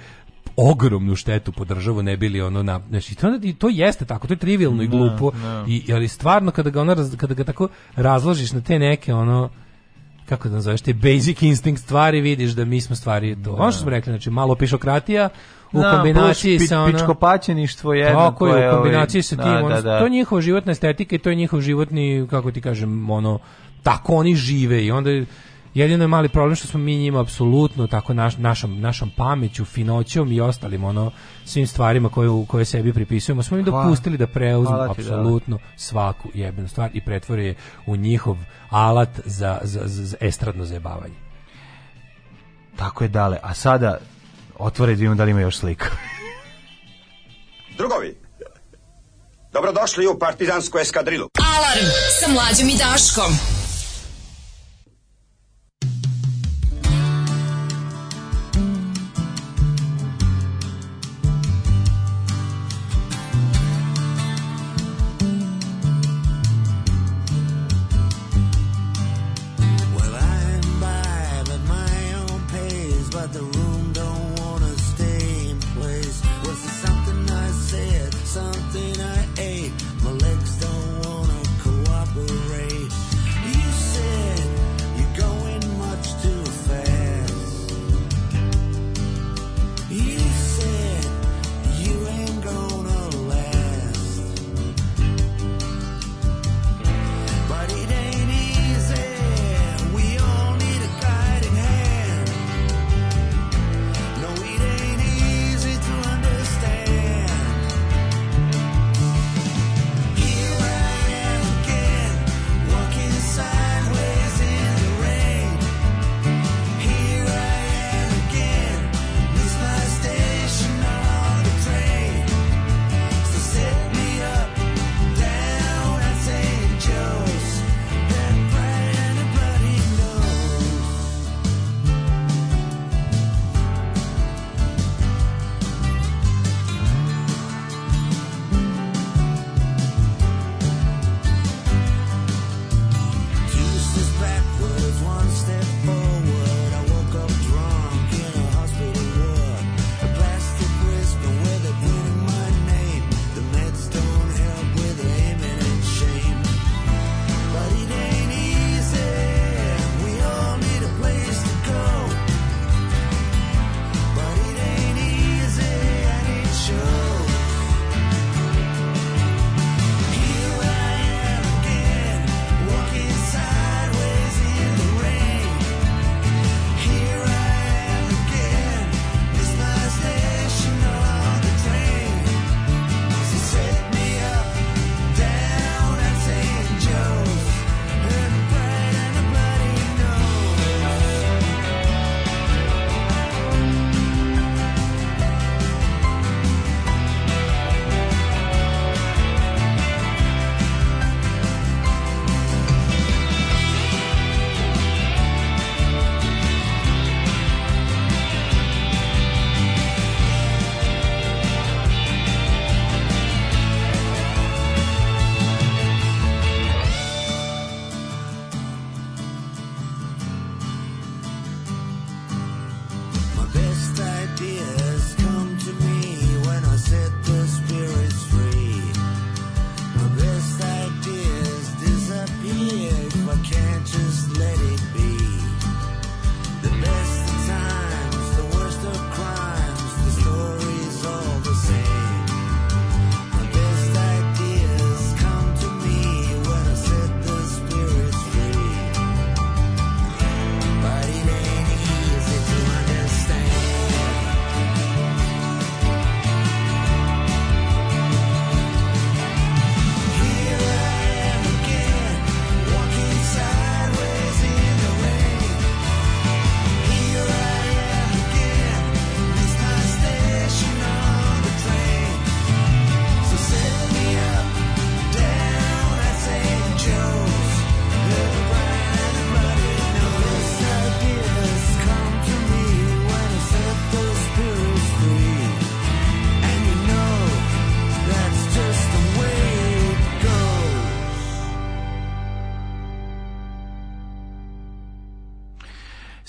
ogromnu štetu po državu ne bili ono na znači to, to jeste tako to je trivialno i da, glupo no, da. i ali stvarno kada ga ona kada ga tako razložiš na te neke ono kako da nazoveš te basic instinct stvari vidiš da mi smo stvari to da. ono što smo rekli znači malo pišokratija u kombinaciji sa ono pičkopaćeništvo jedno tako je u ovaj, kombinaciji sa tim da, ono, da, da. to je njihova životna estetika i to je njihov životni kako ti kažem ono tako oni žive i onda Jedino je mali problem što smo mi njima apsolutno tako naš, našom, našom pameću, finoćom i ostalim ono svim stvarima koje, koje sebi pripisujemo, smo im dopustili da preuzmu apsolutno svaku jebenu stvar i pretvore je u njihov alat za, za, za estradno zajebavanje. Tako je dale. A sada otvore da da li ima još slika. Drugovi, dobrodošli u partizansku eskadrilu. Alarm sa mlađom i Daškom.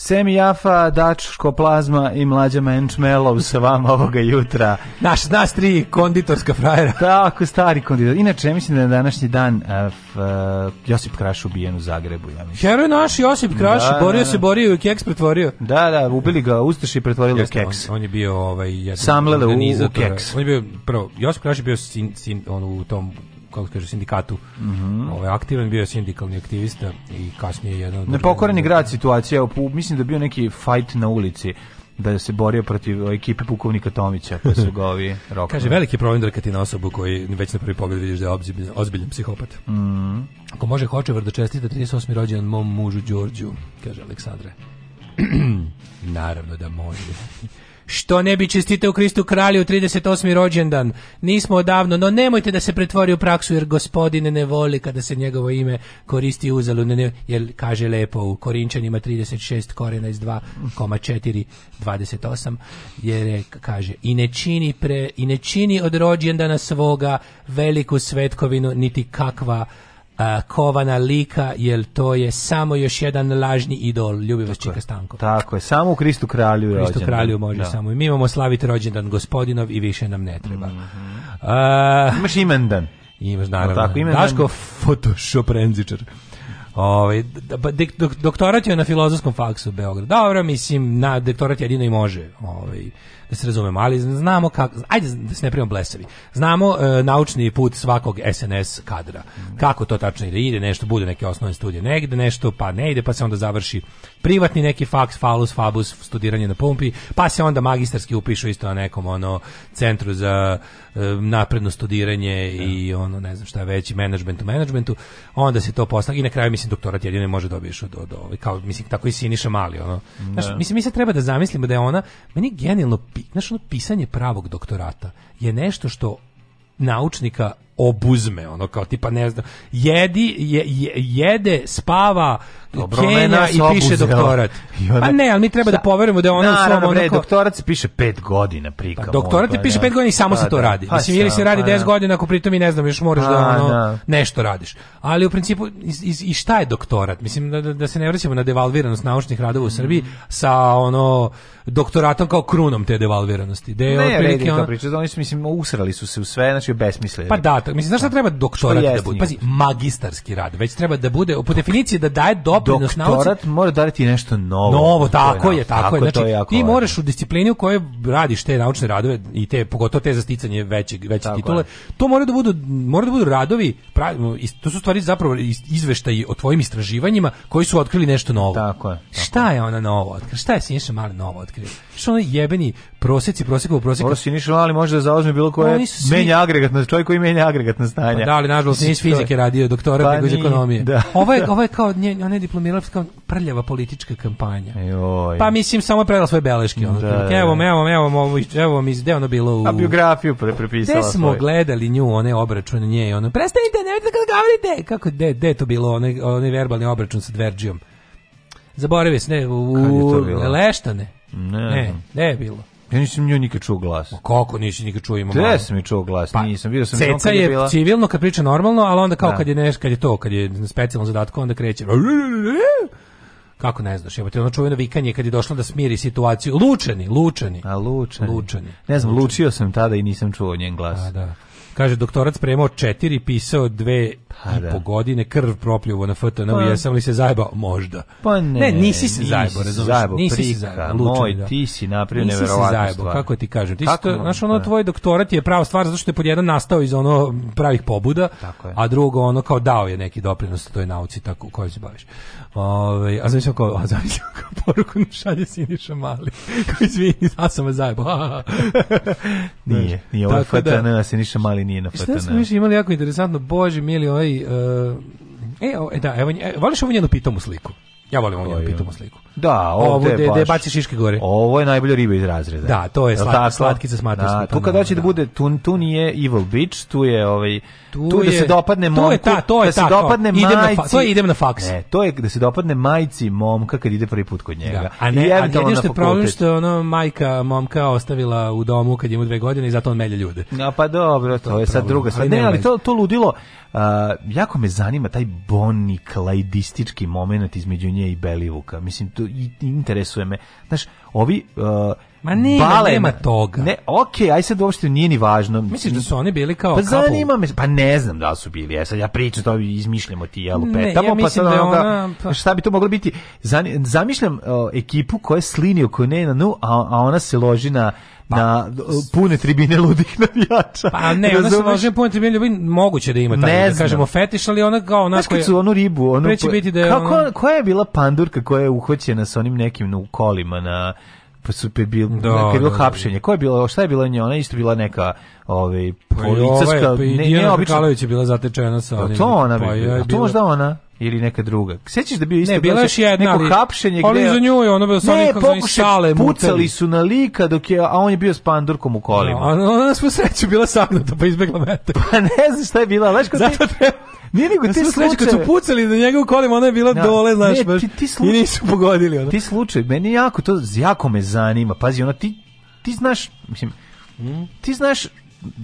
Semi Jafa, Dačko Plazma i Mlađa Menčmelov sa vama ovoga jutra. Naš, nas tri konditorska frajera. Tako, stari konditor. Inače, ja mislim da je današnji dan uh, Josip Kraš ubijen u Zagrebu. Ja mislim. Heroj naš Josip Kraš, da, borio da, da. se, borio i keks pretvorio. Da, da, ubili ga Ustaši i pretvorili u keks. On, on, je bio ovaj, jedan, Samlele u, u, keks. On je bio, prvo, Josip Kraš je bio sin, sin, on, u tom kako kaže sindikatu. Mhm. Mm ovaj aktivan bio sindikalni aktivista i kasnije jedan od Nepokoreni grad situacija, mislim da bio neki fight na ulici da se borio protiv ekipe pukovnika Tomića, koji pa su ga ovi rokovi. Kaže, veliki problem drkati da na osobu koji već na prvi pogled vidiš da je obzilj, ozbiljan, psihopat. Mm Ako može Hočevar da 38. rođendan mom mužu Đorđu, kaže Aleksandre. Naravno da može što ne bi čestite u Kristu kralju 38. rođendan. Nismo odavno, no nemojte da se pretvori u praksu, jer gospodine ne voli kada se njegovo ime koristi uzalu, ne, jer kaže lepo u Korinčanima 36 korena iz 2,4, 28, jer je, kaže, i ne čini, pre, i ne čini od rođendana svoga veliku svetkovinu, niti kakva a, kovana lika, jer to je samo još jedan lažni idol, ljubi vas Čika Stanko. Tako je, samo u Kristu kralju je Kristu kralju može da. samo. I mi imamo slaviti rođendan gospodinov i više nam ne treba. Mm -hmm. uh, Imaš imendan. Imaš, naravno. No, tako, imendan. Daško Photoshop renzičar. Ovaj doktorat je na filozofskom faksu u Beogradu. Dobro, mislim, na doktorat jedino i može. Ovaj da se razumemo, ali znamo kako, ajde da se ne primamo blesavi, znamo e, naučni put svakog SNS kadra, kako to tačno ide, ide nešto, bude neke osnovne studije negde, nešto pa ne ide, pa se onda završi privatni neki faks, falus, fabus, studiranje na pumpi, pa se onda magistarski upišu isto na nekom ono centru za napredno studiranje da. i ono ne znam šta veći menadžment u menadžmentu onda se to posla i na kraju mislim doktorat jedino može dobiješ od od ovaj kao mislim tako i Siniša Mali ono znaš, da. mislim mi se treba da zamislimo da je ona meni genijalno znaš, ono pisanje pravog doktorata je nešto što naučnika obuzme, ono kao tipa ne znam, jedi, je, jede, spava, Dobro, Kenja i piše doktorat. I pa ne, ali mi treba da šta? da poverujemo da je ona Naravno, u svom... Naravno, onako... doktorat se piše pet godina, prika. Pa, doktorat ti piše pet godina i samo pa, se to da. radi. Pa, Mislim, ili se radi pa, 10 da. godina, ako pritom i ne znam, još moraš da pa ono, nešto radiš. Ali u principu, i, i šta je doktorat? Mislim, da, da se ne vraćamo na devalviranost naučnih radova u mm. Srbiji mm. sa ono doktoratom kao krunom te devalviranosti. Da je ne, otprilike ona priča, da oni su mislim usrali su se u sve, znači besmisle. Pa da, zadatak. Mislim, znaš šta da. treba doktorat da bude? Pazi, magistarski rad, već treba da bude, po definiciji da daje doprinos nauci. Doktorat mora dati nešto novo. Novo, tako je, tako je. Znači, ti moraš u disciplini u kojoj radiš te naučne radove i te, pogotovo te za sticanje većeg, veće titule, to mora da budu, mora da budu radovi, to su stvari zapravo izveštaji o tvojim istraživanjima koji su otkrili nešto novo. Tako je. Tako šta je ona novo otkrila? Šta je Siniša Mali novo otkrila? Što ono jebeni proseci, proseka u proseka? Ovo Siniša Mali može da zauzme bilo koje menja agregat, znači čovjek koji menja agregatna stanja. Pa da, ali nažalost nije iz fizike radio doktora, pa nego iz ekonomije. Da. Ovo, je, ovo je kao, nje, ona je diplomirala kao prljava politička kampanja. Joj. Pa mislim, samo je predala svoje beleške. da, da. Evo, me, evo, me, evo, evo, evo, mi gde ono bilo u... A biografiju pre, prepisala Gde smo svoj. gledali nju, one obračune nje i ono, prestanite, nemojte da govorite! Kako, gde, gde to bilo, onaj, onaj verbalni obračun sa Dverđijom? Zaboravio se, ne, u Leštane. Ne, ne, ne je bilo. Ja nisam nju nikad čuo glas. Ma kako nisi nikad čuo ima malo? sam mi čuo glas, pa, nisam, bio sam Ceca kad je, bila... civilno kad priča normalno, ali onda kao da. kad je neš, kad je to, kad je na specijalnom zadatku, onda kreće kako ne znaš, imate ono čuveno vikanje kad je došlo da smiri situaciju. Lučani, lučani. A lučani. Lučani. Ne znam, lučio sam tada i nisam čuo njen glas. A, da. Kaže, doktorat spremao četiri, pisao dve pa, da. i po godine krv propljuvo na FTN, pa, jesam li se zajebao? Možda. Pa ne, ne nisi se zajebao, razumiješ? Zajebao, nisi prika, se zajebao, moj, da. ti si napravio neverovatnu stvar. Nisi se zajebao, kako ti kažem, ti kako, znaš, ono pa da. tvoj doktorat je prava stvar, zato što je pod jedan nastao iz ono pravih pobuda, tako je. a drugo ono kao dao je neki doprinos toj nauci tako, kojoj se baviš. Ove, ovaj, a zamislim kao, a zamislim kao poruku na šalje Siniša Mali. Koji izvini, ja sam vas zajebao. nije, nije ovo FTN, da, Siniša Mali nije na FTN. Šta smo više imali jako interesantno, bože mili, ovo ovaj... Uh, e, o, e, da, evo, e, voliš ovu njenu pitomu sliku? Ja volim ovu njenu pitomu sliku. Da, ovde ovo je baci šiške gore. Ovo je najbolja riba iz razreda. Da, to je slat, slatkica smatosnika. Da, tu kad pa hoće da, da bude tun tu nije Evil Beach, tu je ovaj tu, tu je, da se dopadne momku, to je ta, to je da se ta, dopadne to. Idem majci. Na to je idem na faks. Ne, to je da se dopadne majci momka kad ide prvi put kod njega. Da. A ne, I a jedino što je problem što je ono majka momka ostavila u domu kad je imao dve godine i zato on melje ljude. No pa dobro, to, to je, je sad druga stvar. Ne, ali to, to ludilo, uh, jako me zanima taj Bonnie klajdistički moment između nje i Belivuka. Mislim, interesuje me. Znaš, ovi... Uh, Ma ne, Balen, nema toga. Ne, okej, okay, aj sad uopšte nije ni važno. Misliš da su oni bili kao Pa couple? zanima me, pa ne znam da su bili. Ja e sad ja pričam to izmišljamo ti ja lupetamo, ja pa sad da ona, pa... šta bi to moglo biti? Zan, zamišljam o, ekipu koja je slinio ko ne na nu, a, a ona se loži na pa, na pune tribine ludih navijača. Pa ne, ona se loži na pune tribine ljudi, moguće da ima taj, ne da kažemo fetiš, ali ona kao ona koja... su onu ribu, ono... Preći biti da je kako, ona... koja je bila pandurka koja je uhoćena sa onim nekim u kolima na pa su pe bil, da, neka je bilo da, da, hapšenje. Ko je bilo, šta je bilo nje? Ona isto bila neka ovaj pa policijska, pa ovaj, pa ne, ne obično. je bila zatečena sa pa onim. To ona, pa, bi, a to možda ona ili neka druga. Sećaš da bio isto ne, bila još jedna, neko hapšenje gde za nju je ono bilo nekim ne, šale pucali su na lika dok je a on je bio s pandurkom u kolima. No, da, ona, ona svu sreću bila sagnuta pa izbegla metak. Pa ne znam šta je bila, znači Zato treba nije nego ti slučaj kad su pucali na njega u kolima, ona je bila no, da. dole, znaš, ne, baš. Ti, ti slučaj, I nisu pogodili ona. Ti slučaj, meni jako to jako me zanima. Pazi, ona ti ti znaš, mislim, mm. ti znaš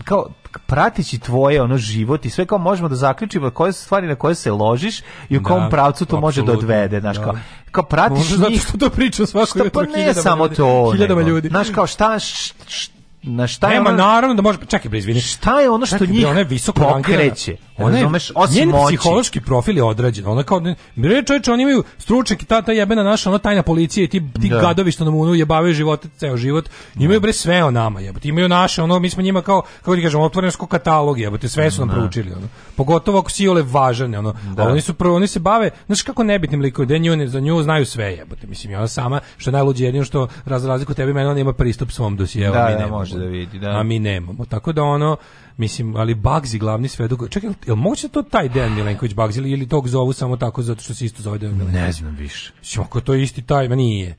kao pratići tvoje ono život i sve kao možemo da zaključimo koje su stvari na koje se ložiš i u da, kom pravcu to može da odvede, znaš da. kao kao pratiš Možda njih. Zato što to priča svako jutro pa ne samo ljudi, to, hiljadama ljudi. Znaš kao šta, šta na šta Nema, ono, naravno da može, čekaj bre, izvini. Šta je ono što čekaj, njih bre, ona visoko pokreće? Ona razumeš, osim njen moći. psihološki profil je odrađen. Ona kao bre čoveče, oni imaju stručak i ta ta jebena naša, ona tajna policija i ti ti da. gadovi što nam unuje bave živote ceo život. Imaju da. bre sve o nama, jebote. Imaju naše, ono mi smo njima kao kako ti kažemo, otvoreni smo katalog, jebote, sve su nam da. proučili, ono. Pogotovo ako si ole važan, ono. Da. Ali oni su prvo, oni se bave, znaš kako nebitnim likovima, da nju za nju znaju sve, jebote. Mislim, ona sama što je najluđe jedino što raz razliku tebi meni ona ima pristup svom dosijeu, da, mi da, nemamo. može da vidi, da. A mi nemamo. Tako da ono Mislim, ali Bagzi glavni svedok. Čekaj, jel moguće da to taj Dejan Milenković Bagzi ili tog zovu samo tako zato što se isto zove Dejan Milenković? Ne znam više. Mislim, ako to je isti taj, ma nije.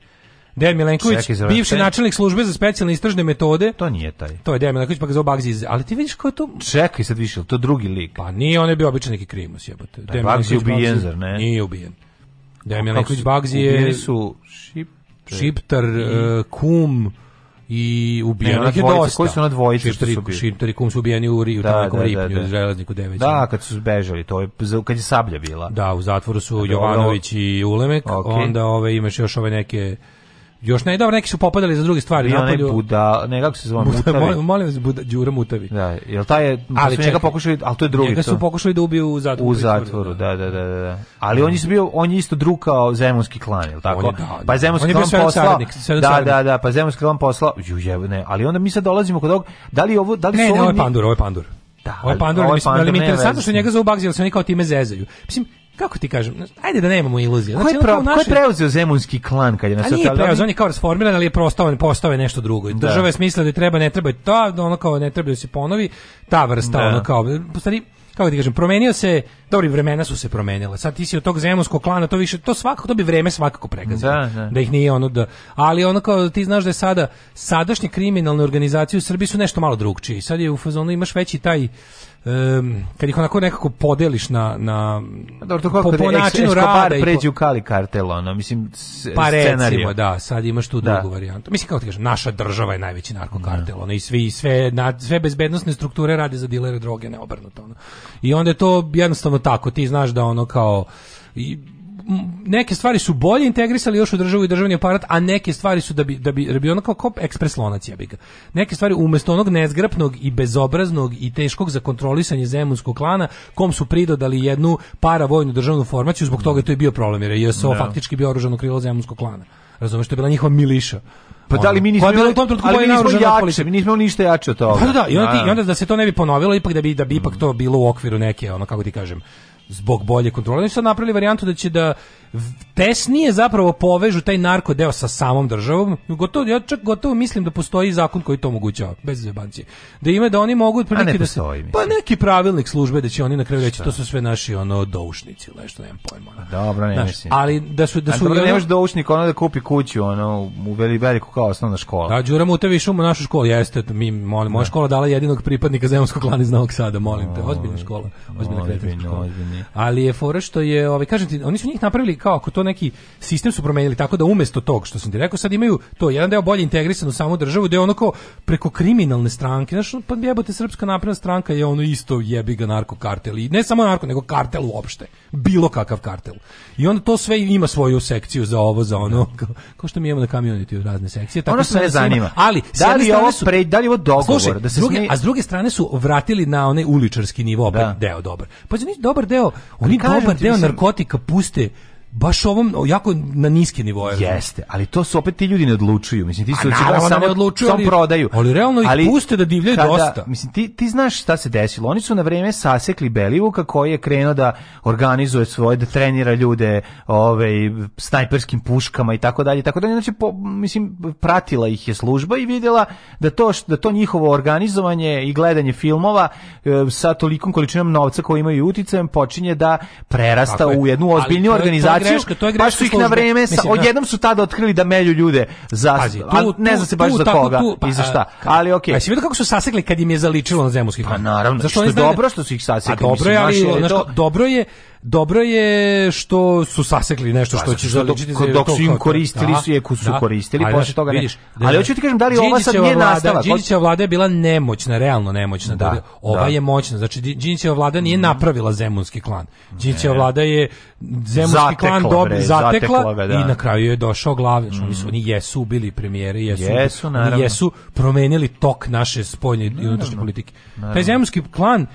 Dejan Milenković, Čekaj, bivši načelnik službe za specijalne istražne metode. To nije taj. To je Dejan Milenković, pa ga zove Bagzi. Ali ti vidiš ko je to? Čekaj sad više, to drugi lik? Pa nije, on je bio običan neki krimus, jebote. Pa Dejan Bagzi je ubijen, zar ne? Nije ubijen. Dejan Milenković Bagzi je... Ubijeni su šip, Šiptar, uh, e, Kum, i ubijena ne, dvojica, koji su na dvojici što su Šiptari kum su ubijeni u Riju, da, nekom da, da, Ripnju, da, da. železniku 9. Da, kad su bežali, to je kad je sablja bila. Da, u zatvoru su da, da Jovanović i Ulemek, okay. onda ove imaš još ove neke Još ne, dobro, neki su popadali za druge stvari. Ja, ne, Buda, ne, kako se zove, Mutavi. Molim, molim vas, Buda, Đura Mutavi. Da, jel taj je, ali su njega pokušali, ali to je drugi. Njega su pokušali da ubiju u zatvoru. U da zatvoru, da. da, da, da. da. Ali on, je bio, on je isto drukao Zemunski klan, jel tako? On je, da, da. pa Zemunski klan poslao... Saradnik, da, da, da, pa Zemunski klan poslao... Ju, ne, ali onda mi sad dolazimo kod ovog... Da li ovo... Da li ne, ne, ovo je pandur, ovo je pandur. Da, ovo je pandur, mislim, ali mi je interesantno što njega zovu Bugs, jer se oni kao time zezaju. Mislim, kako ti kažem, ajde da nemamo iluzije. Znači, ko je, znači, pro, naše... ko je preuzeo zemunski klan kad je nas nije preuzeo, on je kao rasformiran, ali je prostao, postao je nešto drugo. I da. je smisla da treba, ne treba to, da ono kao ne treba da se ponovi, ta vrsta, da. ono kao, postari, kako ti kažem, promenio se, dobri vremena su se promenila. Sad ti si od tog zemunskog klana, to više, to svakako, to bi vreme svakako pregazilo. Da, da. da ih nije ono da, ali ono kao ti znaš da je sada, sadašnje kriminalne organizacije u Srbiji su nešto malo drugčije. Sad je u fazonu, imaš veći taj, um, kad ih onako nekako podeliš na na pa Dobro, to kako po, po načinu rada i pređu kali kartel ono mislim pa recimo da sad imaš tu da. drugu varijantu mislim kao ti kažeš naša država je najveći narkokartel da. ono i svi sve na, sve bezbednosne strukture rade za dilere droge neobrnuto ono i onda je to jednostavno tako ti znaš da ono kao i neke stvari su bolje integrisali još u državu i državni aparat, a neke stvari su da bi da bi, da bi ono kao kop ekspres lonac ja bi ga. Neke stvari umesto onog nezgrapnog i bezobraznog i teškog za kontrolisanje zemunskog klana, kom su pridodali jednu paravojnu državnu formaciju, zbog toga to je bio problem jer je JSO no. Da. faktički bio oružano krilo zemunskog klana. Razumeš, to je bila njihova miliša. Pa da li mi nismo bili u tom trenutku bili jače, mi nismo ništa jače od toga. Pa da, da, i onda, ti, da. i onda da se to ne bi ponovilo, ipak da bi da bi ipak to bilo u okviru neke, ono kako ti kažem, zbog bolje kontrole. Oni su napravili varijantu da će da tesnije zapravo povežu taj narko deo sa samom državom. Gotovo, ja čak gotovo mislim da postoji zakon koji to omogućava, bez zebancije. Da ima da oni mogu otprilike da se... Pa neki pravilnik službe da će oni na kraju reći to su sve naši ono doušnici ili nešto, nemam pojma. Pa dobro, ne Znaš, mislim. Ali da su... Da su dobro, da nemaš doušnik ono da kupi kuću ono, u Veliberiku kao osnovna škola. Da, Đura Muteviš u našu školu, jeste, mi, molim, moja da. škola dala jedinog pripadnika zemljskog klana iz Novog Sada, molim te, ozbiljna škola, ozbiljna kretinska škola. Ali je fora što je, ovaj, kažem ti, oni su njih napravili kao ako to neki sistem su promijenili tako da umjesto tog što sam ti rekao sad imaju to jedan deo bolje integrisan u samu državu da je ono kao preko kriminalne stranke znači pa jebote srpska napredna stranka je ono isto jebi ga narko kartel i ne samo narko nego kartel uopšte bilo kakav kartel i onda to sve ima svoju sekciju za ovo za ono da. kao, kao što mi imamo na community razne sekcije tako ono sve zanima ali da li je ovo su, pre, da li ovo dogovor slušaj, da se druge, a s druge strane su vratili na onaj uličarski nivo opet da. deo dobar pa znači dobar deo oni dobar deo narkotika puste baš ovom jako na niske nivoe. Jeste, ali to su opet ti ljudi ne odlučuju. Mislim ti su A, naravno, da samo odlučuju, samo prodaju. Ali realno ih ali, puste da divljaju kada, dosta. Mislim ti ti znaš šta se desilo. Oni su na vreme sasekli Belivuka koji je krenuo da organizuje svoje da trenira ljude, ovaj snajperskim puškama i tako dalje, tako da Znači po, mislim pratila ih je služba i videla da to da to njihovo organizovanje i gledanje filmova e, sa tolikom količinom novca koju imaju uticajem počinje da prerasta je, u jednu ozbiljnu organizaciju generaciju. Greška, to je greška, pa su ih na vreme, sa, da. odjednom su tada otkrili da melju ljude za, Pazi, tu, a ne zna se baš tu, za koga tu, pa, i za pa, šta. Ali okej. Okay. Pa si vidio kako su sasekli kad im je zaličilo na zemuski. Pa naravno, što je da- dobro što su ih sasekli. Pa, dobro je, ali, znaš, dobro je dobro je što su sasekli nešto što će zaličiti dok, dok su im koristili da, su je su da. koristili da, posle toga Vidiš, da, ali hoću ti da kažem da li ova sad nije nastavak Đinđićeva vlada je bila nemoćna realno nemoćna da, ova da. je moćna znači Đinđićeva vlada nije mm. napravila zemunski klan Đinđićeva vlada je zemunski zatekla, klan dob, bre, zatekla, zatekla i na kraju je došao glavljač znači, mm. oni su oni jesu bili premijeri jesu jesu, jesu promenili tok naše spoljne i unutrašnje politike taj zemunski klan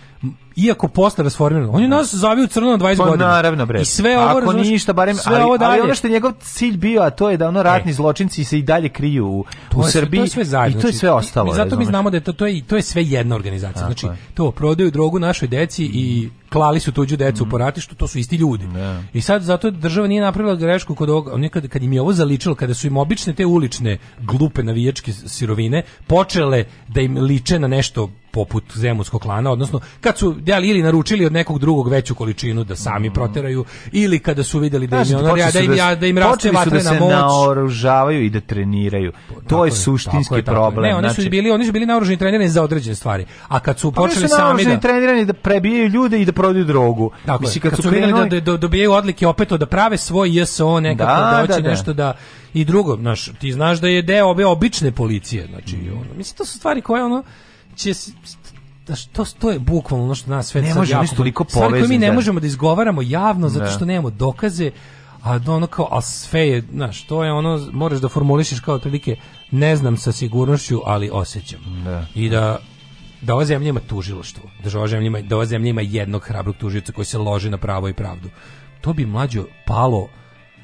iako posle rasformiran. On je nas zavio crno na 20 pa, godina. naravno, bre. I sve ovo, Ako razumeš, ništa, barem, sve ali, ovo dalje. ali ono što je njegov cilj bio, a to je da ono ratni e. zločinci se i dalje kriju u, to u je, Srbiji. To sve zajedno. I to je znači, sve ostalo. I, zato razumeš. mi znamo da je to, to, je, to je sve jedna organizacija. Tako znači, je. to prodaju drogu našoj deci i klali su tuđu decu mm. po ratištu, to su isti ljudi. Yeah. Da. I sad zato država nije napravila grešku kod ovoga, nekad kad im je ovo zaličilo, kada su im obične te ulične glupe navijačke sirovine počele da im liče na nešto poput zemunskog klana, odnosno kad su deli ili naručili od nekog drugog veću količinu da sami mhm. proteraju ili kada su videli da im znači, ono, ja, da im da ja da im raste da vatre na moć, da se naoružavaju i da treniraju. To je suštinski tako je, tako problem. Ne, oni su znači- bili, oni su bili naoružani trenirani za određene stvari. A kad su pa počeli su sami da trenirani da prebijaju ljude i da prodaju drogu. Tako Mislim, kad, kad, su krenuli krenuli... da, da dobijaju odlike opet da prave svoj JSO nekako, da, da, da da, nešto da... I drugo, znaš, ti znaš da je deo ove obične policije, znači, mm. ono, mislim, to su stvari koje, ono, će da što to je bukvalno ono što nas sve ne možemo jako, toliko povezati. mi ne da. možemo da izgovaramo javno zato da. što nemamo dokaze, a ono kao a sve je, znaš, to je ono moraš da formulišeš kao otprilike ne znam sa sigurnošću, ali osećam Da. I da da ova zemlja ima tužilaštvo, da ova zemlja ima, da ova zemlja ima jednog hrabrog tužioca koji se loži na pravo i pravdu. To bi mlađo palo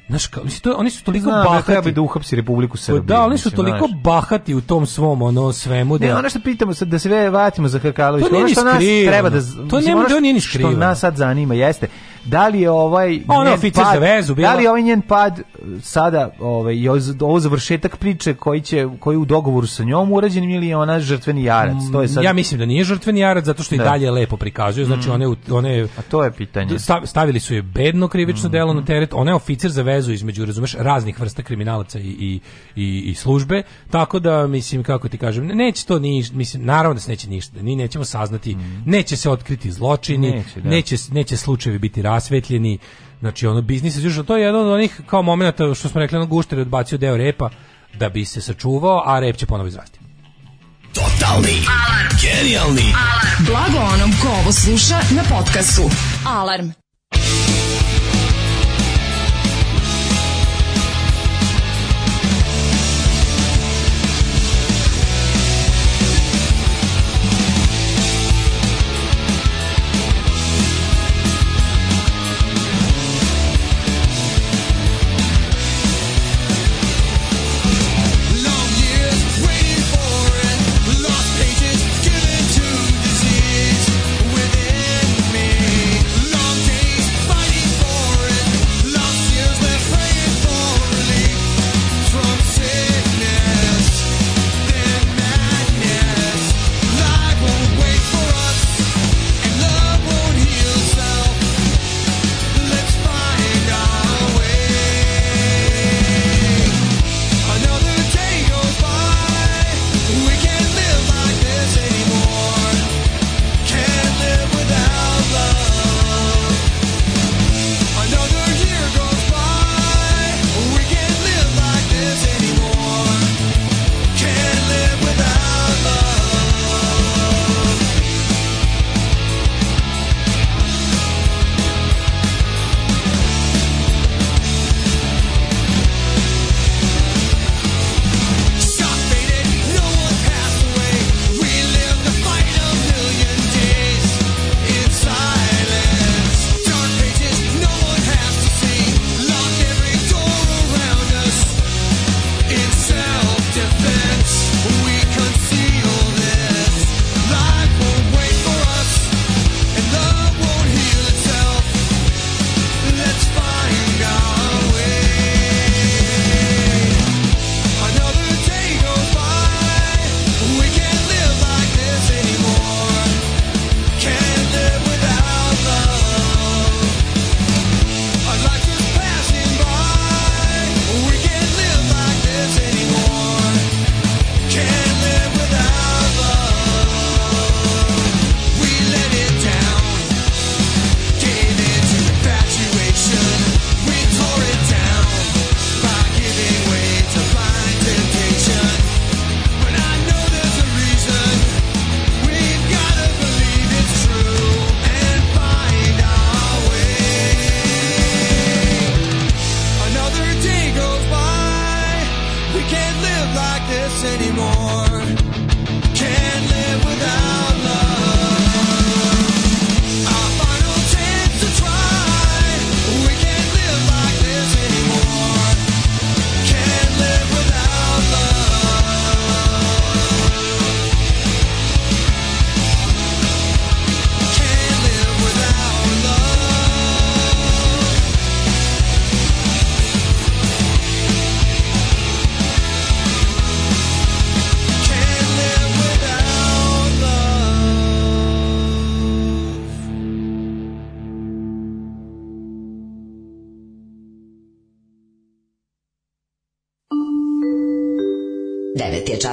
Znaš, kao, mislim, to, oni su toliko Znam, bahati. Treba da uhapsi Republiku pa da, Srbiju. Da, oni su toliko znaš. bahati u tom svom ono svemu da. Ne, ono što pitamo da se vratimo za Hrkalović, to ono što nas treba da To nema da on nije ni skrivo. Što nas sad zanima jeste da li je ovaj ono oficir za vezu bila. Da li je ovaj njen pad uh, sada ovaj ovo završetak priče koji će koji u dogovoru sa njom urađen ili je ona žrtveni jarac? To je sad mm, Ja mislim da nije žrtveni jarac zato što i da. dalje lepo prikazuje, znači mm. one one A to je pitanje. Stavili su je bedno krivično mm. delo na teret. Ona je oficir za vezu između razumeš raznih vrsta kriminalaca i, i, i, i službe, tako da mislim kako ti kažem, neće to ni mislim naravno da se neće ništa, ni nećemo saznati, mm. neće se otkriti zločini, neće, da. neće, neće slučajevi biti rasvetljeni, znači ono biznis je to je jedan od onih kao momenata što smo rekli, ono gušter odbacio deo repa da bi se sačuvao, a rep će ponovo izrasti. Totalni alarm. Genijalni alarm. Blago onom ko ovo sluša na podcastu. Alarm.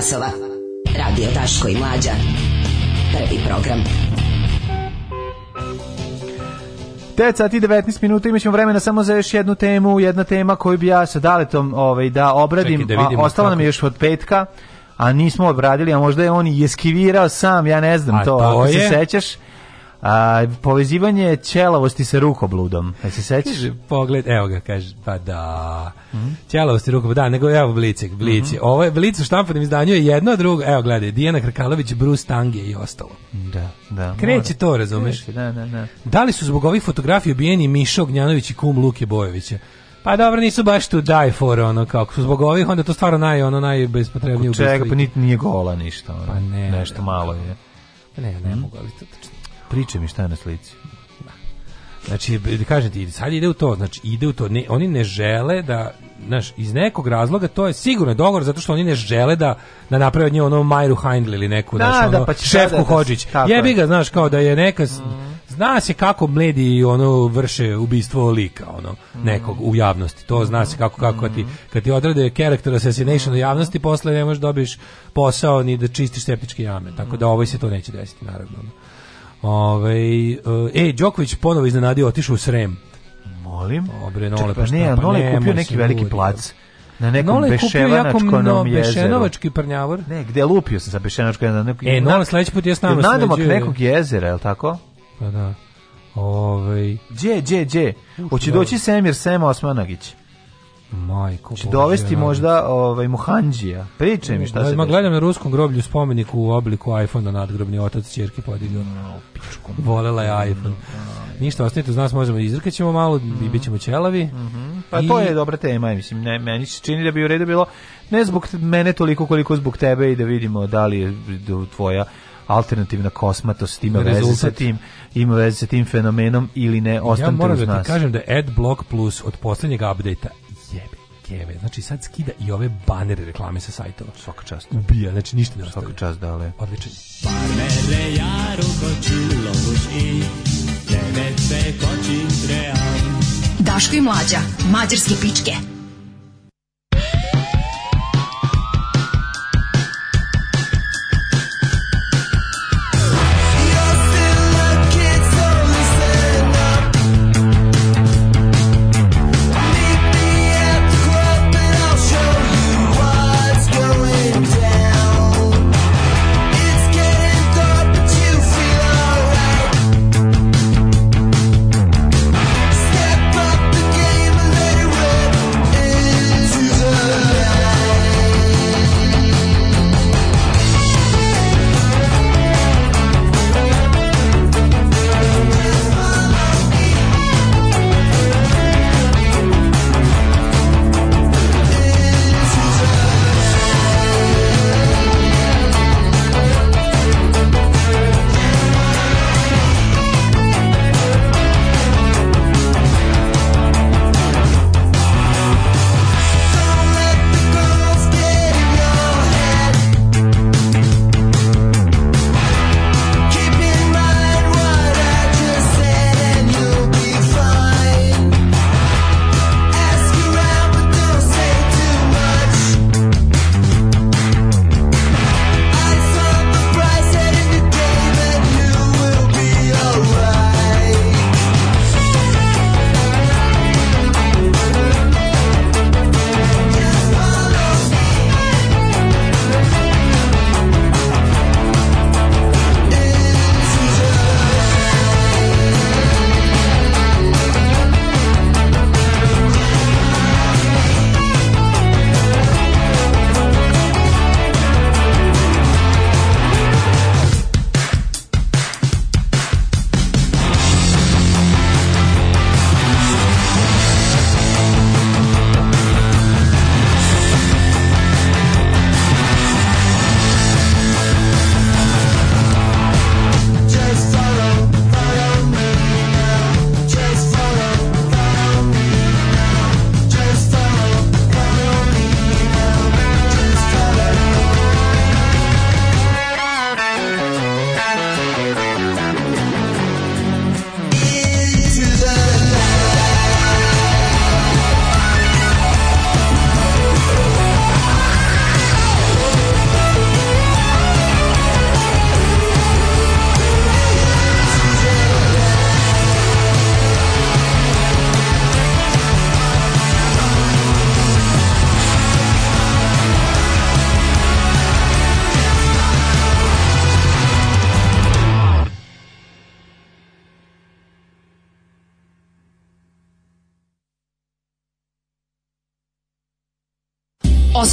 časova. Radio Daško i Mlađa. Prvi program. 9 sati 19 minuta imaćemo vremena samo za još jednu temu, jedna tema koju bi ja sa Daletom ovaj, da obradim, Čekaj, da a ostala nam je još od petka, a nismo obradili, a možda je on i eskivirao sam, ja ne znam a to, to ako je... se sećaš A, povezivanje ćelavosti sa rukobludom. Da se sećaš? pogled, evo ga, kaže, pa da. Mm -hmm. Ćelavosti da, nego evo Blicek, Blici. Mm -hmm. Ovo je Blic u štampanim izdanju je jedno, drugo, evo gledaj, Dijana Krkalović, Bruce Tange i ostalo. Da, da. Kreće mora. to, razumeš? Kreće, da, da, da. Da li su zbog ovih fotografija ubijeni Mišo Gnjanović i kum Luke Bojevića? Pa dobro, nisu baš tu die for, ono, kako su zbog ovih, onda to stvarno naj, ono, najbespotrebnije ubistvo. Čega, pa niti nije gola ništa, ono, pa ne, nešto da, malo je. Pa ne, ne mm -hmm. mogu, ali to tačno Priče mi šta je na slici. Znači, da kažem ti, sad ide u to, znači, ide u to, ne, oni ne žele da, znaš, iz nekog razloga to je sigurno dogovor zato što oni ne žele da da naprave od nje ono Majru Heindl ili neku da, znaš, da, ono, pa šefku da, Hodžić. Jebi ga, znaš, kao da je neka mm. zna se kako mledi ono vrše ubistvo lika ono mhm. nekog u javnosti. To zna se kako kako ti mhm. kad ti odrade character assassination u javnosti posle ne možeš da dobiš posao ni da čistiš septičke jame. Tako da mhm. ovoj se to neće desiti naravno. Ove, ovaj, e, Đoković ponovo iznenadio, otišao u Srem. Molim. Dobre, Nole, Čak, pa, ne, pa Nole je kupio neki veliki plac. Na nekom Nole Beševačkom no, jezeru. Bešenovački prnjavor. Ne, gde lupio sam sa Bešenovačko na nekom. E, Nole sledeći put je s nama sledeći. nekog jezera, je li tako? Pa da. Ovaj. Đe, đe, đe. Hoće doći Semir Sema Osmanagić. Majko, će znači, dovesti možda ovaj Mohanđija. Pričaj mi šta se. Ma gledam na ruskom groblju spomenik u obliku iPhonea a nadgrobni otac ćerke podigao. No, pičku. Volela je iPhone. Ništa, ostanite uz nas, možemo izrkaćemo malo mm. i mhm. bit ćemo ćelavi. Mm Pa I... to je dobra tema, mislim, ne, meni se čini da bi u redu bilo ne zbog mene toliko koliko zbog tebe i da vidimo da li je tvoja alternativna kosmatost ima Rezultat. veze sa tim ima veze sa tim fenomenom ili ne ostanite ja moram da ti kažem da AdBlock Plus od poslednjeg updata skeme. Znači sad skida i ove banere reklame sa sajtova. Svaka čast. Ubija, znači ništa ne ostaje. Svaka čast, dale. Odličan. Parmele ja rukočilo buš i tebe se kočim tream. Daško i mlađa, mađarske pičke.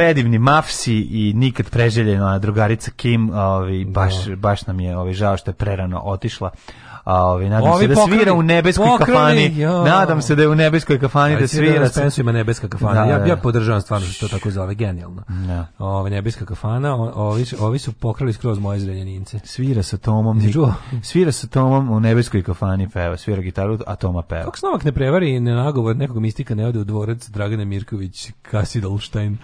predivni Mafsi i nikad preželjena drugarica Kim, ovaj baš da. baš nam je ovaj žao što je prerano otišla. A ovi, nadam ovi se da pokrili, svira u nebeskoj pokrili, kafani. Jo. Nadam se da je u nebeskoj kafani da, da svira. Da, ima nebeska kafana. Da, ja, da, ja da. podržavam stvarno što tako zove, genijalno. Da. Ove, nebeska kafana, ovi, ovi su pokrali skroz moje zrenjanince. Svira sa Tomom. Svira sa Tomom u nebeskoj kafani peva, svira gitaru, a Toma peva. Kako Novak ne prevari ne nagovor nekog mistika ne ode u dvorac Dragane Mirković, Kasi Dolštajn,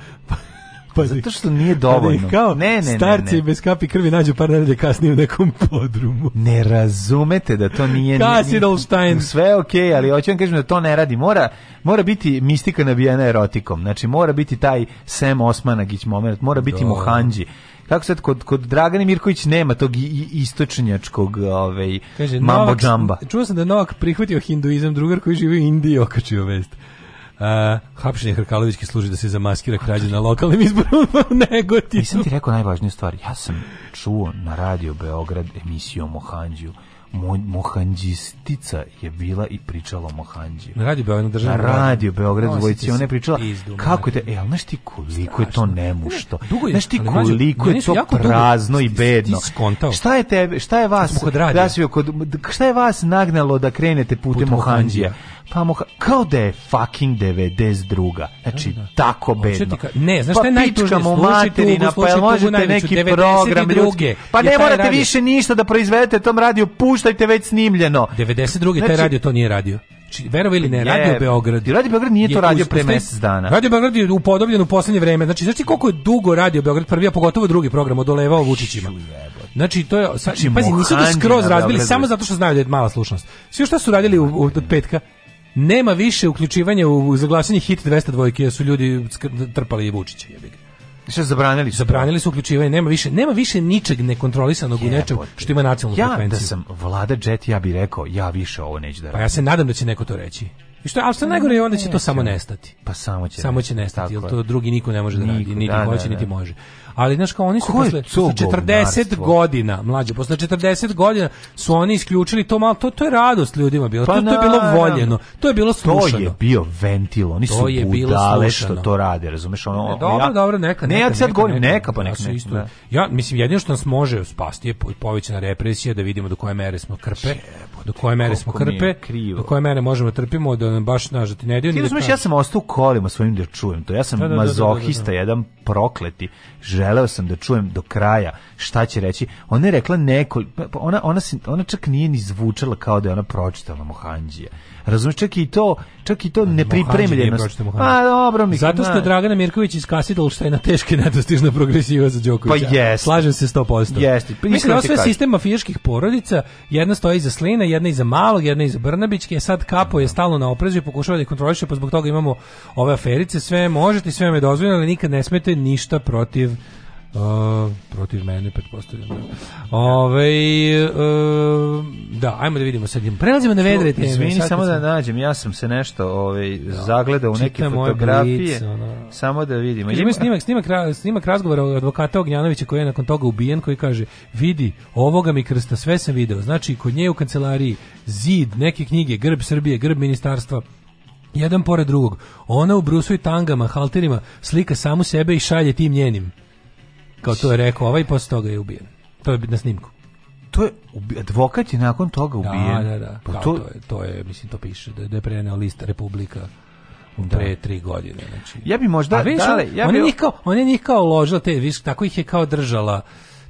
napadi. Zato što nije dovoljno. Da kao ne, ne, starci ne, ne. bez kapi krvi nađu par nedelje kasnije u nekom podrumu. Ne razumete da to nije... Kasi Dolstein. Sve okej, okay, ali hoću vam kažem da to ne radi. Mora, mora biti mistika nabijena erotikom. Znači, mora biti taj Sam Osmanagić moment, mora biti Do. Da. Mohanđi kako sad kod kod Dragane Mirković nema tog istočnjačkog ovaj mambo džamba. Čuo sam da Novak prihvatio hinduizam, drugar koji živi u Indiji okačio vest. Uh, hapšenje Hrkalovićke služi da se zamaskira krađe na lokalnim izborima u Negotinu. Nisam ti rekao najvažniju stvar. Ja sam čuo na radio Beograd emisiju o Mohanđiju. Mo, Mohanđistica je bila i pričala o Mohanđiju. Na radio Beograd, državno. Na radio Beograd, dvojici, ona je pričala kako je te, e, ali znaš ti koliko je to nemušto? Ne, je, znaš ti koliko je to prazno i bedno? Šta je tebe, šta je vas, da kod, šta je vas nagnalo da krenete putem Put Mohanđija? pa moha, kao da je fucking 92. Znači, da, da. tako bedno. Ka, ne, znaš pa šta je najtužnije? Pa materina, pa jel možete neki program ljudski? Pa ne morate radio. više ništa da proizvedete tom radiju, puštajte već snimljeno. 92. Znači, taj radio to nije radio. Znači, verovi ili ne, je, Radio Beograd. Radio Beograd nije to radio pre mjesec dana. Radio Beograd je upodobljen u posljednje vreme. Znači, znači koliko je dugo Radio Beograd prvi, a pogotovo drugi program odolevao Vučićima. Znači, to je, znači, pazi, nisu da skroz razbili, samo zato što znaju da je mala slušnost. Svi što su radili u, u, od petka, nema više uključivanja u za hit 202 jer su ljudi trpali i Vučića jebiga. Šta zabranili su? Zabranili su uključivanje, nema više, nema više ničeg nekontrolisanog u nečemu što ima nacionalnu ja, da frekvenciju. Ja da sam vlada Jet, ja bih rekao, ja više ovo neću da radim. Pa ja se nadam da će neko to reći. I što, ali što najgore je onda će to samo nestati. Pa samo će. Samo će nestati, jer to drugi niko ne može da radi, niti hoće, niti može ali znaš kao oni su Ko posle, posle 40 godina, mlađe, posle 40 godina su oni isključili to malo, to, to je radost ljudima bilo, pa to, to je bilo voljeno, to je bilo slušano. To je bio ventil, oni to su je bilo budale slušano. što to rade, razumeš? Ono, ne, dobro, ja, dobro, neka, neka. Ne, ja sad neka, govorim, neka, neka, pa neka. neka, isto, da. Ja, mislim, jedino što nas može spasti je povećana represija, da vidimo do koje mere smo krpe, do koje mere smo krpe, do koje mere možemo da trpimo, da nam baš nažati ne dio. Ti razumeš, ja sam ostao kolima svojim da čujem to, ja sam da, da, mazohista, jedan prokleti, želeo sam da čujem do kraja šta će reći. Ona je rekla neko, pa ona, ona, ona čak nije ni zvučala kao da je ona pročitala Mohanđija Razumeš, čak i to, čak i to nepripremljenost. Pa dobro, mi Zato što da. Dragana Mirković iz Kasidolštajna teški nedostižna progresiva za Đokovića. Pa jest. Slažem se 100%. Jeste. Pa mislim da sve sistem mafijaških porodica, jedna stoji iza Slina, jedna iza Malog, jedna iza Brnabićke, sad Kapo je stalno na oprezu i pokušava da ih kontroliše, pa zbog toga imamo ove aferice, sve možete, sve vam je dozvoljeno, ali nikad ne smete ništa protiv Uh, protiv mene, pretpostavljam. Da. Ove, uh, e, da, ajmo da vidimo sad. Prelazimo na vedre teme. Izvini, samo da sam... da nađem, ja sam se nešto ovaj, da. zagledao u neke fotografije. Blic, Samo da vidimo. Ima snimak, snimak, snimak razgovora advokata Ognjanovića koji je nakon toga ubijen, koji kaže, vidi, ovoga mi krsta, sve sam video. Znači, kod nje u kancelariji zid, neke knjige, grb Srbije, grb ministarstva, jedan pored drugog. Ona u brusu i tangama, halterima, slika samu sebe i šalje tim njenim. Kao to je rekao ovaj, posle toga je ubijen. To je na snimku to je advokat je nakon toga da, ubijen. Da, da, da. Pa to... to... je, to je, mislim, to piše, da, je, da je preneo list Republika da. pre tri godine. Znači. Ja bi možda... A viš, dale, ja on, bi... Oni njih kao, on je njih kao ložila, te, viš, tako ih je kao držala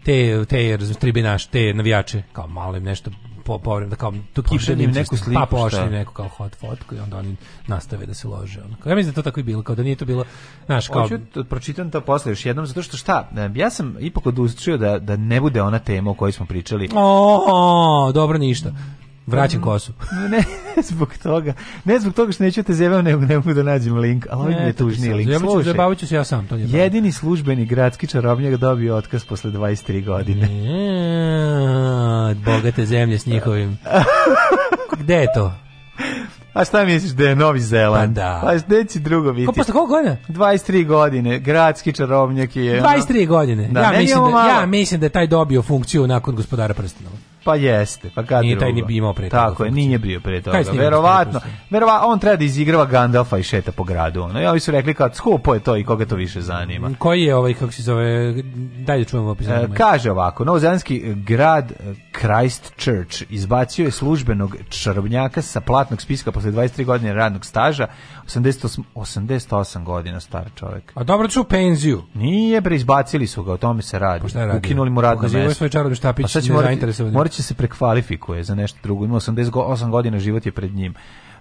te te tribinaš te navijače kao malo nešto po povrem, da kao to kiše neku sliku, pa pošli neku kao hot fotku i onda oni nastave da se lože. Ono. Ja mislim da to tako i bilo, kao da nije to bilo, znaš, kao Hoću da pročitam to posle još jednom zato što šta, e, ja sam ipak odučio da da ne bude ona tema o kojoj smo pričali. O, o dobro ništa. Vraćam mm. kosu. ne, zbog toga. Ne zbog toga što neću te da zjebam, nego ne mogu da nađem link, ali ovaj mi je tužni link. Zabavat ću se ja sam, to nije Jedini službeni gradski čarobnjak dobio otkaz posle 23 godine. Ne, bogate zemlje s njihovim. Gde je to? A šta misliš da je Novi Zeland? Pa da. Pa gde će drugo biti? Ko, posle koliko godina? 23 godine. Gradski čarobnjak je... 23 godine. Da, ja, mislim da, ja mislim da je taj dobio funkciju nakon gospodara prstenova. Pa jeste, pa kad Nije taj ni imao pre toga. Tako je, nije bio pre toga. Verovatno, verovatno, on treba da izigrava Gandalfa i šeta po gradu. Ono. I ovi su rekli kao, skupo je to i koga to više zanima. Koji je ovaj, kako se zove, dalje da čujemo opis. E, kaže ovako, novozelandski e, grad e, Christchurch izbacio je službenog čarobnjaka sa platnog spiska posle 23 godine radnog staža, 88, 88 godina star čovek. A dobro ću penziju. Nije, preizbacili su ga, o tome se radi. Pa Ukinuli mu radno mesto. Pokazivo je svoj čarobni štapić, pa sad će ne će se prekvalifikuje za nešto drugo. Ima 88 godina, život je pred njim.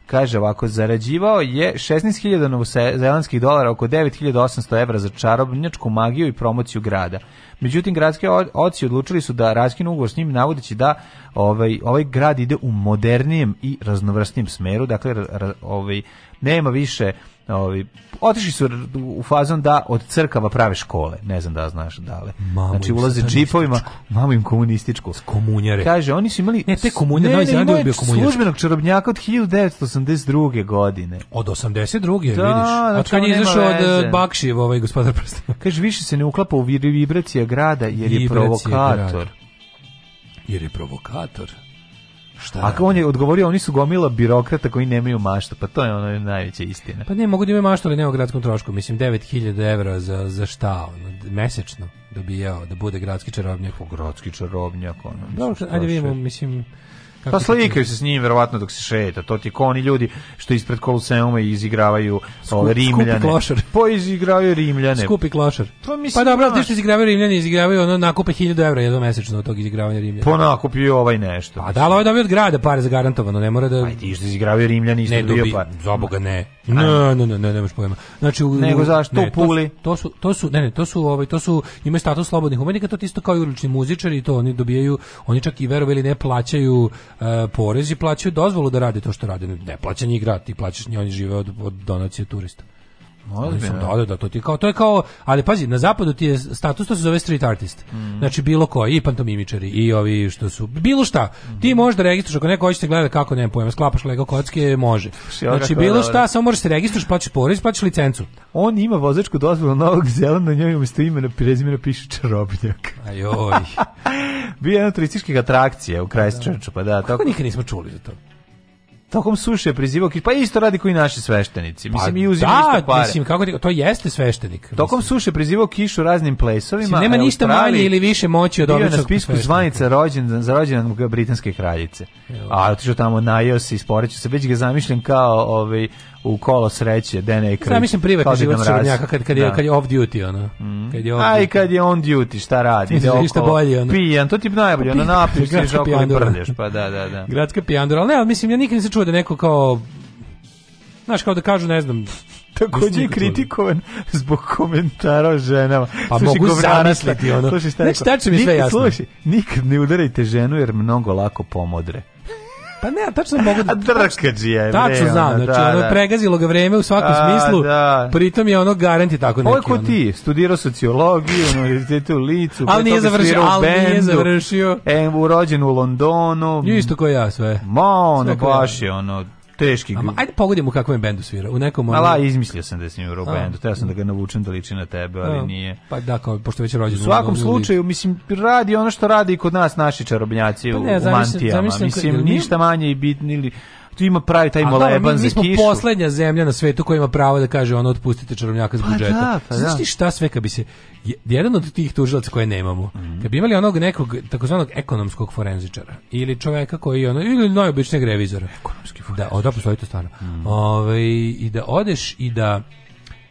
Kaže ovako, zarađivao je 16.000 novozelandskih dolara, oko 9.800 evra za čarobnjačku magiju i promociju grada. Međutim, gradske oci odlučili su da raskinu ugovor s njim, navodeći da ovaj, ovaj grad ide u modernijem i raznovrsnijem smeru, dakle, ra, ovaj, nema više Ovi, otišli su u fazon da od crkava prave škole, ne znam da znaš da li. znači ulaze džipovima, mamo im komunističko. S komunjare. Kaže, oni su imali... Ne, te komunje, ne, ne, ne bio službenog čarobnjaka od 1982. godine. Od 82. Da, vidiš. Znači, od kad je izašao od e, Bakšijev ovaj gospodar prstena. Kaže, više se ne uklapa u vibracije grada jer je provokator. Grada. Jer je provokator. Šta? Ako on je odgovorio, oni su gomila birokrata koji nemaju maštu, pa to je ono najveća istina. Pa ne, mogu da imaju maštu, ali ne gradskom trošku. Mislim, 9000 evra za, za šta, ono, mesečno dobijao da bude gradski čarobnjak. Po pa gradski čarobnjak, ono. Mislim, Dobro, ajde vidimo, mislim, pa slikaju se s njim verovatno dok se šeta. To ti kao oni ljudi što ispred Koloseuma izigravaju ove Rimljane. Skupi klošar. Pa izigravaju Rimljane. Skupi klošar. Pa, mislim, pa dobro, ti da- što izigravaju Rimljane, izigravaju ono nakupe 1000 € jedno mesečno od tog izigravanja Rimljana. Pa po nakupi ovaj nešto. A da, ali ovaj dobio od grada pare zagarantovano, ne mora da... Ajde, pa ti što izigravaju Rimljani isto ne, dobio pa. Za Boga ne. Ne, ne, ne, ne, nemaš pojma. Znači, u, Nego zašto ne, puli? To, su, to su, ne, ne, to su, ovaj, to su, imaju status slobodnih umetnika, to isto kao i ulični muzičari, to oni dobijaju, oni čak i verovali ne plaćaju e, porez i plaćaju dozvolu da rade to što rade. Ne plaća njih grad, ti plaćaš, oni žive od, od donacije turista sam da, da, da, da, to ti je kao, to je kao, ali pazi, na zapadu ti je status, to se zove street artist. Mm. Znači bilo koji, i pantomimičari, i ovi što su, bilo šta. Mm. Ti možeš da registruješ, ako neko hoće te gleda kako, nemam pojma, sklapaš Lego kocke, može. Znači bilo šta, samo možeš da se registruješ, plaćaš porez, plaćaš licencu. On ima vozačku dozvolu Novog Zelanda, na njoj umesto imena, prezimena piše čarobnjak. Ajoj. Bio je jedna turistička atrakcija u Christchurchu, da. pa da. Kako tako... nikad nismo čuli za to? tokom suše prizivao kišu. Pa isto radi koji naši sveštenici. Mislim, pa, i uzima da, isto pare. Mislim, kako ti, to jeste sveštenik. Tokom suše prizivao kišu raznim plesovima. Mislim, nema ništa manje ili više moći od običnog na spisku sveštenika. zvanica rođen, za rođendan britanske kraljice. A otišao tamo, najeo se, isporećao se, već ga zamišljam kao ovaj, u kolo sreće, Dene i Kraj. mislim privatni život Crvenjaka kad, kad, je, da. kad je off duty, ono. Mm. Kad je off A i kad je on duty, šta radi? Ide okolo, bolje, ono. pijan, to ti najbolje, ono napiješ, ideš okolo i brdeš, pa da, da, da. Gradska pijandura, ali ne, mislim, ja nikad nisam čuo da neko kao, znaš, kao da kažu, ne znam, Takođe je da kritikovan zbog komentara o ženama. Pa sluši, mogu zamisliti ono. Slušaj, šta, znači, šta će mi sve jasno. Slušaj, nikad ne udarajte ženu jer mnogo lako pomodre. Pa ne, tačno mogu da... Drkađija je. Tačno znam, da, znači da, ono da. pregazilo ga vreme u svakom A, smislu, da. pritom je ono garanti tako neki. Ojko ti, studirao sociologiju na univerzitetu u Licu, ali nije završio, ali bendu, nije završio. E, urođen u Londonu. Isto kao ja sve. Ma, ono, sve baš je ono, teški. Ama, ajde pogodimo kako je bendu svira. U nekom ono... Ala, izmislio sam da snimio rock bendu. Teo sam da ga navučem da liči na tebe, ali A, nije. Pa da, kao pošto već rođen. U svakom u slučaju, mislim, radi ono što radi i kod nas naši čarobnjaci pa ne, u, u mantijama. Zamislim, mislim, zamislim, ništa manje i bitni ili tu ima pravi taj moleban mi, za kišu. Mi smo poslednja zemlja na svetu koja ima pravo da kaže ono otpustite čarobnjaka iz pa budžeta. Da, pa Znaš da. ti šta sve kad bi se jedan od tih tužilaca koje nemamo, mm. kad bi imali onog nekog takozvanog ekonomskog forenzičara ili čoveka koji je ono ili najobičnijeg revizora. Ekonomski da, forenzičar. Da, oda postoji to stvarno. Mm. Ove, ovaj, I da odeš i da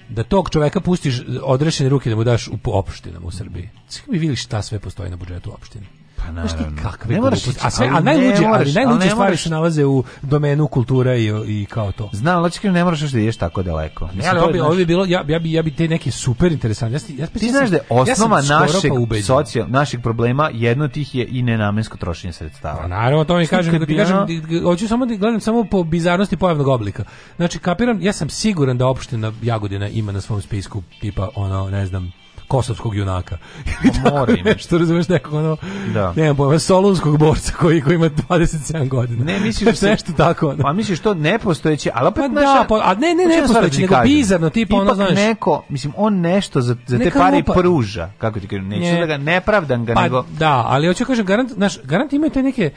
da tog čoveka pustiš odrešene ruke da mu daš u opštinama u Srbiji. Svi bi vidjeli šta sve postoji na budžetu opštine. Pa naravno. kakve ne moraš, a sve, a najluđe, ali najluđe stvari se nalaze u domenu kultura i, i kao to. Znam, ali čekaj, ne moraš još da ideš tako daleko. Ne, ali ovo bi, bilo, ja, ja, bi, ja bi te neke super interesantne. Ja, ja Ti znaš da je osnova ja pa našeg, pa social, našeg problema, jedno tih je i nenamensko trošenje sredstava. Pa naravno, to mi kažem, kad da ti kažem, da- da- hoću samo da gledam samo po bizarnosti pojavnog oblika. Znači, kapiram, ja sam siguran da opština Jagodina ima na svom spisku tipa, ono, ne znam, kosovskog junaka. Mora ima. Što razumeš nekog ono, da. nemam pojma, solunskog borca koji, koji ima 27 godina. Ne, misliš da nešto tako. Ono. Pa misliš to nepostojeće, ali opet pa naša, da, pa, a ne, ne, ne da nepostojeće, nego bizarno, tipa ono, znaš. neko, mislim, on nešto za, za te pare lupa. pruža, kako ti kažem, neću ne. da ga nepravdan ga, pa, nego... Da, ali hoću da kažem, garant, naš, garant imaju te neke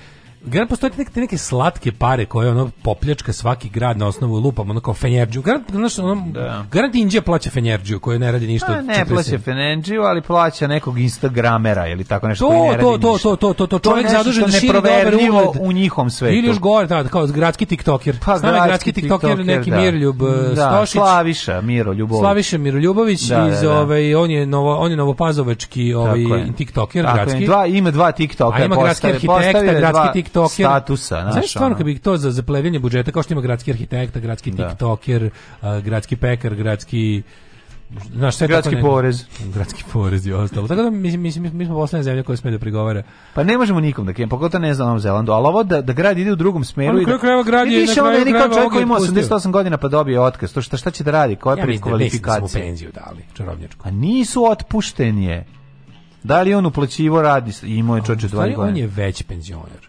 grad postoji postoje neke, neke slatke pare koje ono popljačka svaki grad na osnovu lupam, ono kao Fenjerđu. Garant, znaš, ono, da. garant Indija plaća Fenjerđu koji ne radi ništa. A, pa, ne plaća Fenjerđu, ali plaća nekog Instagramera ili tako nešto to, koji ne to, radi to, ništa. To, to, to, to, to čovjek zadužen da širi dobar ugled. u njihom svetu. Ili još gore, da, kao gradski tiktoker. Pa, gradski, gradski tiktoker, tiktoker neki da. Mirljub e, da, Stošić. Slaviša Miro Ljubović. Slaviša Miro Ljubović, da, iz, da, da. Ovaj, on, je novo, on je novopazovački ovaj, tiktoker, tako gradski. Je, dva, ima dva tiktoka. A ima gradski arhitekta, gradski TikToker, statusa, znači. znaš stvarno da bi to za zaplevljanje budžeta kao što ima gradski arhitekta, gradski da. TikToker, uh, gradski pekar, gradski Znaš, sve gradski tako porez. Gradski porez i ostalo. Tako da mislim, mislim, mi smo poslednja zemlja koja sme da prigovara. Pa ne možemo nikom da krijem, pogotovo ne za Novom Zelandu, ali ovo da, da grad ide u drugom smeru. Pa i pa, kako da- kraju grad je, na kraju krajeva čovjek koji ima 88 godina pa dobije otkaz, to šta, šta će da radi, koja je ja da da prekvalifikacija. Ja penziju dali, čarobnjačku. A nisu otpušten je. Da li on uplaćivo radi, imao je čoče 2 godine. On je već penzioner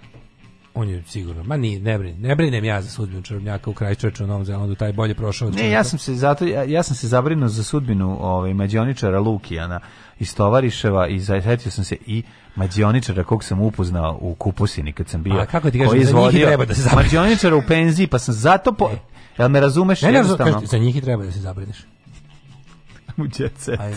on je sigurno, ma ni, ne brinem, ne brinem ja za sudbinu Črnjaka u Krajčeču u Novom Zelandu, taj bolje prošao. Ne, ja sam se zato ja, ja sam se zabrinuo za sudbinu ovaj mađioničara Lukijana iz Tovariševa i zasetio sam se i mađioničara kog sam upoznao u Kupusini kad sam bio. A kako ti kažeš, koji izvodio, treba da se mađioničara u penziji, pa sam zato po, e. Jel me razumeš? Ne, ne, za njih i treba da se zabrineš. u jet set. Ajde.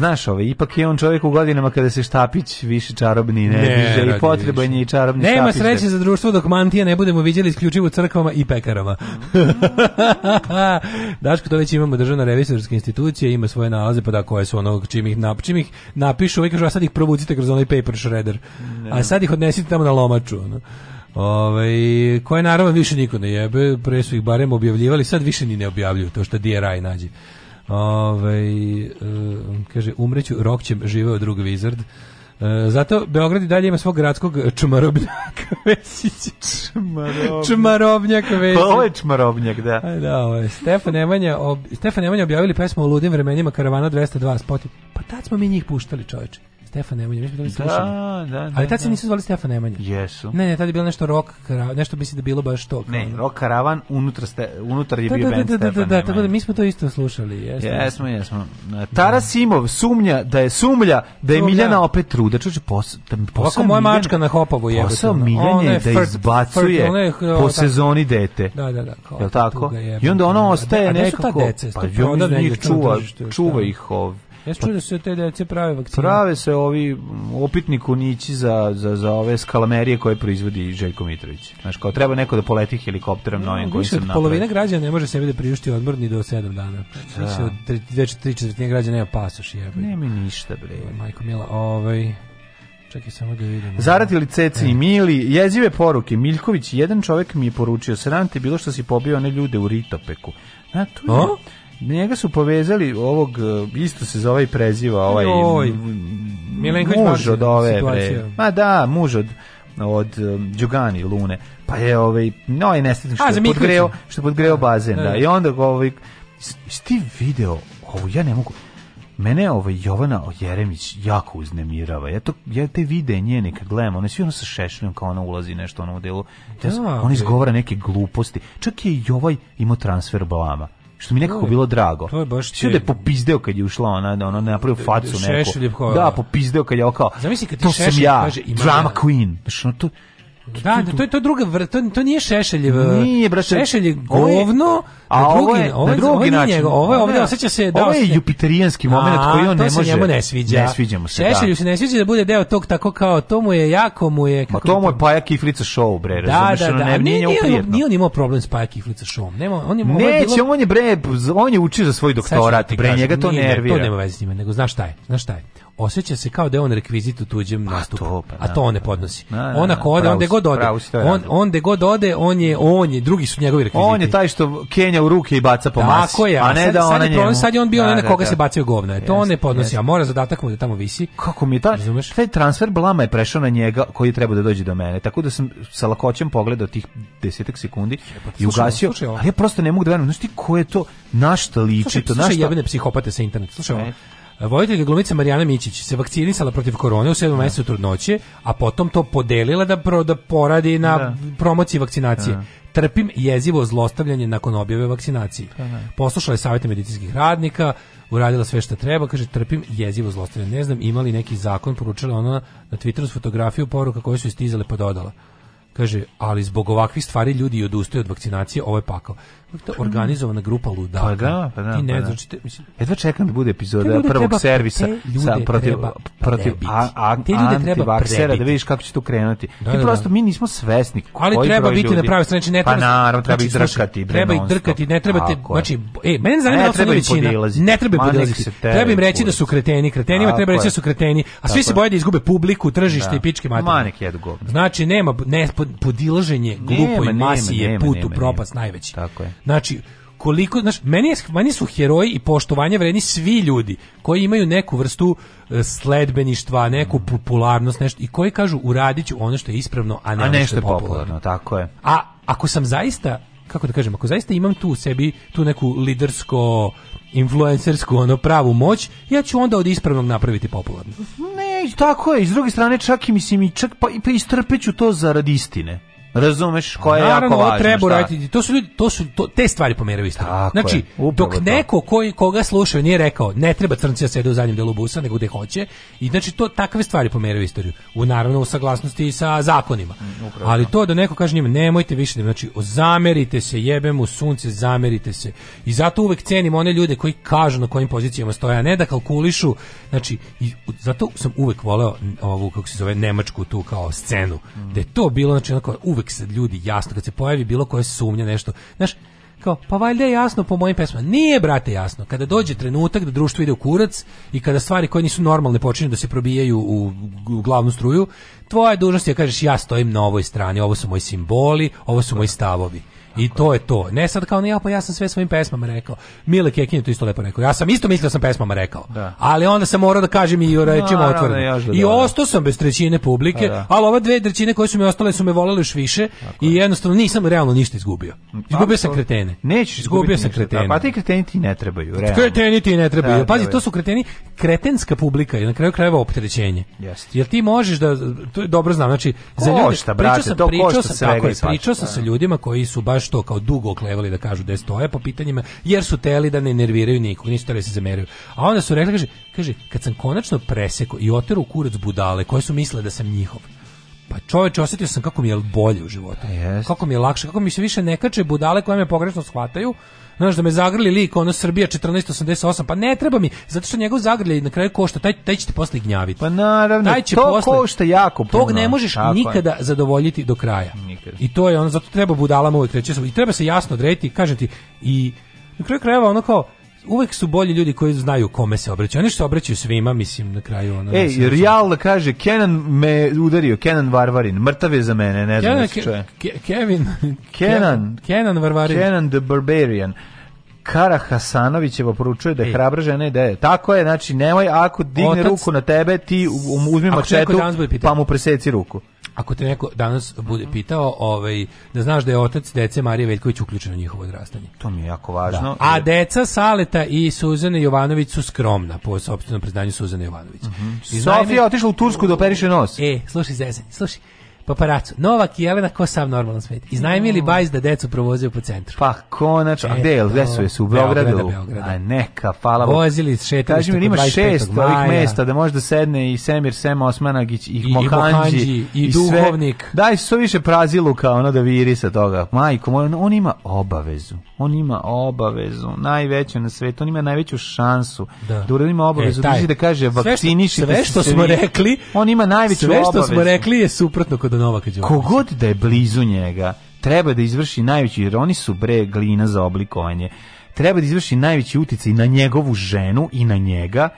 znaš, ovaj, ipak je on čovjek u godinama kada se štapić više čarobni ne, ne diže i potreban je i čarobni Nema štapić. Nema sreće da- za društvo dok mantije ne budemo vidjeli isključivo u crkvama i pekarama. Daško, to već imamo državna revizorska institucija, ima svoje nalaze, pa da, koje su ono, čim ih, nap, čim ih napišu, uvijek kažu, a sad ih provucite kroz onaj paper shredder, ne. a sad ih odnesite tamo na lomaču. Ono. Ove, ovaj, koje naravno više niko ne jebe, pre su ih barem objavljivali, sad više ni ne objavljuju to što DRI nađe. Ove, ovaj, eh, kaže, umreću, rok će živeo drug Wizard. Eh, zato Beograd i dalje ima svog gradskog čmarobnjaka Vesića. Čmarobnjak. čmarobnjak Vesića. Ovo je čmarobnjak, da. Aj, da, ovo je. Stefan Nemanja, ob... Stefan Nemanja objavili pesmu o ludim vremenima Karavana 202 spoti. Pa tad smo mi njih puštali, čoveče. Stefan Nemanja, mi smo to da, slušali. Da, da, da. Ali tad se da. nisu zvali Stefan Nemanja. Jesu. Ne, ne, tad je bilo nešto rock, nešto bi se da bilo baš to. Ne, rock karavan, unutra, ste, unutar je da, bio da, band da, da, da Stefan da, da, tako da mi smo to isto slušali. Jesmo, jesmo. jesmo. Taras Simov sumnja da je sumlja da je Miljana opet truda. Čuče, posao Ovako moja mačka na Hopovu je. Posao Miljane da izbacuje eh, po sezoni dete. Da, da, da. Jel tako? I onda ono ostaje nekako... A gde su ta dece? Pa čuva ih ov Ja čuo da se te dece prave vakcine. Prave se ovi mm, opitni kunići za, za, za ove skalamerije koje proizvodi Željko Mitrović. Znaš, kao treba neko da poleti helikopterom novim no, koji sam da napravio. Polovina građana ne može sebi da priušti odmor ni do 7 dana. Više da. da od tri, već tri četvrtine građana nema pasoš. Jebe. Nema ništa, bre. Majko Mila, ovaj... Čekaj samo da vidim. Zaratili ceci i e. mili, jezive poruke. Miljković, jedan čovjek mi je poručio, sram te bilo što si pobio one ljude u Ritopeku. Na, to je... Njega su povezali ovog, e, isto se zove i preziva, ovaj... Oj, Milenković muž od ove, bre. Ma da, muž od od e, Đugani Lune. Pa je ovaj no i nesretnik što, je podgreo, što podgreo bazen, da. E. I onda ga ovaj sti video, ovo ja ne mogu. Mene ovaj Jovana Jeremić jako uznemirava. Ja to ja te vide njene kad gledam, ona svi ono sa šešljom kao ona ulazi nešto ono u delu. Ja, da, on izgovara neke gluposti. Čak je i ovaj imao transfer blama što mi nekako je, bilo drago. To je baš te... da je popizdeo kad je ušla ona, da ona napravio facu neku. Da, popizdeo kad je kao. Zamisli kad ti to šešelj, sam ja, drama da- queen. Znači, no, to, Da, da, to je to druga vr, to, to nije Šešeljev. Nije brate. Šešelj govno, a na drugi, ovo je, ovo je, drugi ovo način. Njego, ovo je ovde osjeća se da ovo je jupiterijanski momenat koji on ne može. To se njemu ne sviđa. Ne sviđa mu se. Da. Šešelju da. se ne sviđa da bude deo tog tako kao to mu je jako mu je kako. Pa to mu je Paja Kiflica show bre, da, razumeš, da, da, da. ne, nije njemu prijetno. Nije on imao problem s Paja Kiflica show. Nema, on je Neće, on je bre, on je učio za svoj doktorat, bre, njega to nervira. To nema veze s njima, nego znaš šta je, znaš šta je osjeća se kao da je on rekvizit u tuđem a To, pa, a to da, on ne pa da. podnosi. Na, na, on ode, onde god ode. On onde god ode, on je on je, drugi su njegovi rekviziti. On je taj što Kenja u ruke i baca po masi. Tako je, a ne sad, da ona problem, Sad je on bio da, na da, koga da, se bacio govna. Yes, to on ne podnosi, yes. a mora zadatak mu da tamo visi. Kako mi je ta, taj transfer blama je prešao na njega koji treba da dođe do mene. Tako da sam sa lakoćem pogledao tih desetak sekundi i ugasio. Ali ja prosto ne mogu da verujem. Znaš ti ko je to? Na šta liči to? Na šta jebene psihopate sa interneta? Slušaj, Vojitelj glumica Marijana Mićić se vakcinisala protiv korone u 7. Da. mjesecu trudnoće, a potom to podelila da, pro, da poradi na da. promociji vakcinacije. Da. Trpim jezivo zlostavljanje nakon objave vakcinacije. Da, da. Poslušala je savjete medicinskih radnika, uradila sve što treba, kaže trpim jezivo zlostavljanje. Ne znam, imali neki zakon, poručila ona na Twitteru s fotografiju poruka koje su stizale pa dodala. Kaže, ali zbog ovakvih stvari ljudi odustaju od vakcinacije, ovo je pakao to organizovana grupa ludaka. Pa da, pa da. Ti ne pa da. Znači, mislim, Jedva čekam da bude epizoda prvog treba, servisa sa protiv protiv a, a, te ljude treba prebiti. da vidiš kako će to krenuti. Da, Ti da, da, prosto mi nismo svesni Ali koji treba biti ljudi. na pravi strani, znači ne pa treba. Pa naravno, treba znači, ih znači, drkati, bre, treba ih drkati, ne treba te, znači, ej, meni zanima da treba većina. Ne treba podilaziti. Treba im reći da su kreteni, kretenima treba reći da su kreteni, a svi se boje da izgube publiku, tržište da. i pičke materije. Manek jedu govno. Znači nema podilaženje glupoj masi je put u propast najveći. Tako je. Znači, koliko, znaš, meni, je, meni su heroji i poštovanje vredni svi ljudi koji imaju neku vrstu e, sledbeništva, neku popularnost, nešto, i koji kažu uradit ću ono što je ispravno, a, ne a nešto je popularno. popularno. Tako je. A ako sam zaista, kako da kažem, ako zaista imam tu u sebi tu neku lidersko influencersku ono pravu moć, ja ću onda od ispravnog napraviti popularno. Ne, tako je, iz druge strane čak i mislim i čak pa, pa istrpeću to zarad istine. Razumeš koja je Naravno, jako važna. treba uraditi. To su ljudi, to su to, te stvari pomeraju isto. Znači, je, dok to. neko koji koga slušaju nije rekao ne treba crnci da sede u zadnjem delu busa nego gde hoće i znači to takve stvari pomeraju istoriju. U naravno u saglasnosti sa zakonima. Mm, upravo. Ali to da neko kaže njima nemojte više da, znači zamerite se jebem u sunce, zamerite se. I zato uvek cenim one ljude koji kažu na kojim pozicijama stoje, a ne da kalkulišu. Znači i, zato sam uvek voleo ovu kako se zove nemačku tu kao scenu. Mm. Da je to bilo znači onako uvek uvek se ljudi jasno kad se pojavi bilo koja sumnja nešto. Znaš, kao, pa valjda je jasno po mojim pesmama. Nije, brate, jasno. Kada dođe trenutak da društvo ide u kurac i kada stvari koje nisu normalne počinju da se probijaju u, u glavnu struju, tvoja dužnost je da kažeš ja stojim na ovoj strani, ovo su moji simboli, ovo su moji stavovi. I to je to. Ne sad kao, ne, ja, pa ja sam sve svojim pesmama rekao. Mile Kekin je to isto lepo rekao. Ja sam isto mislio da sam pesmama rekao. Da. Ali onda sam morao da kažem i o rečima no, otvoreno. Ja da, da, I ostao sam bez trećine publike, da, da. ali ove dve trećine koje su mi ostale su me volele još više Tako i jednostavno nisam realno ništa izgubio. Pa izgubio sam kretene. Nećeš izgubio sam kretene. pa ti kreteni ti ne trebaju, realno. Kreteni ti ne trebaju. Pazi, to su kreteni, kretenska publika je na kraju krajeva opterećenje. Jeste. Jer ti možeš da to je dobro znam, znači za ljude, košta, brate, pričao sam, to pričao sam, tako je, pričao sam sa ljudima koji su baš to kao dugo oklevali da kažu da stoje po pitanjima, jer su teli da ne nerviraju nikog, nisu teli da se zameraju. A onda su rekli, kaže, kaže, kad sam konačno preseko i oteru kurac budale koje su misle da sam njihov, pa čoveče, osjetio sam kako mi je bolje u životu. Yes. Kako mi je lakše, kako mi se više ne kače budale koje me pogrešno shvataju, znaš da me zagrli lik ono Srbija 1488, pa ne treba mi, zato što njegov zagrljaj na kraju košta, taj, taj će te posle gnjaviti. Pa naravno, taj će to posle, košta jako puno. Tog ne možeš Tako nikada je. zadovoljiti do kraja. Nikad. I to je ono, zato treba budalama uvijek reći. I treba se jasno odrediti, kažem ti, i na kraju krajeva ono kao, uvek su bolji ljudi koji znaju kome se obraćaju. Oni što obraćaju svima, mislim, na kraju ono. Ej, mislim, Real kaže Kenan me udario, Kenan Varvarin, mrtav je za mene, ne znam Kenan, da Ke Kevin Kenan Kenan Varvarin. Kenan the Barbarian. Kara Hasanovićeva poručuje da je e. hrabra žena i da je. Tako je, znači nemoj ako digne Otac, ruku na tebe, ti uzmi mačetu pa mu preseci ruku. Ako te neko danas bude pitao, ovaj, da znaš da je otac dece Marije Veljković uključen u njihovo odrastanje. To mi je jako važno. Da. A deca Saleta i Suzane Jovanović su skromna, po sopstvenom priznanju Suzane Jovanović. Uh mhm. -huh. Sofija me... otišla u Tursku da operiše nos. E, slušaj, Zezan, slušaj Paparacu. Novak i Jelena ko sam normalan svet. li mm. bajs da decu provozio po centru. Pa konačno. A e, gde je? Gde su? Jesu u Beogradu? Beograda, Beograda. A neka, hvala. Vozili, šetali. Kaži mi, ima šest ovih mesta da može da sedne i Semir Sema Osmanagić i, I Mohanđi. I, i, i Duhovnik. Sve. Daj su više praziluka, ono da viri sa toga. Majko, on, ima obavezu. On ima obavezu. Najveću na svetu. On ima najveću šansu. Da, da ima e, obavezu. E, taj. da kaže, vakciniši. sve što, sve što smo rekli, on ima najveću sve obavezu. Sve što smo rekli je suprotno kod Novak Đoković. Kogod da je blizu njega, treba da izvrši najveći, jer oni su bre glina za oblikovanje, treba da izvrši najveći uticaj na njegovu ženu i na njega,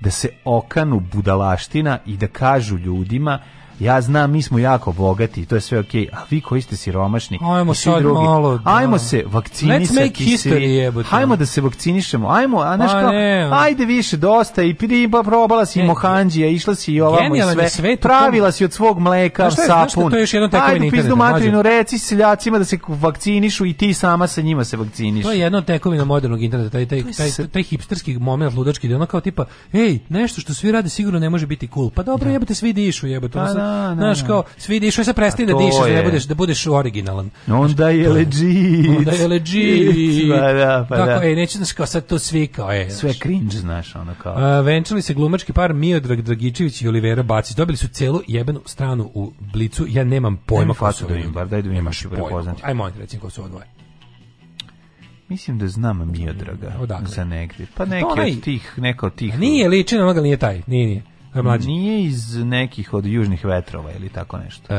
da se okanu budalaština i da kažu ljudima ja znam, mi smo jako bogati, to je sve okej, okay, a vi koji ste siromašni, ajmo sad drugi, malo, da. ajmo se vakcinisati. Let's make history, Ajmo da se vakcinišemo, ajmo, a znaš pa kao, ne, ajde više, dosta, i pidi, pa probala si ne, mohanđija, išla si i ovamo i sve, svet, pravila tom... si od svog mleka, znaš sapun, znaš to je još jedno ajde pizdu materinu, reci seljacima da se vakcinišu i ti sama sa njima se vakciniš. To je jedno tekovina modernog interneta, taj, taj, taj, taj, taj hipsterski moment ludački, ono kao tipa, ej, nešto što svi rade sigurno ne može biti cool, pa dobro, da. jebote, svi dišu, jebote, pa ono Da, da, da, znaš kao svi dišu se prestani da dišeš da ne budeš da budeš originalan onda je leđi onda je leđi pa da pa da ej neću znaš kao sad to svi kao je sve cringe znaš ono kao a, venčali se glumački par Miodrag Dragičević i Olivera Bacić dobili su celu jebenu stranu u blicu ja nemam pojma kako su da im bar daj da imaš prepoznati aj moj recimo ko su odvoje Mislim da znam Miodraga Odakle? za negdje. Pa, pa neki od tih, neka od tih. Nije liči na onoga, nije taj. Nije, nije mlađi. Nije iz nekih od južnih vetrova ili tako nešto. E,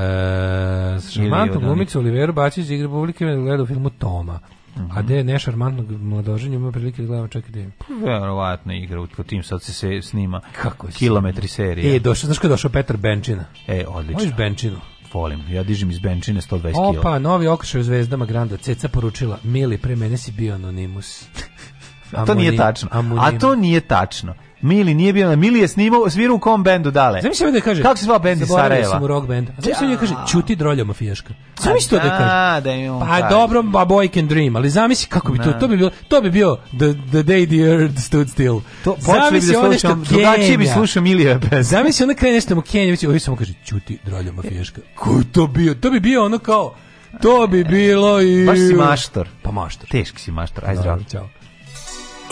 šarmantnu glumicu Oliveru Bačić igra Republike gleda u filmu Toma. Mm -hmm. A mhm. gde je nešarmantnog mladoženja ima prilike da gledamo čak i gde pa Verovatno igra u tim, sad se, se snima Kako kilometri serije. E, došao, znaš kada je došao Petar Benčina? E, odlično. Možeš Benčinu? volim. Ja dižem iz benčine 120 kg. Opa, novi okršaj u zvezdama Granda. Ceca poručila, mili, pre mene si bio anonimus. A to nije tačno. Amonim. A to nije tačno. Mili nije bio na Mili je snimao svirao u kom bendu dale. Znam šta da kaže. Kako se zva bend iz Sarajeva? Sam u rock bend. Znam se da kaže ćuti drolja mafijaška. Sam šta da kaže. Da, pa da, da, da on. Pa taj. dobro, a boy can dream, ali zamisli kako bi to to bi bilo to bi bio the the day the earth stood still. To počeli bi da slušam, drugačije bi slušao Milija pesme. Zamisli ona kraj nešto mu Kenja, hoće samo kaže ćuti drolja mafijaška. Ko to bio? To bi bio ono kao To bi bilo i... Baš si maštor. Pa maštor. Teški si maštor. Aj zdravo. Čao.